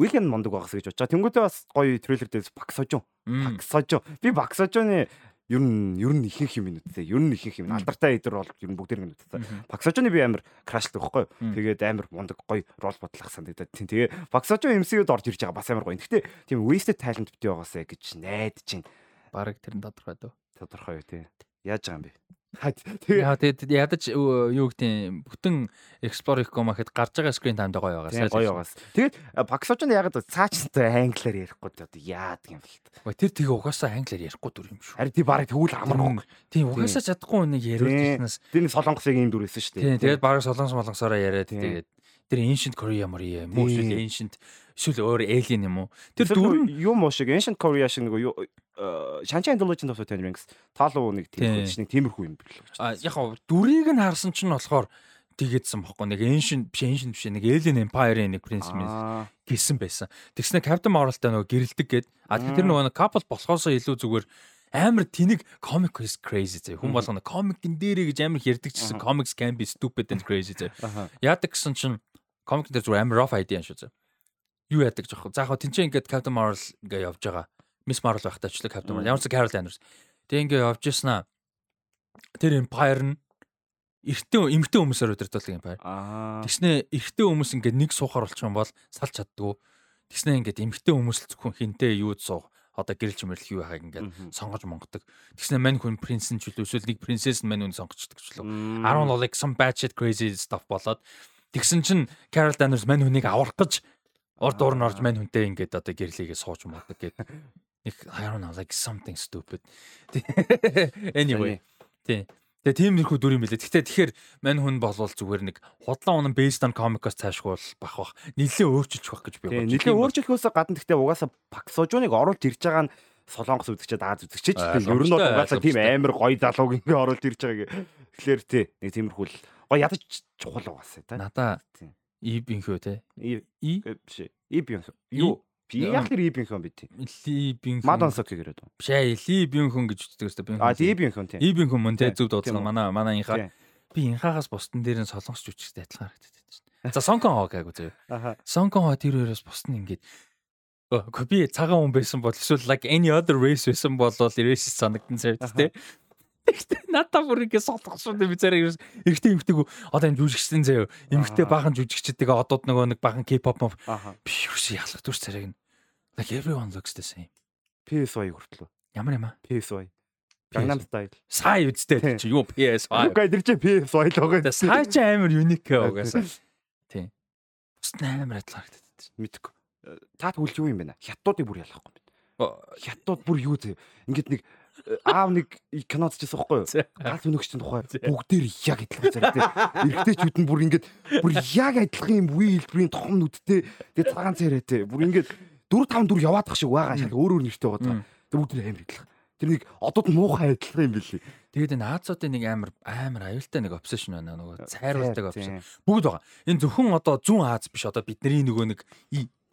вилэн мондөг байгаас гэж бодчаа. Тэнгүүтээ бас гоё трейлер дээр Баксожон. Баксожон. Би Баксожоны ер нь ер нь ихэнх юм нүдтэй. Ер нь ихэнх юм. Алдартай эдэр бол ер нь бүгд нэг нүдтэй. Баксожоны би амар крашлдаг байхгүй. Тэгээд амар мундаг гоё рол бодлох санагдаад тийм. Тэгээ Баксожо MCU-д орж ирж байгаа бас амар гоё. Гэхдээ тийм wasted talent битээ байгаасаа гэж найдаж чинь. Бараг тэр нь тодорхой дөө. Тодорхой тий. Яаж байгаа юм бэ? Тэгээд ядаж юу гэдэг бүтэн explore хийх гомахад гарч байгаа screen time гоё байгаас гоё байгаас. Тэгээд Паксож нь яг цаачтай англиар ярихгүй одоо яадаг юм бэл. Тэр тэгээ угаасаа англиар ярихгүй дүр юм шүү. Харин тий барыг тэгвэл амар. Тийм угаасаа чадахгүй нэг яриулснаас. Тэр солонгосыг ийм дүр байсан шүү дээ. Тийм тэгээд барыг солонгос молонгосоороо яриад тэгээд тэр ancient Korea мөрий юм уу эсвэл ancient эсвэл өөр alien юм уу? Тэр дүр юм уу шиг ancient Korea шиг нэг юу Legend of the Ten Rings таалуу нэг тийм нэг тиймэрхүү юм бэл. А яг гоо дүрийг нь харсан чинь болохоор тийгээдсэн бохгүй нэг ancient биш ancient биш нэг alien empire-ийн нэг принц гэсэн байсан. Тэгснэ Captain Marvel-тай нөгөө гэрэлдэг гээд а тэр нөгөө couple болохоосоо илүү зүгээр амар тэнэг comic is crazy зэ. Хүн болгоно комикэн дээрээ гэж амар ярьдаг чсэн comics can be stupid and crazy зэ. Яадаг гэсэн чинь комик дээр зүгээр амар rough idea шүү зэ. Юу яадаг жоох. За яг тэнцээ ингээд Captain Marvel ингээ явж байгаа. Miss Marvel байхтай ч л Captain Marvel. Ямар ч Carol Danvers. Тэг ингээ явж яснаа. Тэр Empire нь эртөө эмгтэн хүмүүсээр удирдуулдаг юм байна. Тэгснэ эртөө хүмүүс ингээд нэг суухаар болчих юм бол салж чаддгүй. Тэгснэ ингээд эмгтэн хүмүүс л зөвхөн хинтээ юуд суух одоо гэрэлж мөрлөх юу байгааг ингээд сонгож монгодог. Тэгснэ мань хүн принц нь ч үлээ эсвэл нэг принцесс нь мань хүн сонгочдөг ч лөө. 10 like some shit crazy stuff болоод тэгсэн чинь Carol Danvers мань хүнийг аврах гэж урд уур нь орж мань хүнтэй ингээд одоо гэрлийгээ сууж муудаг гэдэг. Нэг I don't know like something stupid. Anyway. Тий. Тэгээ тиймэрхүү дүр юм билээ. Гэхдээ тэгэхээр мань хүн болвол зүгээр нэг худлаа унан based on comic-оос цаашгүй бах бах. Нилээ өөрчилж бах гэж би бодож. Нилээ өөрчилөхөөс гадна гэхдээ угаасаа Паксожуныг оруулж ирж байгаа нь Солонгос үзэгчэд Аз үзэгчэд ер нь бол угаасаа тийм амар гоё залууг ингээ оруулж ирж байгаа. Тэгэхээр тий нэг тиймэрхүү л гоё ядаж чухал угаасаа та. Надаа ибинхөө те. И биш. Ибинхөө. Юу? Би яг л Ибинхэн бит. Либинхэн. Мадонсок гэрээд. Биш ээ, Либинхэн гэж үздэг өстой би. А Либинхэн тийм. Либинхэн мөн те зөв дуудлага манай манай инхаа. Би инхаагаас бусдын дээр нь солонгосч үчигтэй адилхан харагдаад байна. За Сонкон хоо гайгүй зөө. Сонкон хоо тэр хоёроос бусд нь ингээд би цагаан хүн байсан бол эсвэл like any other race байсан бол racist санагдсан сая тий. Тэгтээ надаа бүр ингэ солонгосууд би зэрэг эргэтэй эмгтэйг одоо энэ жүжигчдэн заяа эмгтэй баахан жүжигчдэг одод нөгөө нэг баахан K-pop би юу ч ялах дүр царайг нь like everyone looks the same. PSY хүртлөө. Ямар юм аа? PSY. Gangnam Style. Сая үстэй чи юу PSY. Үгүй тэр чи PSY л байгаа. Сая чи амар unique угаасаа. Тийм. Бус амар адилхан харагдаад. Мэдгүй. Та тэгвэл юу юм бэ? Хятадуудыг бүр ялахгүй юм? Хятадууд бүр юу зэ? Ингээд нэг аав нэг киноц чийсэн байхгүй юу? Галт өнөгчтөн тухай бүгдээр яг адилхан зэрэг тийм. Эргэжтэйчүүд нь бүр ингээд бүр яг адилхан юм үе хэлбэрийн том нүдтэй тэгээ цагаан царайтай. Бүр ингээд 4 5 4 яваадах шиг байгаа шал өөр өөр нэртэй байгаа. Тэг бүгд амар адилхан. Тэр нэг одод муухай адилхан юм билий. Тэгээд энэ Аазуудын нэг амар амар аюултай нэг обсешн байна нөгөө цайруулдаг обсешн. Бүгд байгаа. Энэ зөвхөн одоо зүүн Аз биш одоо бидний нөгөө нэг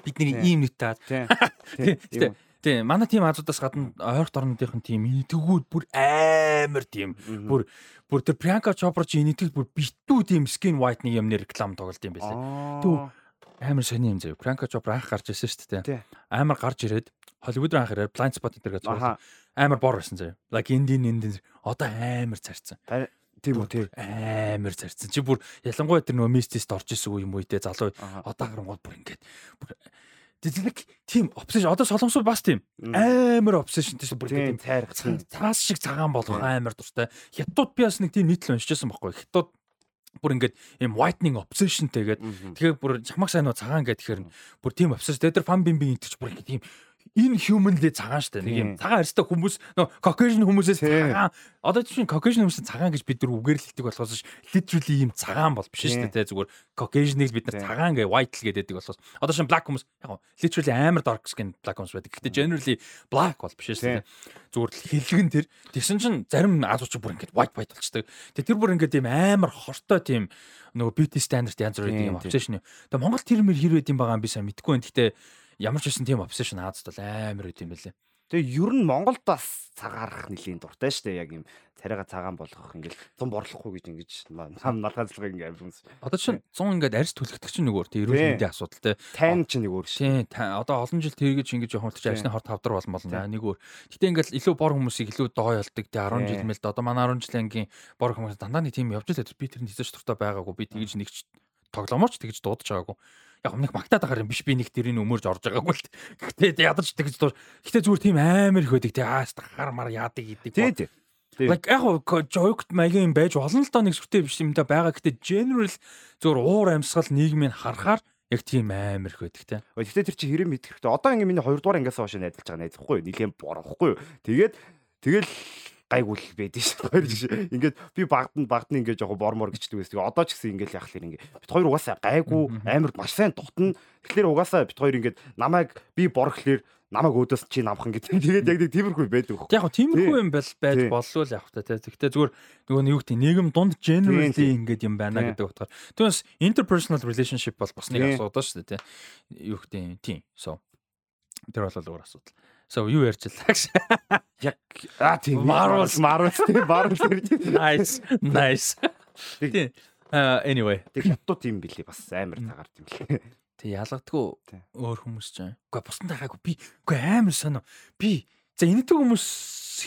бидний ийм нүдтэй. Тийм. Тийм, манай тим Азуудаас гадна ойролт орнуудынхын тим инэтгүүд бүр амар тийм. Бүр бүр тэр Priyanka Chopra чи инэтгэл бүр битүү тийм skin whitening юмны реклам тоглолт юм байлээ. Түү амар сони юм зөө. Priyanka Chopra анх гарч ирсэн шүү дээ. Амар гарч ирээд Hollywood руу анх ирээд Blind Spot энэ гэж. Амар бор байсан зөө. Like Indian Indian одоо амар царцсан. Тийм үү тий. Амар зарцсан. Чи бүр ялангуяа тэр нөгөө мистист орж исэн үе юм уу те залуу одоо харангууд бүр ингээд бүр Тэзлэг тийм обсешн одоо солонгосууд бас тийм амар обсешнтэй шүү бүр тийм цаас шиг цагаан болох амар дуртай. Хятад би бас нэг тийм нийтлэл уншижсэн байхгүй. Хятад бүр ингээд юм whitening obsessionтэй гэдэг. Тэгэхээр бүр чамаг сайн нуу цагаан гэдэг тэгэхээр бүр тийм obsession. Тэр фан бимбing интерч бүр ингээд тийм энэ humanly цагаан штэ. Нэг юм цагаан арьстай хүмүүс нөө caucasian хүмүүсээс цагаан. Одоо чинь caucasian хүмүүсээс цагаан гэж бид нар үгээр л хэлдэг болохоос literally ийм цагаан бол биш штэ те зүгээр. Caucasian-ыг бид нар цагаан гэ white л гэдэг болохоос. Одоо шин black хүмүүс яг literally амар dark skin black хүмүүс байдаг. Гэхдээ generally black бол биш штэ зүгээр л хэлгэн тэр. Тэгсэн чинь зарим азууч бүр ингээд white white болчдаг. Тэгээ тэр бүр ингээд ийм амар хортой тийм нөгөө beauty standard янз бүрийн юм obsession. Тэгээ Монгол тэр мэр хэр байд юм байгаа юм би сайн мэдэхгүй байна. Гэхдээ ямар ч байсан тийм obsession Аазад бол амар үт юм байлээ. Тэгээ ер нь Монголд бас цагаарах нэлийн дуртай шүү дээ. Яг юм царайга цагаан болгох ингээл зам борлохгүй гэж ингэж нам налгаалцлага ингээм юмс. Одоо чинь 100 ингээд арьс түлхэгдэх чинь нөгөө тий эрүүл мэндийн асуудал тий. Тайн чинь нэг өөр шүү. Тий одоо олон жил тэргэж ингэж явах чинь арьсны хорт тавдар болно. Нэг өөр. Гэтэ ингээл илүү бор хүмүүсийг илүү доо ялдаг тий 10 жил мэл одоо манай 10 жилийн ангийн бор хүмүүс дандаа нэг тийм явж л би тэрний хэзээ ч дуртай байгаагүй. Би тэгж нэгч тоглоомооч тэгж дуудаж байгаагүй яг нэг магтаад байгаа юм биш би нэг тэрийг өмөрж орж байгаагүй л. Гэхдээ ядаж тэгж дууш. Гэхдээ зүгээр тийм амар их байдаг тий аас хар мар яадаг идэг. Тий. Like яг joke маягийн байж болно л доо нэг сүртэй биш юм да байгаа. Гэтэ general зүгээр уур амьсгал нийгмийг харахаар яг тийм амар их байдаг те. Гэхдээ тэр чи хэрэм мэдэх хэрэгтэй. Одоо ингээ миний 2 дугаар ангиас хойш найдалж байгаа найз хгүй юу? Нийлэн борохгүй юу? Тэгээд тэгэл гайгуул байдэн шүү. Хоёр жишээ. Ингээд би багт нь багт нь ингээд жоохон бормор гिचдэг байсан. Тэгээ одоо ч гэсэн ингээд яах лэр ингээд бит хоёр угаасаа гайгүй амар маш сайн дутна. Тэгэхээр угаасаа бит хоёр ингээд намайг би борхлоор намайг өөдөөс чи намхан гэдэг. Тэгээд яг нэг тиймэрхүү байдаг хөө. Яг тиймэрхүү юм бол байж боллоо л явах та тий. Гэхдээ зүгээр нөгөө юу гэдэг нийгэм дунд generally ингээд юм байна гэдэг утгаар. Түүнээс interpersonal relationship бол бас нэг асуудал шүү дээ тий. Юу гэдэг тийм. So тэр бол өөр асуудал. So юу ярьчлаа гэж. Яг аа тийм Marvel Marvel тийм Marvel тэр. Nice. Nice. Тийм. Uh anyway. Тэг хятад тийм билий бас амар цагаар тийм лээ. Тэг ялгадгүй өөр хүмүүс ч юм. Үгүй бусдаа хаагүй би үгүй амар сонио. Би за энэдэг хүмүүс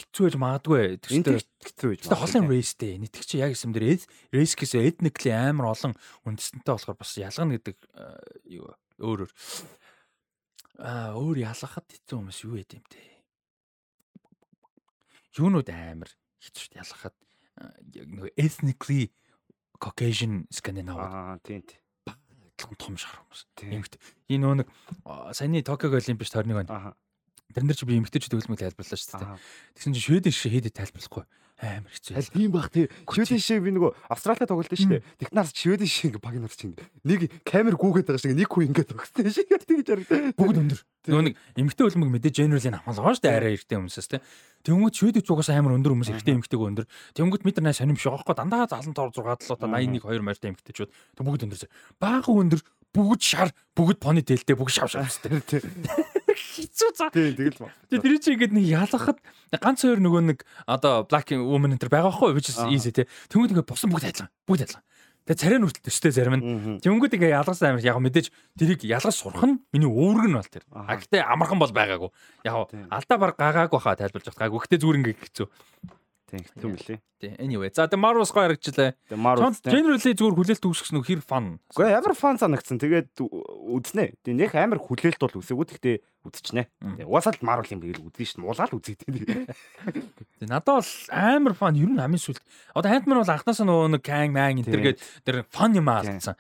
хэцүү байж магадгүй. Тэгвэл хэцүү байж. Тэгвэл холын рейстэй. Нийтг чи яг юм дээр рейс гэсэн ethnically амар олон үндэстэнтэй болохоор бас ялгана гэдэг юу өөр өөр. Аа өөр ялгахад хэцүү хүмүүс юу яд юм те. Юунууд амар хэцүү ялгахад нэг ethnically Caucasian Scandinavian. Аа тийм тийм адилхан том шар хүмүүс. Эмэгтэй. Энэ нөө нэг саяны Токиог Олимпич 21 он. Тэр нэр чи би эмэгтэйчүүд хөлмөг тайлбарлаа шүү дээ. Тэгсэн чинь Шведэн шиг хийдэд тайлбарлахгүй амар хэцүү. Аль тийм бах тий. Шведэн шиг би нөгөө Австралиа тоглолт шүү дээ. Технарс Шведэн шиг баг нарч ингэ. Нэг камер гүгээд байгаа шиг нэг хүн ингэ тогтсон шиг тэгж харагдав. Бүгд өндөр. Нөгөө нэг эмэгтэй хөлмөг мэдээ generally хамгаалгаа шүү дээ. Арай эртний хүмүүсээс тий. Тэнгүүд Шведэн чугаас амар өндөр хүмүүс эртний эмэгтэйг өндөр. Тэнгүүд метр 80 сонирм шиг аахгүй дандаа 75 6 7 81 2 морьтой эмэгтэйчүүд. Тэг бүгд өндөр. Баахан өндөр бүгд шар бүгд пони тэлтэй бүгд шав шавстай. Тий хэцүү цаа. Тийм тэгэл ба. Тэгээ тэр чинь ингээд нэг ялгахад ганц хоёр нөгөө нэг одоо black woman энэ төр байгаа байхгүй which is easy те. Тэнгүүд ингээд босон бүгд адилхан. Бүгд адилхан. Тэгээ царай нүртэл төстэй зарим нь. Тэнгүүд ингээ ялгасан амар яг мэдээж тэрийг ялгаж сурах нь миний өөрг нь бол тэр. А гэтээ амархан бол байгаагүй. Яг алдаа баг гагаагүй хаа тайлбарж байгаа. Гэхдээ зүгээр ингээ хэцүү. Тийм хэцүү мөлий. Тийм. Anyway. За тэгээ Marvel гоё. Тэгээ Marvel generally зүгээр хүлээлт үүсгэсэн үү хэр fun. Гэхдээ ямар fun санагдсан. Тэгээд үзнэ. Тэгээ нэх амар хүлээлт бол үсээгүү. Гэхдээ үзчихнэ. Тэгээ угаасаа л Marvel юм гээл үзнэ шүү дээ. Муулаад үзээ тийм. Надад бол амар fun ер нь амин сүлт. Одоо Ant-Man бол анхнаасаа нөгөө нэг Kang Man энэ төргээд тэр fun юм аалцсан.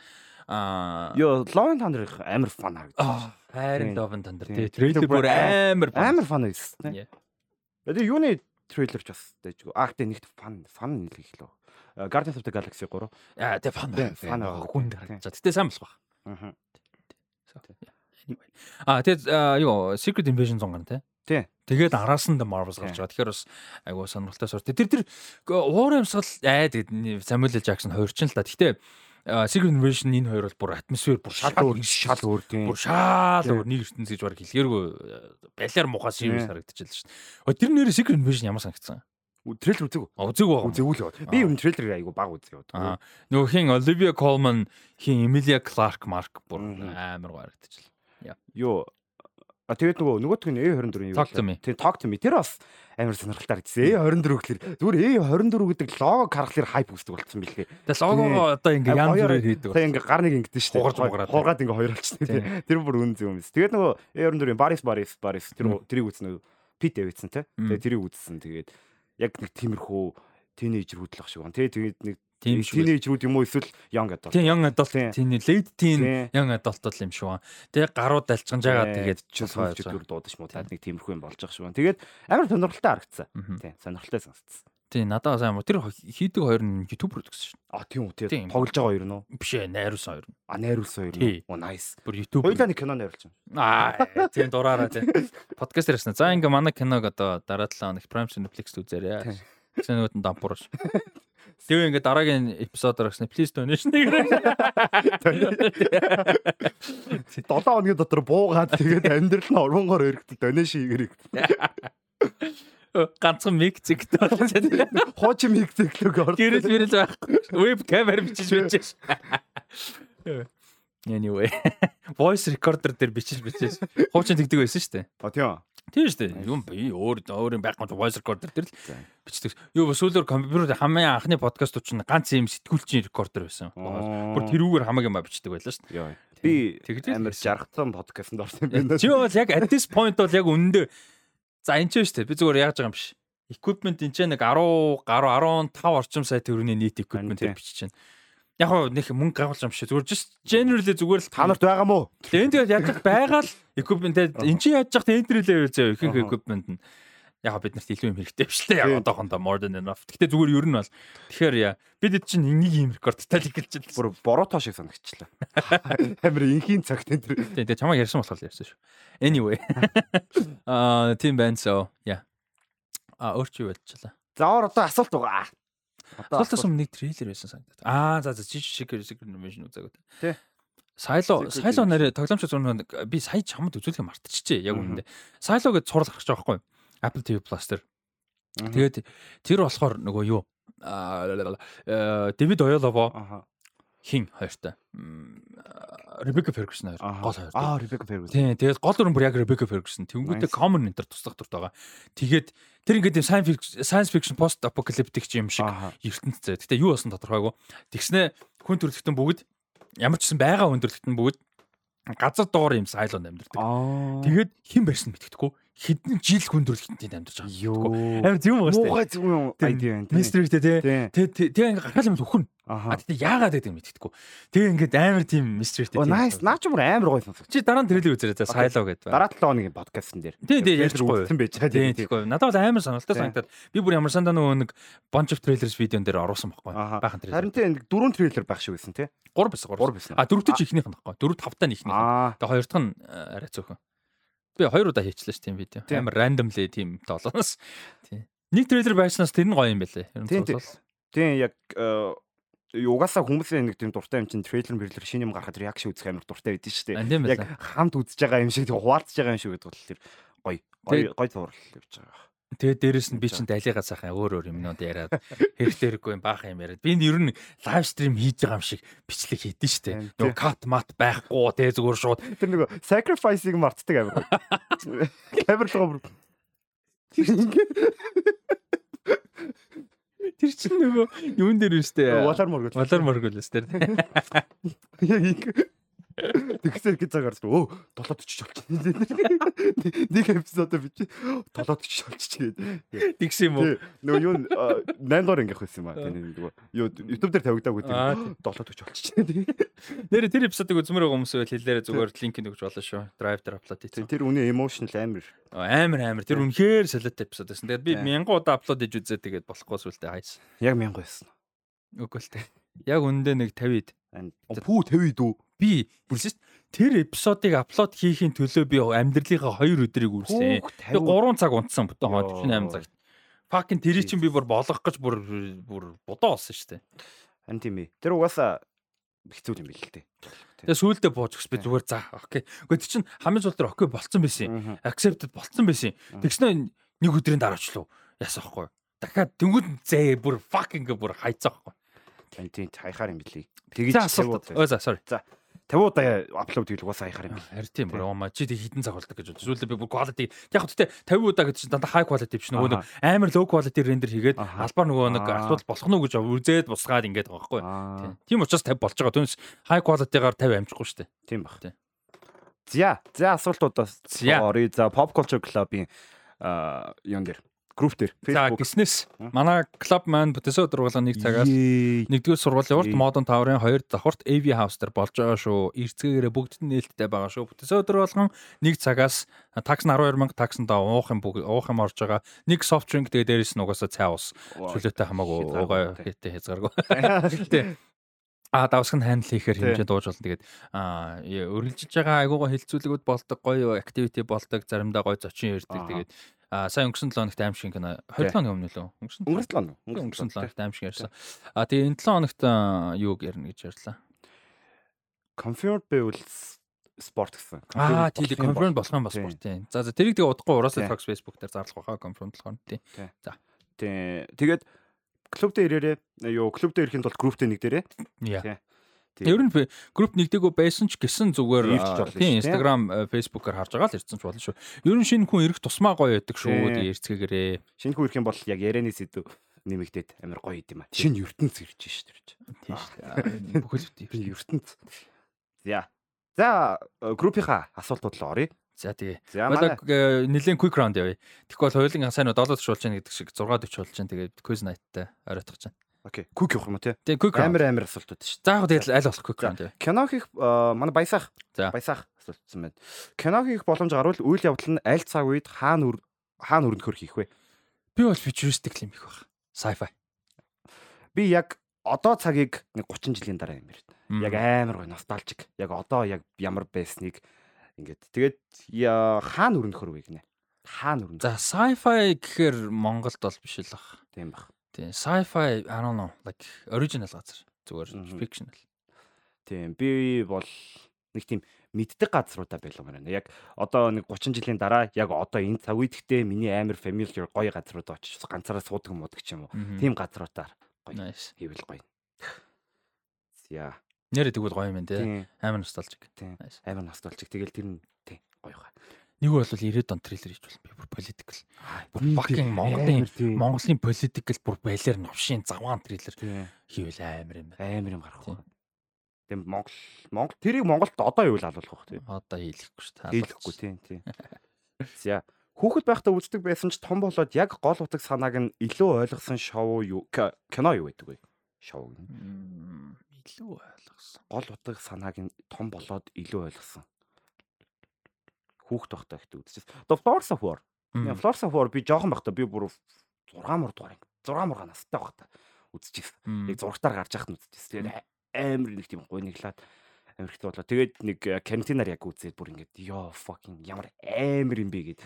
Аа. Йоо, Love Thunder амар fun харагдсан. Хайрын Love Thunder. Тэгээ трейлер бүр амар амар fun байсан. Тэгээ юуны трейлер ч бас дэжгүй. Аа гэтээ нэгт фан фан нэлэх лөө. Guardians of the Galaxy 3. Аа тэгээ фан фан хүн харагдаж. Гэтээ сайн болох баг. Аа. Аа тэгээд юу Secret Invasion зонгон тий. Тий. Тэгээд араас нь Marvel гарч байгаа. Тэгэхээр бас айгуу сонирхолтой сур. Тэр тэр уур амьсгал аа тэгээд Samuel L Jackson хоёр ч л та. Гэтээ Secret Invasion энэ хоёр бол бүр атмосфер бүр шал өөр шал өөр тийм. Бүр шал өөр нэг ертөнц гэж баг хэлгээргүй балиар мухаас юм харагдчихлаа шүү дээ. Тэр нэр Secret Invasion ямар санагдсан? трейлер үзег. Үзег байгаа. Үзег л яваад. Би ер нь трейлер айгу баг үзег яваад. Нөгөө хин Olivia Colman, хин Emilia Clarke Mark бүр амар гоо харагдчихлаа. Йоо А тэгээд нөгөө нөгөөх нь A24 юу? Тийм Talk to me. Тэр бас амар сонирхолтой харагдсан. A24 гэхэлэр зүгээр A24 гэдэг лого харахаар хайп үүсдэг болцсон билээ. Тэгээд лого одоо ингээ янз бүрээр хийдэг. Тэгээд ингээ гарныг ингэдэж штэ. Мугараад. Хургаад ингээ хоёр болчихсон. Тэр бүр үн зүг юм биш. Тэгээд нөгөө A24-ийн Baris Baris Baris тэр тэрийг үзсэн нөгөө Pit Davidson те. Тэгээд тэрийг үзсэн. Тэгээд яг нэг тиймэрхүү тинейжер хөдлөх шиг байна. Тэгээд нэг тийм тинейжрүүд юм уу эсвэл young adult. Тийм young adult тийм late teen young adult бол юм шүү. Тэгээ гарууд алчган жагаад тэгээд чөлөөчдөр дуудаж муу таад нэг тиймэрхүү юм болж байгаа шүү. Тэгээд амар сонирхолтой харагдсан. Тийм сонирхолтой сонсцсон. Тийм надад сайн тэр хийдэг хоёр нь ютубер гэсэн шүү. А тийм үү тийм тоглож байгаа хоёр нь уу? Биш ээ найруулсан хоёр нь. А найруулсан хоёр нь. Оо nice. Бүр ютуб. Хоёлаа нэг кино найруулсан. Аа тийм дураараа тийм. Подкаст ярьсан. За ингээ манай киног одоо дараа 7 хоног Prime Netflix үзээрэй. Цэнүүд нь дампуурш. Тэгээ ингээд дараагийн эпизодоор гэсэн please donation гэрээ. 7 хоногийн дотор буугаад тэгээд амьдрал нь урвангоор өргөдөг donation хийгэрэг. Ганцхан миг болж байна. Хуучин миг зэглэг ор. Гэрэл мэрэл байхгүй. Веб камер бичиж бичиж. Anyway. Voice recorder дээр бичиж бичиж. Хуучин тэгдэг байсан шүү дээ. А тийм. Тийм шүү дээ. Юм би өөр өөр юм байхгүй voice recorder дээр л бичдэг. Юу сүүлээр компьютер хамгийн анхны подкастууд чинь ганц юм сэтгүүлчийн рекордер байсан. Бүр тэрүүгээр хамаагүй юм бичдэг байлаа шүү дээ. Би амар жаргацсан подкастт орсон юм байна. Чи бол яг at this point бол яг үнэндээ за энэ ч шүү дээ. Би зүгээр яаж байгаа юм биш. Equipment энэ ч нэг 10 гаруй 15 орчим сая төгрөгийн нийт equipment бичиж байна яг хоо нэг мөнгө гайхуулж юм шиг зүгээр just generally зүгээр л та нарт байгаа мó. Тэгээд яаж яаж байгаа л equipment эн чи яаж яах тендерлээ юу зөө ихэнх equipment нь. яг бид нарт илүү юм хэрэгтэй биш лээ. Яг одоохондоо more than enough. Гэхдээ зүгээр ер нь бол тэгэхээр яа бид хэд чинь нэг юм рекордтай л эхэлж байна. Бүр борото шиг санагчлаа. Амар инхийн цагт энэ төр. Тий, тэгээ чамаа ярьсан болохоор ярьсан шүү. Anyway. Аа, тийм байна соо. Яа. А өөр чи юу болчихлаа. За оор одоо асуулт байгаа. Асуултаас өмнө нэг трейлер байсан санагдаад. Аа, за за жижиг шиг animation үзээгөө. Тий. Сайло сайло нарийн тоглоомч зурнууд би сая чамд үзүүлэх мартчихжээ яг үнэндээ. Сайло гэж сурлах гэж байгаа байхгүй? Apple TV Plus дээр. Тэгээд тэр болохоор нөгөө юу Дэвид Оёлово хин хоёртой. Ребека Фергюсон хоёр гол хоёр. Аа, Ребека Фергюсон. Тийм, тэгээд гол дүр нь бүр яг Ребека Фергюсон. Тэнгүүтээ Common Enter туслах дүрт байгаа. Тэгээд тэр ингээд юм science fiction post apocalyptic юм шиг ертөнцтэй. Гэтэ юу болсон тодорхойгүй. Тэгснэ хүн төрөлхтөн бүгд ямар ч гэсэн байгаа өндөрлөлт нь бүгд газар доор юм сайлонд амьдардаг. Тэгээд хэн барьсан мэддэхгүй хэдэн жил хүндрэлтэнд амьдарч байгаа. Йоо. Амар байгаа шүү дээ. Муухай зүг юм айди байна. Мистертэй тий. Тэгээ тэгээ ингээ гаргал юм өхөн. А тэгээ яагаад гэдэг юм мэддэхгүй. Тэгээ ингээд амар тийм мистертэй. Оо nice. Наа ч мөр амар гоё сонсох. Чи дараа нь трейлер үзээрэй за сайлоо гэдэг. Дараа 7 хоногийн подкастн дээр. Тий тий гоё. Тэгсэн байж байгаа. Тий тий гоё. Надад бол амар сонирхолтой санагдаад би бүр ямар сандаа нөгөө нэг bunch of trailers видеон дээр оруулсан байхгүй. Баахан трейлер. Харин тий дөрөв трейлер байх шиг байсан тий. 3 байсан 3 байсан. А дөрөвтэй ч ихнийх нь байхгүй. Дөрөв тавтаа нь ихнийх. Тэгээ хоёр дахь нь арай цөөхөн. Би хоёр удаа хийчлээ ш тийм видео. Амар randomly тийм долооноос. Тийм. Нэг трейлер байснаас тэр нь гоё юм байлээ. Нь бол. Тийм яг угаасаа хүмүүсийн нэг тийм дуртай юм чинь трейлер мэрлэр шинэ юм гарахад реакшн үзэх амар дуртай байдэн шүү дээ. Яг хамт үзэж байгаа юм шиг хуваалцж байгаа юм шиг гэдэг бол тэр гоё гоё гоё зурлал явж байгаа. Тэгээд дээрэс нь би чинь далигаа цаахан өөр өөр юмнууд яриад хэрэгтэй хэрэггүй баахан юм яриад. Би ер нь лайв стрим хийж байгаа юм шиг бичлэг хийдэн штэ. Нөгөө кат мат байхгүй тэгээ зүгээр шууд тэр нөгөө sacrifice-ийг мартдаг амир. Камер л гомр. Тэр чинь нөгөө юун дээр нь штэ. Валар моргол. Валар моргол штэ. Яг ингэ Тэгсээр гэж цагаар өө 740 болчихсон. Нэг эпизодоо бич 740 болчих гээд. Тэгс юм уу? Нөгөө юу 8 доор ингэх байсан юм аа. Нөгөө юу YouTube дээр тавигдаагүй тийм 740 болчихсон. Нэр тэр эпизодыг үзмээр байгаа хүмүүс байл хэлээрэ зүгээр линкийг өгч болно шүү. Drive дээр аплод хийсэн. Тэр үнэ emotional амар. Амар амар. Тэр үнэхээр солиотой эпизод байсан. Тэгээд би 1000 удаа аплод хийж үзээ тэгээд болохгүй сүлдээ хайсан. Яг 1000 байсан. Үгүй л дээ. Яг үндэ нэг 50-д. Пүү 50-д үү? Би бүрсэж тэр эпизодыг аплод хийхин төлөө би амьдралынхаа 2 өдрийг үрсэн. Тэгээ 3 цаг унтсан бүтэн 48 цагт. Факин тэрий чинь би бүр болгох гэж бүр бүр бодоо болсон шүү дээ. Хан тийм ээ. Тэр угаасаа хэцүү юм бил л дээ. Тэгээ сүүлдээ бууж өгс би зүгээр за окей. Гэхдээ тэр чинь хамгийн сүүл дээр окей болцсон байсан. Accepted болцсон байсан. Тэгснэ нэг өдрийн дараачлуу яасан байхгүй. Дахиад дөнгөд зээ бүр fuck ингээ бүр хайцсан байхгүй. Тийм хайхаар юм билий. Тэгэж асуулт. Ой за sorry. За 50 удаа аплод хийх угаасаа хайхаар юм. Харин тийм бүр оо чи тэг хитэн цаг болдог гэж бодож. Сүүлдээ би бүр quality яг хөтэ 50 удаа гэдэг чинь дандаа high quality биш нөгөө амар low quality render хийгээд албаар нөгөө нэг асуудал болох нь гэж үзээд бусгаад ингээд байгаа байхгүй. Тийм учраас 50 болж байгаа. Түүнээс high quality-гаар 50 амжихгүй шүү дээ. Тийм баг. За за асуултуудаас оръё. За pop culture club-ийн юун дээр групп дээр Facebook. За гиснээс манай клуб маань бүтээсээ өдөр болгоо нэг цагаас нэгдүгээр сургуулийн урд модон таврын хоёр давхарт AV House дээр болж байгаа шүү. Ирцгээгээрээ бүгд нь нээлттэй байгаа шүү. Бүтээсээ өдөр болгон нэг цагаас такс нь 12000 таксандаа уух юм уух юм орж байгаа. Нэг soft drink тэгээ дээрээс нь угаасаа цай ус. Чөлөөтэй хамаагүй уугаа хэтэ хязгааргүй. Тэ А давсг нь хандл хийхээр хэмжээ дууж болно. Тэгээд аа өргөлжиж байгаа айгуугаа хилцүүлэгүүд болдог, гоё activity болдог, заримдаа гоё зочин ярьдаг. Тэгээд А сая өнгөрсөн 7 хоногт аим шиг кино 20 хоног өмнө лөө өнгөрсөн өнгөрсөн 7 хоног өнгөрсөн 7 хоногт аим шиг ярьсан. А тэгээ энэ 7 хоногт юуг ярина гэж ярьлаа. Confirmed байвал спорт гэсэн. Аа тийм confirmed болох юм ба спорт тийм. За за тэрийг тэгээ удахгүй ураасаа Fox Facebook дээр зарлах байхаа confirmed болохоор тийм. За. Тийм. Тэгээд клуб дээр ирээрээ юу клуб дээр ирэхэд бол групптэй нэг дээрээ. Тийм. Ер нь групп нэгдээгөө байсан ч гэсэн зүгээр тийм Instagram, Facebook-оор харж байгаа л ирсэн ч болно шүү. Ер нь шинэ хүн ирэх тусмаа гоё байдаг шүү. Тэгээ ирцгээгээрээ. Шинэ хүн ирэх юм бол яг ярианы сэдв нэмэгдээд амар гоё юм а. Шинэ ертөнц ирж шүү дээ. Тийм шүү. Бүхэл бүтэн ертөнц. За. За группийнхаа асуултууд л оръё. За тэгээ. Болог нэлээд quick round явъя. Тэгэхгүй бол хоёулын 7 40 болж байна гэдэг шиг 6 40 болж байна. Тэгээд quiz night-тай оройтох чинь. Окей. Quick явах юм уу те? Тийм, quick амар амар асуултууд шүү. За яг тэгэл аль болох quick round. Кино хийх манай баясаах. Баясаах асуултсан байна. Кино хийх боломж гарвал үйл явдал нь аль цаг үед хаана хаана өрнөхөр хийх вэ? Би бол futuristic юм их баг. Sci-fi. Би яг одоо цагийг нэг 30 жилийн дараа юм ярьд. Яг амар гоё носталжик. Яг одоо яг ямар байсныг ингээд тэгээд хаана өрнөхөр вэ гинэ? Хаана өрнөх? За sci-fi гэхээр Монголд бол биш л баг. Тийм баг. Тийм sci-fi I don't know like original газар. Зүгээр fictional. Тийм би бол нэг тийм мэддэг газруудаа байлгамаар байна. Яг одоо нэг 30 жилийн дараа яг одоо энэ цаг үед гэхдээ миний амар familiar гоё газрууд очиж ганцаараа суудаг муудаг ч юм уу. Тийм газруудаар гоё хийвэл гоё. Яа. Нэрээ тэгвэл гоё юм тий. Амар носталжик. Амар носталжик. Тэгэл тэр нь тий гоё хаа. Нэг бол 90-ад он трейлер хийж болно. Би бүр political. Бүр fucking Монголын Монголын political бүр байлаар новшийн заваан трейлер хийвэл амар юм. Амар юм гарах. Тийм Монгол Монгол тэрийг Монголд одоо юу л алуулах вэ. Одоо хийлэхгүй шүү дээ. Хийлэхгүй тийм тийм. За хүүхэд байхдаа үздэг байсан ч том болоод яг гол утга санааг нь илүү ойлгосон шоу юу кино юу байдаг вэ? Шоу гэнэ. Илүү ойлгосон. Гол утга санааг нь том болоод илүү ойлгосон. Хүүхэд байхдаа ихтэй үзчихсэн. Force of War. Of War би жоохон байхдаа би бүр 6 мөр дугаар 6 мөр настай байхдаа үзчихсэн. Яг зургатаар гарч яхад үзчихсэн. Тэгээд амар нэг тийм гойныглаад амар ихтэй болоо. Тэгээд нэг карантинаар яг үзээд бүр ингээд ёо fucking ямар амар юм бэ гэд.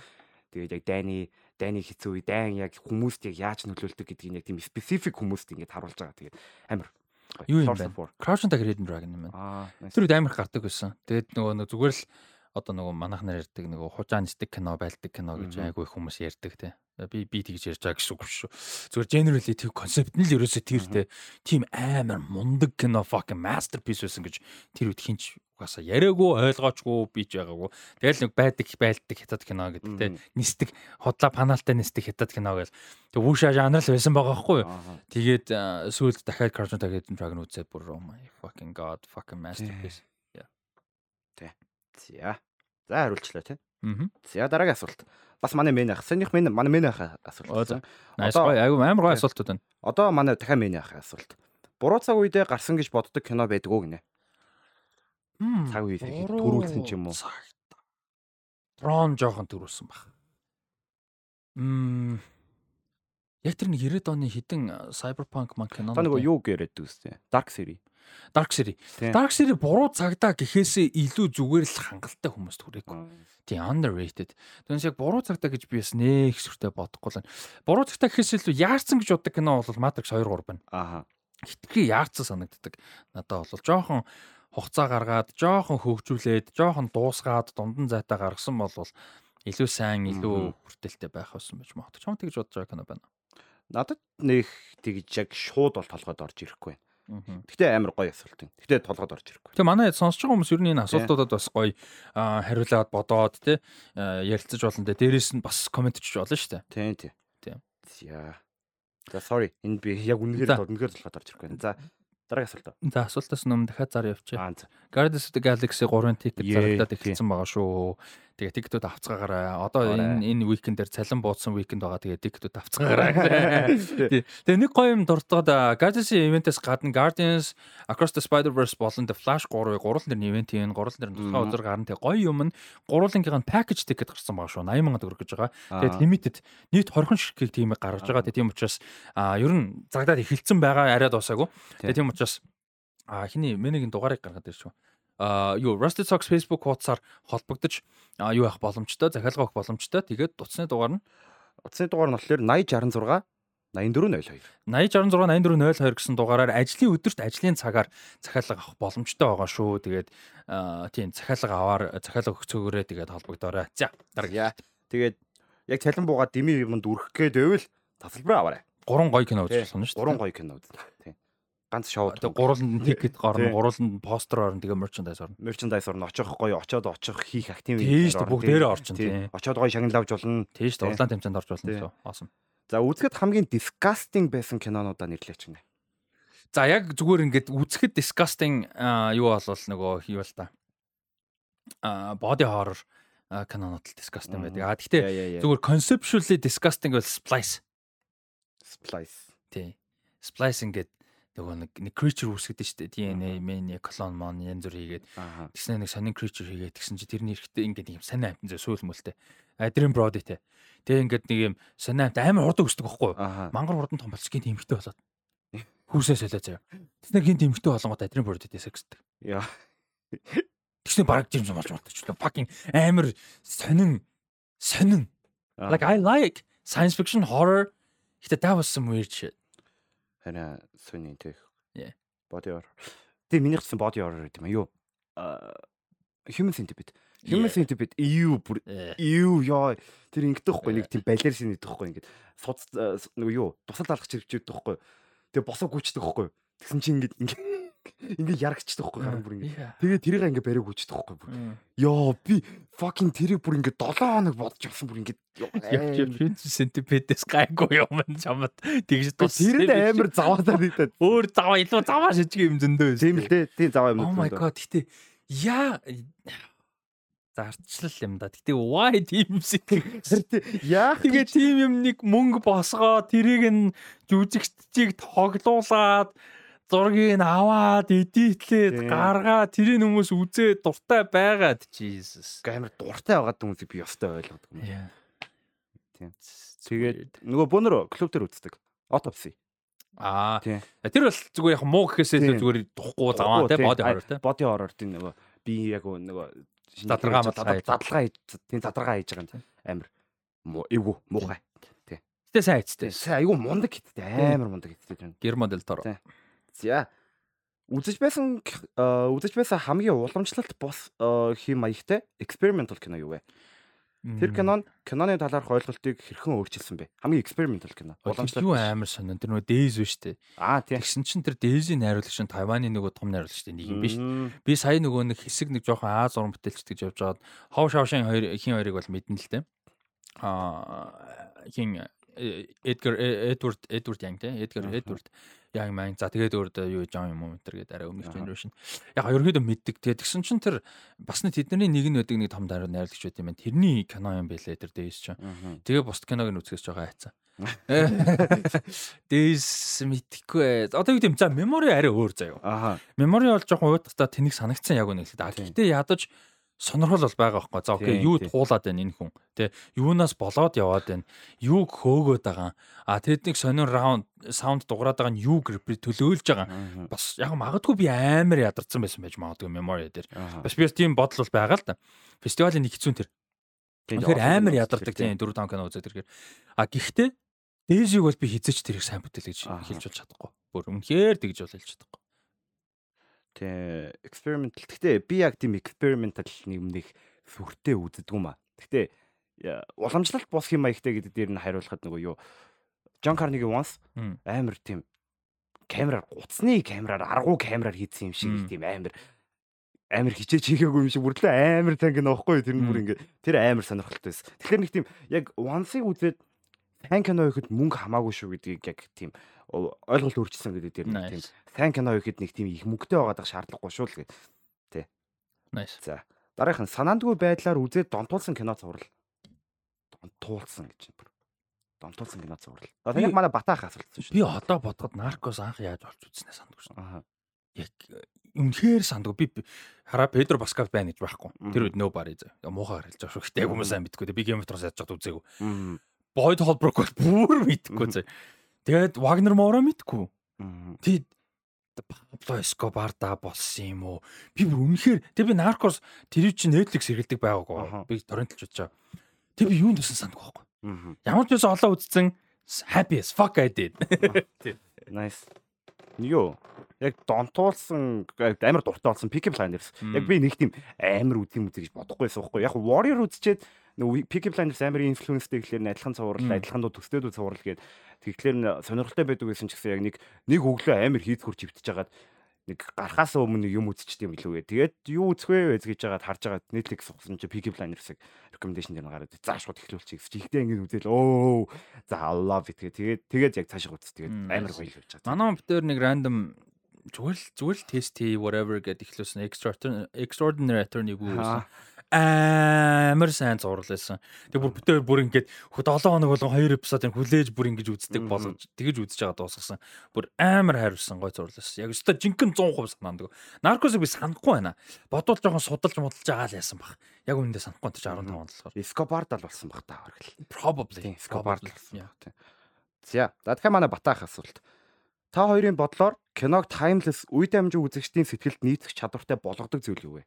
Тэгээд яг дайны дайны хэцүү үе дайн яг хүмүүст яг яаж нөлөөлдөг гэдгийг яг тийм специфик хүмүүст ингээд харуулж байгаа. Тэгээд амар юу юм бэ? Crouching Tiger Hidden Dragon юм байна. Тэр үед амар гардаг байсан. Тэгээд нөгөө зүгээр л одоо нөгөө манайх нар ярьдаг нөгөө хужаан нисдэг кино байлдаг кино гэж айгүй хүмүүс ярьдаг те. Би би тэгж ярьж байгаа гэсэн үг шүү. Зүгээр generally тийм концепт нь л ерөөсөө тэр те. Тим амар мундаг кино fucking masterpiece байсан гэж тэр үед хинч угаасаа яриаггүй ойлгоочгүй бийж байгаагүй. Тэгэл нэг байдаг байлдаг хятад кино гэдэг те. Нисдэг хотлоо панаалтай нисдэг хятад кино гэл. Тэг вүүшаа жанр л байсан байгаа байхгүй юу. Тэгээд сүүлд дахиад Cartoon Dragon Dragon үзээд бүр oh my fucking god fucking masterpiece. Тэ. За. За хариулчлаа тий. Аа. За дараагийн асуулт. Бас манай мэн ах. Санийх мэн манай мэн ах асуулт. Одоо айгүй амар гой асуултууд байна. Одоо манай дахиад мэн ах асуулт. Буруу цаг үедээ гарсан гэж боддог кино байдаг уу гинэ? Цаг үед төрүүлсэн ч юм уу? Трон жоохон төрүүлсэн баг. Мм Яг тэр нэг 90-ад оны хідэн Cyberpunk маань кино. Та нөгөө юу гэрээд үстэй? Dark Series. Dark Series. Dark Series буруу цагдаа гэхээсээ илүү зүгээр л хангалттай хүмүүст хүрээгүй. Тийм underrated. Тэгээс яг буруу цагдаа гэж би бас нэх сүртэй бодохгүй л. Буруу цагдаа гэхээс илүү яарсан гэж боддог кино бол Matrix 2 3 байна. Аа. Хитрхи яарсан санагддаг. Надад бол жоохон хугацаа гаргаад, жоохон хөгжүүлээд, жоохон дуусгаад, дундан зайтай гаргасан бол илүү сайн, илүү хүртэлтэй байх байсан байж магадгүй. Чам тэгж бодож байгаа кино байна. Надад нэг тэгж яг шууд бол толгойд орж ирэхгүй байна. Гэтэ амар гоё асуулт юм. Гэтэ толгойд орж ирэхгүй. Тэгээ манай сонсож байгаа хүмүүс ер нь энэ асуултуудад бас гоё хариулаад бодоод те ярилцаж болно те. Дээрээс нь бас комент хийж болно шүү дээ. Тийм тийм. Тийм. За. За sorry. Энэ би яг үнэхээр үнэхээр толгойд орж ирэхгүй. За дараагийн асуулт. За асуултаас өмнө дахиад зар явчих. Guardians of the Galaxy 3-ын тикет зарагдаад эхэлсэн байгаа шүү. Тэгээ тиктүүд авцгаагаараа. Одоо энэ энэ уикендээр цалин буудсан уикенд байгаа. Тэгээ тиктүүд авцгаагаараа. Тэгээ нэг гоё юм дуртаад Guardians event-ээс гадна Guardians Across the Spider-Verse болон The Flash 3-ыг гурван дээр ивент юм. Гурван дээр тусгай үзэр гарна. Тэгээ гоё юм нь гурвангийнх нь package ticket гарсан байгаа шүү. 80 сая төгрөг гэж байгаа. Тэгээд limited нийт 20 ширхгийг тийм гаргаж байгаа. Тэгээ тийм учраас ер нь загдаад эхэлсэн байгаа. Арай дуусаагүй. Тэгээ тийм учраас хиний менегийн дугаарыг гаргаад ирчихв юу Rusted Socks Facebook хуудасаар холбогдож юу явах боломжтой, захиалга өгөх боломжтой. Тэгээд утасны дугаар нь утасны дугаар нь болохоор 8066 8402. 8066 8402 гэсэн дугаараар ажлын өдөрт ажлын цагаар захиалга авах боломжтой байгаа шүү. Тэгээд тийм захиалга аваар захиалга өгөх цогөөрөө тэгээд холбогдоорой. За дараагийн. Тэгээд яг цалин буугаад дими юмд үрэх гээд байвал тасалбар аваарай. Гурван гоё кино нь шүү. Гурван гоё кино үзлээ. Тийм ганц шоу. Тэгээ гурван тикет гарна, гурван постэр орно, тэгээ мерчендайз орно. Мерчендайз орно. Очих гоё, очоод очих хийх активити орно. Бүгдээрээ орчин тийм. Очоод гоё шагнал авч болно. Тийм шүү дээ. Урлаан тэмцээнд орж болно. Awesome. За үзэхэд хамгийн disgusting байсан кинонуудаа нэрлэеч гинэ. За яг зүгээр ингээд үзэхэд disgusting юу болвол нөгөө юу л та. А body horror кинонууд л disgusting байдаг. А гэхдээ зүгээр conceptually disgusting бол splice. Splice. Тий. Splice ингээд нөгөө нэг нэг creature үүсгэдэг шүү дээ. DNA, mania, clone mon янз бүр хийгээд тэгснэ нэг сонин creature хийгээд тэгсэн чи тэрний эрэхтэй ингээд юм сайн амтан зөө сүүл мүлтэй. Adrian Brody те. Тэгээ ингээд нэг юм санаамт амар хурдан өсдөг байхгүй юу? Мангар хурдан том болчих гин тэмхтэй болоод. Хүүсээ солио заяа. Тэснэр гин тэмхтэй болонгод адрин бүрдэдээ сексдэг. Яа. Тэгснэ бараг жимс болж болчихлоо. Fucking амар сонин сонин. Like I like science fiction horror. Гэтэ that was some weird shit. Харин сүний тэг. Yeah. Body horror. Тэгээ миний хэлсэн body horror гэдэг юм аа юу? Human centipede. Human centipede юу бүр юу яа тэр ингэдэг хгүй нэг тийм балер шин гэдэг хгүй ингээд суц нөгөө юу тусал алгах чирвчээд хгүй. Тэгээ босоо гүйчдэг хгүй. Тэгсэн чинь ингээд ингээд ингээд ярагчдаг хгүй харин бүр ингээд. Yeah. Тэгээ тэрийг ингээд бариг гүйчдэг хгүй бүр. Яа би fucking тэрийг бүр ингээд 7 хоног бодож авсан бүр ингээд Яг юм сентипедээс гайгүй юм чамд тэгж тус. Тэр амар заваасаа нэгдээд. өөр заваа илүү заваа шижиг юм зөндөө. Тийм л дээ. Тийм заваа юм. Oh my god гэтээ яа зарчлал юм да. Гэтээ why team Яа Тэгээ тийм юм нэг мөнгө босгоо тэрийг нь жүжигчдийг тоглуулад зургийг нь аваад эдитлээд гаргаа тэрийг хүмүүс үзээ дуртай байгаад Jesus. амар дуртай байгаад хүмүүсийг би ёстой ойлгодог юм. Тийм. Тэгээд нөгөө бөөнөр клуб дээр үздэг. Autopsy. аа Тийм. тэр бол зүгээр яг муу гэхээсээ зүгээр духгүй заваа те body horror те. Body horror тийм нөгөө би яг нөгөө Задаргаа хийж тийм задаргаа хийж байгаа юм. Амар муу эвгүй муухай. Гэтэ сайн хэцтэй. Сайн айгүй мундаг хиттэй амар мундаг хиттэй байна. Герман дэл торо. Тийм. За үзэж байсан э, үзэж байсан хамгийн уламжлалт бос э, хэм маягтай experimental кино юу вэ? Тэр кинон киноны талаарх ойлголтыг хэрхэн өөрчилсөн бэ? Хамгийн experimental кино. уламжлалт юу амар сонин тэр нөгөө Days биш үү? Аа тийм. Тэгсэн чинь тэр Days-ийн найруулагч нь Тайваны нөгөө том найруулагчтай нэг юм биш. Би сая нөгөө нэг хэсэг нэг жоохон Аз уран бүтээлч гэж явж байгаад Хов Шавшин хоёр хин хоёрыг бол мэднэ л дээ. Аа хин Эдгар э, Эдвард Эдвард Янг те Эдгар. Эдвард Янг маань за тэгээд өөр юу Жон юм уу тэр гээд арай өмнөх генерашн. Яг ерөөдөө мэддэг. Тэгээд тэгсэн чинь тэр бас нэг тэдний нэг нь байдаг нэг том дараа найруулагч байт юм байна. Тэрний кино юм байлээ тэр Days чинь. Мгм. Тэгээ бус киног нь үзэхээс жоохон хайцсан. Days мэдхгүй. Одоо юу гэдэм за memory арай өөр заяа. Memory бол жоохон уйтгатаа тэнийг санагдсан яг үнэ хэлээд. Тийм. гэхдээ ядаж сонирхол бол байгаа байхгүй. За окей, юу туулаад байна энэ хүн. Тэ юунаас болоод яваад байна. Юуг хөөгөөд байгаа. А тэднийг сонир раунд саунд дуграад байгаа нь юу грэпри төлөөлж байгаа. Бас яг магадгүй би амар ядарсан байсан байж магадгүй memory дээр. Бас би тийм бодол бол байгаа л да. Фестивалийн нэг хэцүүн тэр. Тэгэхээр амар ядардаг тийм. тийм 4 5 кино үзээд тэргээр. А гэхдээ Дээжиг бол би хизээч тэрийг сайн бүтээл гэж хэлж болж чадахгүй. Бүр үнэхээр тэгж бол хэлж чадахгүй. Тэ experimental. Гэхдээ би яг тийм experimental нэмнэх сүртэй үздэг юм а. Гэхдээ уламжлалт бос хэм маягтай гэдэг дээр нь хариулахад нөгөө юу John Carnegie once амар тийм камераар гуцны камераар аргуу камераар хийсэн юм шиг тийм амар амар хичээж хийгээгүй юм шиг бүрдлээ амар танк нөхгүй тэр нь бүр Мм. ингээ тэр амар сонирхолтой байсан. Тэгэхээр нэг тийм яг once-ыг үзээд сайн кино хийхэд мөнгө хамаагүй шүү гэдгийг яг тийм ойлголт өөрчилсөн гэдэг дээр нэг тийм сайн кино хийхэд нэг тийм их мөнгөтэй байгаад шаардлагагүй шүү л гэдэг. Nice. За дараагийнх нь санаандгүй байдлаар үзээд донтуулсан кино цуврал. Донтуулсан гэж байна. Донтуулсан кино цуврал. Одоо Би- манай Батаах асуултсан шүү. Би одоо бодоход наркос анх яаж олж үзснээ сандгүй шин. Аа. Яг үнэхээр сандгүй. Би хараа Педро Паскал байна гэж байхгүй. Тэр үед нөө барь зэ. Муухай харилж байгаа шүү. Гэтэ яг хүмүүс сайн мэдгүй. Би Game of Thrones яаж чад үзээгүй. Boyd Holbrook бол бүр мэдгүй Мгм. зэ. Тэгээд Wagner Moura мэдгүй. Мм. Тэг Пабло Эскобар да болсон юм уу? Би бүр үнэхээр тэг би наркос тэр чинь Netflix хэрэгэлдэг Аха. байгаагүй. Би бодож байгаа. Тэг би юунд тусан сандгүй байхгүй. Ямар ч байсан олоо үзсэн happy as fuck I did. Nice. Йоо. Яг донтуулсан амар дуртай болсон Peaky Blinders. Яг би нэг тийм амар үт юм үү гэж бодохгүйсэн байхгүй. Яг Warrior үзчихэд Peaky Blinders амар инфлюенстэй гэхлээр адилхан цуврал, адилхан дуу дуу цуврал гээд тэгэхээр сонирхолтой байдаг гэсэн ч гэсэн яг нэг нэг өглөө амар хийц хурж өвтөж хагаад нэг гарахаас өмнө юм үзчихдэг юм билүүгээ. Тэгээд юу үзэх вэ гэж жагаад харж байгаа Netflix ухсан чи Peaky Blinders-ыг recommendation дээр нь гараад заа шууд эхлүүлчих гэж. Ихтэй ингэ үзэл оо за I love it тэгээд тэгээд яг цаашаа үз тэгээд амар гоё л явж байгаа. Манай битэр нэг random зүгээр л зүгээр л тест хий whatever гэд ихлүүлсэн extraordinary extraordinary attorney-г Аа. үүсэн. амар сайн зурлаасан. Тэг бүр бүтээр бүр ингээд 7 хоног болгон 2 эпизодыг хүлээж бүр ингэж үздэг болгож тэгэж үзэж байгаа дуусгасан. Бүр амар хариулсан гой зурлаасан. Яг өстой жинхэнэ 100% санаандаг. Наркосыг би санахгүй байна. Бодвол жоохон судалж модалж байгаа л яасан баг. Яг үүндээ санахгүй тийч 15 он болохоор. Escobar дал болсон баг та хөргөл. Probably Escobar дал болсон. За, за тэгэхээр манай батаах асуулт. Та хоёрын бодлоор киног timeless үе дамжуу үзэгчдийн сэтгэлд нийцэх чадвартай болгодог зүйл юу вэ?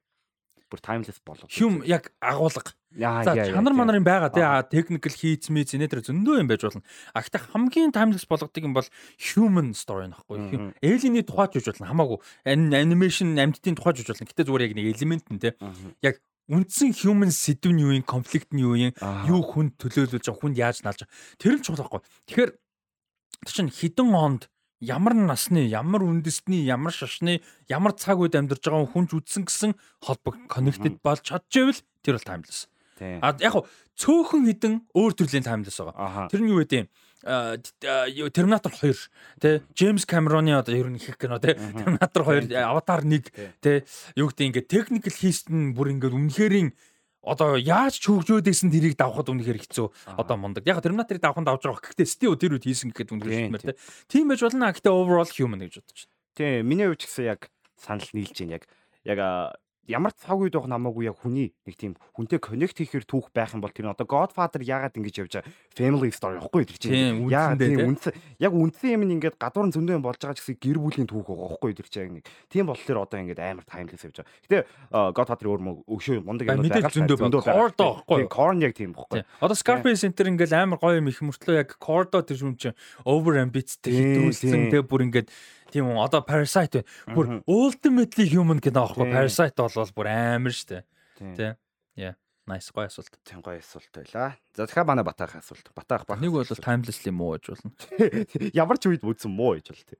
Бүр timeless болгодог. Хүм яг агуулга. За чанар манарын байгаа тий technical хийц мийц инэтэр зөндөө юм байж болно. А гэхдээ хамгийн timeless болгодог юм бол human story нөхгүй. Alien-ийн тухайч үж болно хамаагүй. Animation амьдтын тухайч үж болно. Гэтэ зүгээр яг нэг элемент нь тий. Яг үндсэн human сэдв нь юу юм, конфликт нь юу юм, юу хүнд төлөөлүүлж байгаа, хүнд яаж наалж байгаа. Тэр нь чухал байхгүй. Тэгэхээр чинь хідэн онд ямар насны, ямар үндэсний, ямар шашны, ямар цаг үед амьдарч байгаа хүнч үдсэн гэсэн холбог connected болж чадчихвэл тэр бол timeless. А яг хуу цөөхөн хідэн өөр төрлийн timeless байгаа. Тэр нь юу гэдэг юм? Терминатор 2 тий. Джеймс Камероны одоо ер нь их кино тий. Терминатор 2 Аватар 1 тий. Юу гэдэг ингээд техникэл хийст нь бүр ингээд үнэхэрийн одоо яаж ч хөгжөөд исэн тэрийг давхад үнэхээр хэцүү одоо мундаг. Яг Терминаторыг давханд авч байгаа. Гэхдээ Стив тэр үед хийсэн гэхэд үнэхээр хэлмээр те. Тийм байж болно. Гэхдээ overall human гэж бодож байна. Тийм миний хувьд ч гэсэн яг санал нийлж байна. Яг яг ямар цаг үед байх намаагүй яг хүний нэг тийм хүнтэй коннект хийхээр түүх байх юм бол тэр нь одоо Godfather яагаад ингэж явж байгаа? Family story ихгүй тэр чинь. Яа тийм үндсэн яг үндсэн юм ингээд гадуур нь зөндөө юм болж байгаа ч гэсэн гэр бүлийн түүх байгаа ихгүй тэр чинь нэг. Тийм болохоор одоо ингээд амар timeless явж байгаа. Гэтэ Godfather өөр мө өшөө мундаг юм байгаа. зөндөө Cordo ихгүй. Corn яг тийм ихгүй. Одоо Scarface Center ингээд амар гоё юм их мөртлөө яг Cordo тэр юм чинь over ambitious хэтрүүлсэн тэгээ бүр ингээд Тийм үү. Одоо Parasite байна. Бүр ultimately human гэдэг аахгүй. Parasite бол бүр амар штэ. Тий. Яа. Nice гоё асуулт. Тийм гоё асуулт байлаа. За дахиад манай Батаах асуулт. Батаах баг. Нэг бол timelessly муу гэж болно. Ямар ч үед үзсэн муу гэж бол тий.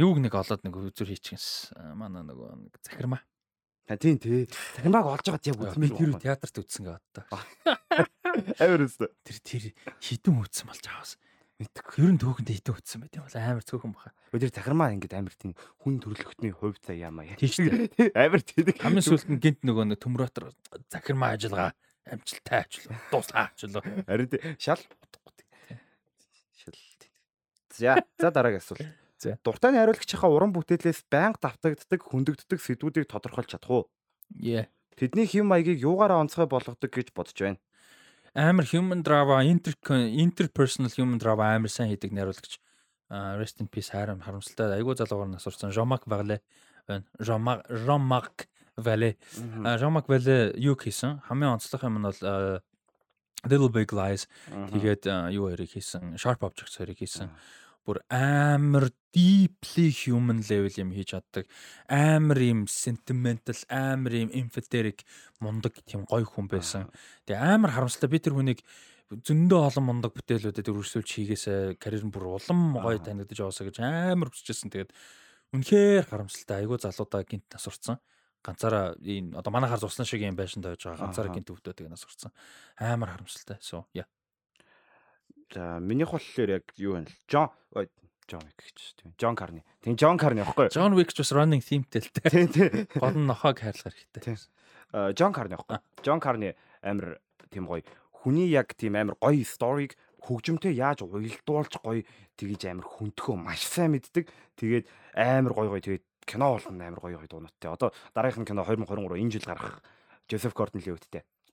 Юуг нэг олоод нэг үзүр хийчихс. Манай нөгөө нэг захирмаа. Та тийм тий. Захирмааг олж байгаа яг үзмээр тэр театрт үзсэн гэдэг та. Амар үстэ. Тэр тэр хідэн үзсэн болж мэдгүй. Ер нь төөхөндөө хитэн утсан байт юм бол амар цөөхөн баха. Өдөр захирмаа ингээд амар тийм хүн төрөлхтний хувь заа яамаа яа. Тийм шүү. Амар тийм. Хамгийн сүүлд нь гинт нөгөө нэг төмрөтөр захирмаа ажиллагаа амжилттай ажиллаа. Дуусаа ажиллаа. Харин шал шал. За за дараагийн асуулт. За. Дуртай найруулагчийнхаа уран бүтээлээс байнга давтагддаг, хөндөгддөг сэдвүүдийг тодорхойлж чадах уу? Яа. Тэдний хэм маягийг юугаараа онцгой болгодог гэж бодож байна амар human drama inter interpersonal human drama амар сайн хийдэг найруулагч rest in peace харам харамсалтай айгуу залуугаар нас урсан Жомак Вале байна. Жомак Жомак Вале. Жомак Вале юу хийсэн? Хамгийн онцлог юм нь бол Little Big Lies тэгээд юу хэрэг хийсэн? Sharp Objects хэрэг хийсэн бүр амар deeply human level юм хийж чаддаг. Амар юм sentimental, амар юм empathetic мундаг тийм гоё хүн байсан. Тэгээ амар харамсалтай би тэр хүнийг зөндөө олон мундаг бүтээлүүдэд өргөсүүлж хийгээсэ карьер нь бүр улам гоё танигдаж яваасаа гэж амар хүсэжсэн. Тэгээд үнэхээр харамсалтай. Айгуу залуудаа гинт нас урцсан ганцаараа энэ одоо манайхаар зурсан шиг юм байшин тавьж байгаа ганцаараа гинт өвдөд нас урцсан амар харамсалтай. So yeah. За минийх болохоор яг юу вэ? Джон Джон Вик гэж тийм. Джон Карни. Тийм Джон Карни аахгүй юу? Джон Вик ч бас running themeтэй л дээ. Тийм тийм. Гол нь нохоог хайрлах хэрэгтэй. Тийм. Джон Карни аахгүй. Джон Карни амар тийм гоё. Хүний яг тийм амар гоё сториг хөгжимтэй яаж уялдуулж гоё тэгэж амар хүндхөө маш сайн мэддэг. Тэгээд амар гоё гоё тэгээд кино болгоно амар гоё гоё дуунуудтай. Одоо дараагийнх нь кино 2023 энэ жил гарах Жозеф Гордон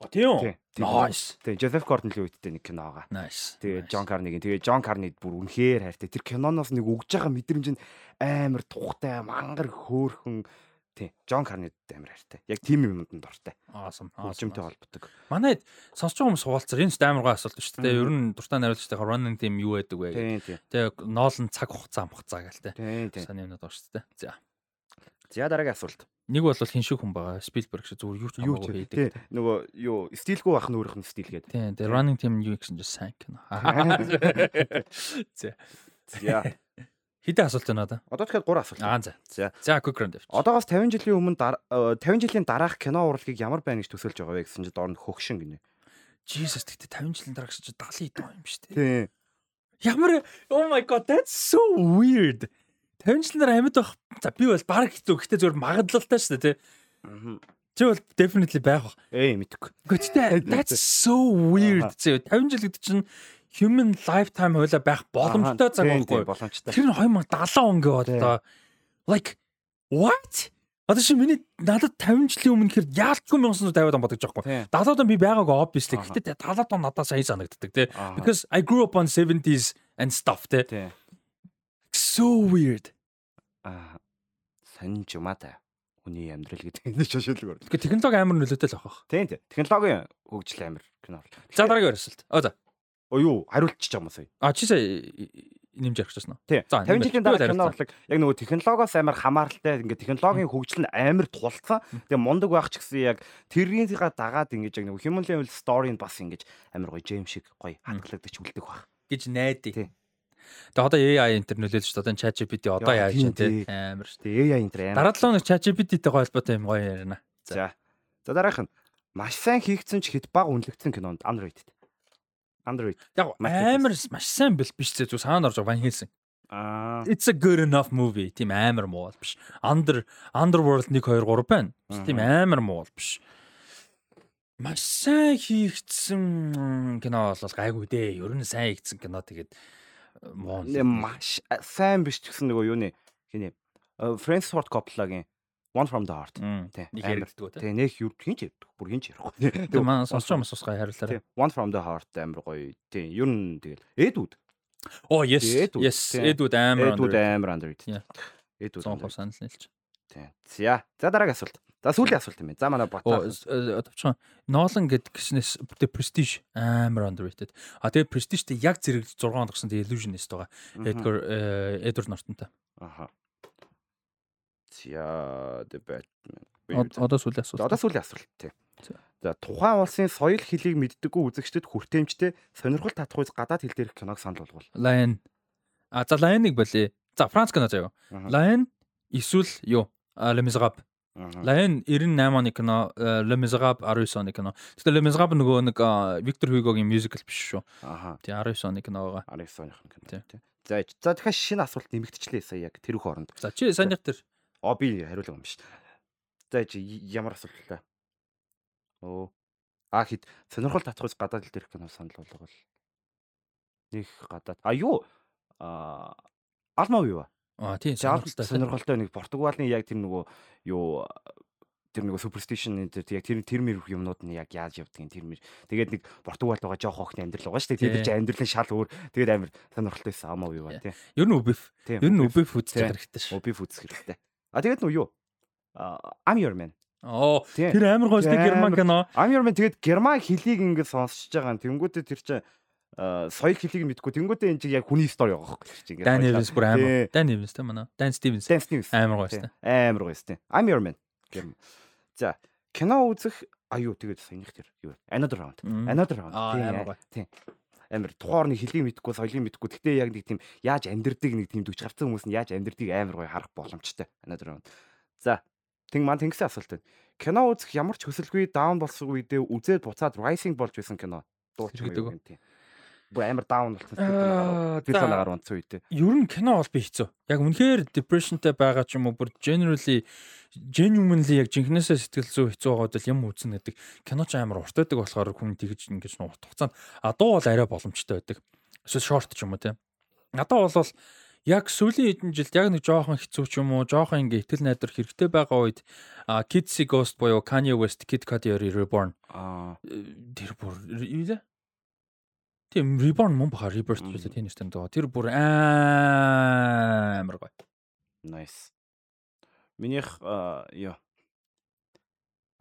Тийм. Nice. Тэгээ Joseph Gordon-Levitt үедтэй нэг кино байгаа. Nice. Тэгээ John Carney-гийн. Тэгээ John Carney бүр үнэхээр хайртай. Тэр киноноос нэг өгж байгаа мэдрэмж нь амар тухтай, мангар хөөхөн. Тий. John Carney амар хайртай. Яг тийм юмд нь дуртай. Awesome. Хөгжимтэй холбодог. Манай сонсож байгаа хүмүүс суулцар энэ амар гоо асуулт шүү дээ. Ер нь дуртай найруулагчтай running team юу байдаг вэ? Тэгээ ноолн цаг хугацаа хугацаа гэлтэй. Сайн юмнууд байна шүү дээ. За. За дараагийн асуулт. Нэг бол хин шиг хүн байгаа. Спилберг шиг зүгээр юу ч хамаагүй хийдэг. Нөгөө юу стилгүй байх нь өөрөх нь стил гэдэг. Тийм. Тэгээ running team юу гэсэн чинь сайн кино. За. За. Хэдэн асуулт байна одоо? Одоо тэгэхээр 3 асуулт. Аа за. За. За quick round авчих. Одоогоос 50 жилийн өмнө 50 э, жилийн дараах кино урлагийг ямар байна гэж төсөөлж байгаа вэ гэсэн чинь доор нь хөгшин гинэ. Jesus тэгтээ 50 жилийн дараа гэж 70 хэд юм шүү дээ. Тийм. Ямар Oh my god that's so weird. 50 жилийн дараа амьд байх. За би бол баг хэцүү. Гэхдээ зөвөр магадлалтай шүү дээ, тий. Чи бол definitely байх. Ээ мэдгүй. Гэхдээ that's so weird. 50 жил гэдэг чинь human lifetime хуулаа байх боломжтой цаг байхгүй. Боломжтой. Тэр нь 2070 он гэвь одоо like what? Одоо чи миний надад 50 жилийн өмнө хэр яалтгүй 1950 он бодож байгаа байхгүй. 70 он би байгаагүй obviously. Гэхдээ 70 он надад сайн санагддаг тий. Because I grew up on 70s and stuff тий. So weird. Аа сонин юм аа та. Хүний амьдрал гэдэг энэ шошилгоор. Тэгэхээр технологи амар нөлөөтэй л авах. Тийм тийм. Технологийн хөгжил амар кино. За дараагийн өрсөлт. Оо за. Оо юу, хариулчих жаа мосоо. А чи сая нэмж ярих гэсэн үү? Тийм. 50 жилийн дараа кино бодлог яг нөгөө технологиос амар хамааралтай ингээд технологийн хөгжил нь амар тулцсан. Тэгээ мундаг байх ч гэсэн яг тэрнийгээ дагаад ингээд яг нөгөө human level story-нд бас ингээд амар гоё жем шиг гоё хатгалагдаж үлдэх байх гэж найдаа. Тэгээ одоо AI интер нөлөөлж. Одоо ChatGPT одоо яаж чинь те амар шүү дээ. AI интер амар. Дараа 7 хоног ChatGPT-тэй холбоотой юм гоё ярина. За. За дараах нь маш сайн хийгдсэн ч хэд бага үнэлэгдсэн кинонд underrated. Underrated. Яг амар маш сайн бил биш зэ зү саанд орж Ван Хельсинг. Аа. It's a good enough movie. Тийм амар муу бол биш. Under Underworld 1 2 3 байна. Тийм амар муу бол биш. Маш сайн хийгдсэн кино бол гайгүй дээ. Ер нь сайн хийгдсэн кино тэгээд муу. Маш сайн биш ч гэсэн нөгөө юу нэ хинэ Francis Ford Coppola-гийн One from the Heart тий. Нэг яригддаг тий. Нэг юу хинч яригдах бүр хинч ярихгүй. Тэгээ маань сонсч юм сонсгоо хариулаарай. One from the Heart амар гоё. Тий. Ер нь тэгэл Эдвуд. Оо yes. Yes. Эдвуд амар. Эдвуд амар underrated. Эдвуд 100% санал нийлж. Тий. За. За дараагийн асуулт. За сүүлийн асуулт юм байна. За манай бодлоо. Товчхон Нолан гэд гиснээс The Prestige амар underrated. А тэгээ Prestige-тэй яг зэрэг 6 хоног гэсэн тэгээ Illusionist байгаа. Edgar Edward Norton-тай. Аха. За The Batman. Одоо сүүлийн асуулт. Одоо сүүлийн асуулт тий. За тухайн улсын соёл хэлийг мэддэггүй үзэгчдэд хүртээмжтэй сонирхол татахуйц гадаад хэл дээрх киног санал болгуул. Lion. А за Lion-ыг болъё. За Франц кино заяа. Lion эсвэл юу? Le Lion 98 оны кино, Le Miserable 19 оны кино. Тэгвэл Le Miserable нөгөө нэг Виктор Хьюгогийн мюзикл биш шүү. Тий 19 оны кино байгаа. 19 оных кино. Тий. За за дахиад шинэ асуулт нэмэгдчихлээ сая яг тэрүүх оронд. За чи саяных тэр. Оо би хариулга юм биш. За чи ямар асуулт вэ? Оо. А хэд сонирхол татахуйс гадаад хэл дээрх кино санал болгоол. Нэг гадаад. А юу? А Алмав юу вэ? Аа тийм сонирхолтой. Сонирхолтой нэг Португалийн яг тэр нөгөө юу тэр нөгөө superstition энэ яг тэр тэр мэр юмнууд нь яг яаж явдгийг тэр мэр тэгээд нэг Португалд байгаа жоох охны амьдрал байгаа шүү дээ. Тэгээд чи амьдралын шал өөр тэгээд амар сонирхолтой байсан амаа юу ба тий. Ер нь үбиф. Ер нь үбиф үзэх хэрэгтэй шүү. Үбиф үзэх хэрэгтэй. А тэгээд нөгөө юу? I'm your man. Оо тэр амар гойсны герман кино. I'm your man тэгээд герман хэлийг ингээд сонсож байгаа. Тэнгүүтээ тэр чинь соёл хэлийг мэдгүй. Тэнгуүтээ энэ чинь яг хүний стори байгаа хөөхгүй чи ингээд Dan Evans бүр амар. Dan Evans тэ манай. Dan Stevens. Амар гоё сте амар гоё сте I'm your man. Гэм за кино үзэх аюу тэгээд саяных тэр юу? Another Round. Another Round. Тийм амар тухайн орны хэлийг мэдгүй соёлыг мэдгүй. Гэхдээ яг нэг тийм яаж амьдрдгийг нэг тийм дүч гарцсан хүмүүс нь яаж амьдрдгийг амар гоё харах боломжтой. Another Round. За Тэг маань тэнгисийн асуулт байна. Кино үзэх ямар ч хөсөлгүй даун болсон үедээ үзээд буцаад rising болж байсан кино. Дууч гэдэг юм тийм бүр амар даун болсон. Тэр санаагаар унтсан үедээ. Ер нь кино бол би хэцүү. Яг үнэхээр depressionтэй байгаа ч юм уу бүр generally genuinely яг жинхнээсээ сэтгэл зүй хэцүү байгаад л юм үзнэ гэдэг. Кино ч амар урт байдаг болохоор хүн тэгж ингэж урт хугацаанд а дуу бол арай боломжтой байдаг. Эсвэл short ч юм уу тийм. Надад бол яг сүүлийн хэдэн жилд яг нэг жоохон хэцүү ч юм уу, жоохон ингээ итгэл найдар хэрэгтэй байгаа үед Kids Ghost буюу Kanye West Kid Cudi Reborn. Аа тэр бүр юу лээ? Тийм Reborn мөн баха Rebirth гэж тийм нэртэй байгаа. Тэр бүр амар гоё. Nice. Минийх ёо.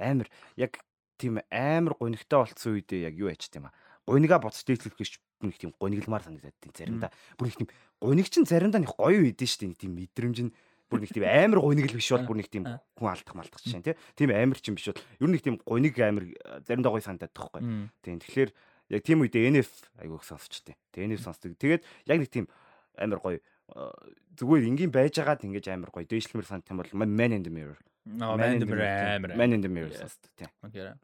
Амар яг тийм амар гонигтай болцсон үедээ яг юу яач тийм а. Гонига боцож дээдлэх гэж нэг тийм гонигламар санагдаад тийм заримдаа. Бүр их тийм гоник чин заримдаа нэг гоё үйдэн шүү дээ. Тийм мэдрэмж нь бүр нэг тийм амар гониг л биш бол бүр нэг тийм хүн алдах малтах чинь тийм амар чин биш бол ер нь нэг тийм гоник амар заримдаа гоё санагдаад тахгүй. Тийм тэгэхээр яг тийм үедээ NF айгуух сонсчтой. Тэгээ NF сонсдог. Тэгээд яг нэг тийм амар гоё зүгээр энгийн байж байгаад ингэж амар гоё дээшлэмэр сант юм бол Man in the Mirror. Man in the Mirror. Man in the Mirror сонсдог тийм. Окей.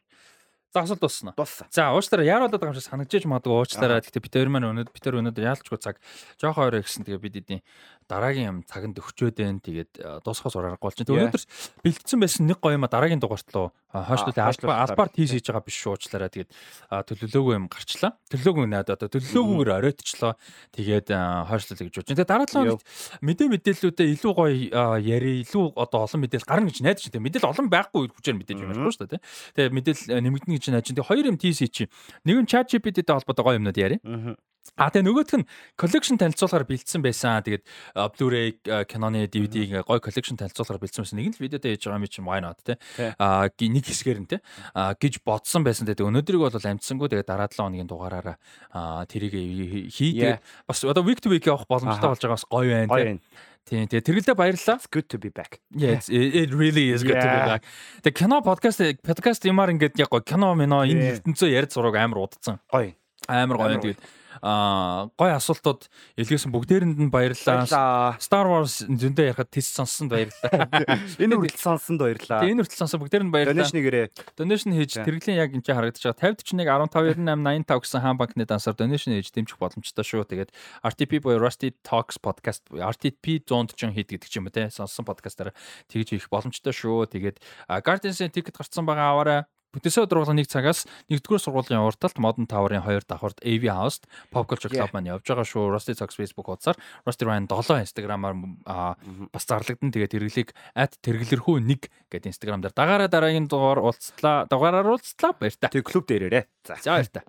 Асуулт дуусна. Дууссан. За уучлаарай яаруулаад байгаа юм шиг санагдаж магадгүй уучлаарай. Гэхдээ бид хоёр маань өнөөдөр бид хоёр өнөөдөр яалчгүй цаг жоохоо орой гэсэн тэгээ бид эдийн дараагийн юм цаганд өгчөөд байна. Тэгээд дуусахаас ураарахгүй болж байна. Өнөөдөр бэлтгэсэн байсан нэг гоё юм а дараагийн дугаарт руу хойшлуулын албаар тийш хийж байгаа биш шүү уучлаарай. Тэгээд төлөвлөөгүй юм гарчлаа. Төлөвлөөгүй наад одоо төлөвлөөгүйгээр оройтчлоо. Тэгээд хойшлуулъя гэж бодож байна. Тэгээд дараа 7 хоногт мэдээ мэдээллүүдээ илүү гоё яри илүү одоо олон мэдээлэл гарна гэж найдаж байна. Мэдээлэл олон байхгүй хүчээр мэдээж юм байна шүү дээ. Тэгээд мэдээлэл нэмэгдэнэ найдаж байна. Тэгээд хоёр юм тийш чи. Нэг нь chat GPT-тэй холбоотой гоё юмнууд яри. А тэгээ нөгөөх нь collection танилцуулахаар бэлдсэн байсан. Тэгээд Blu-ray киноны DVD ингээ гой collection танилцуулахаар бэлдсэн байсан. Нэг нь л видеото хийж байгаа юм чинь why not те. А нэг хэсгээр нь те. А гэж бодсон байсан. Тэгээд өнөөдрийг бол амжсангүй. Тэгээд дараа 7 хоногийн дугаараараа тэрийг хий. Тэгээд бас одоо week to week явах боломжтой болж байгаа бас гоё байна те. Тийм тэгээ тэргэлдээ баярлалаа. It's good to be back. Yes, it really is good to be back. Тэгээ кино подкаст подкаст юмар ингээд яг кино мино энэ ертөнцөө ярьж зураг амар удацсан. Гоё. Амар гоё. Тэгээд гой асуултууд илгээсэн бүгдээрэнд нь баярлалаа. Star Wars зөндөө ярихад тест сонссонд баярлалаа. Энэ хүртэл сонссонд баярлалаа. Энэ хүртэл сонсон бүгдээрэнд баярлалаа. Donation нэрээ. Donation хийж тэрглийн яг энэ харагдаж байгаа 5041 1598 85 гэсэн хаан банкны дансаар donation хийж дэмжих боломжтой шүү. Тэгээд RTP буюу Rusty Talks podcast RTP 100 ч хийд гэдэг юм те сонссон подкастаар тэгж хийх боломжтой шүү. Тэгээд Guardians-ийн ticket гарцсан байгаа аваарай. Бүтээсээ өдрөглөө нэг цагаас нэгдүгээр сургуулийн урталт Modern Tower-ын хоёр давхарт AV House-д Pop Culture Club маань явж байгаа шүү. Rusty Talks Facebook хуудасаар Rusty Ryan 7 Instagram-аар бас зарлагдсан. Тэгээд хэрэглийг @тэргэлэрхүү 1 гэдэг Instagram дээр дагаараа дараагийн дугаар уулзлаа. Дугаараар уулзлаа баяр та. Тэг клуб дээрээрээ. За баяр та.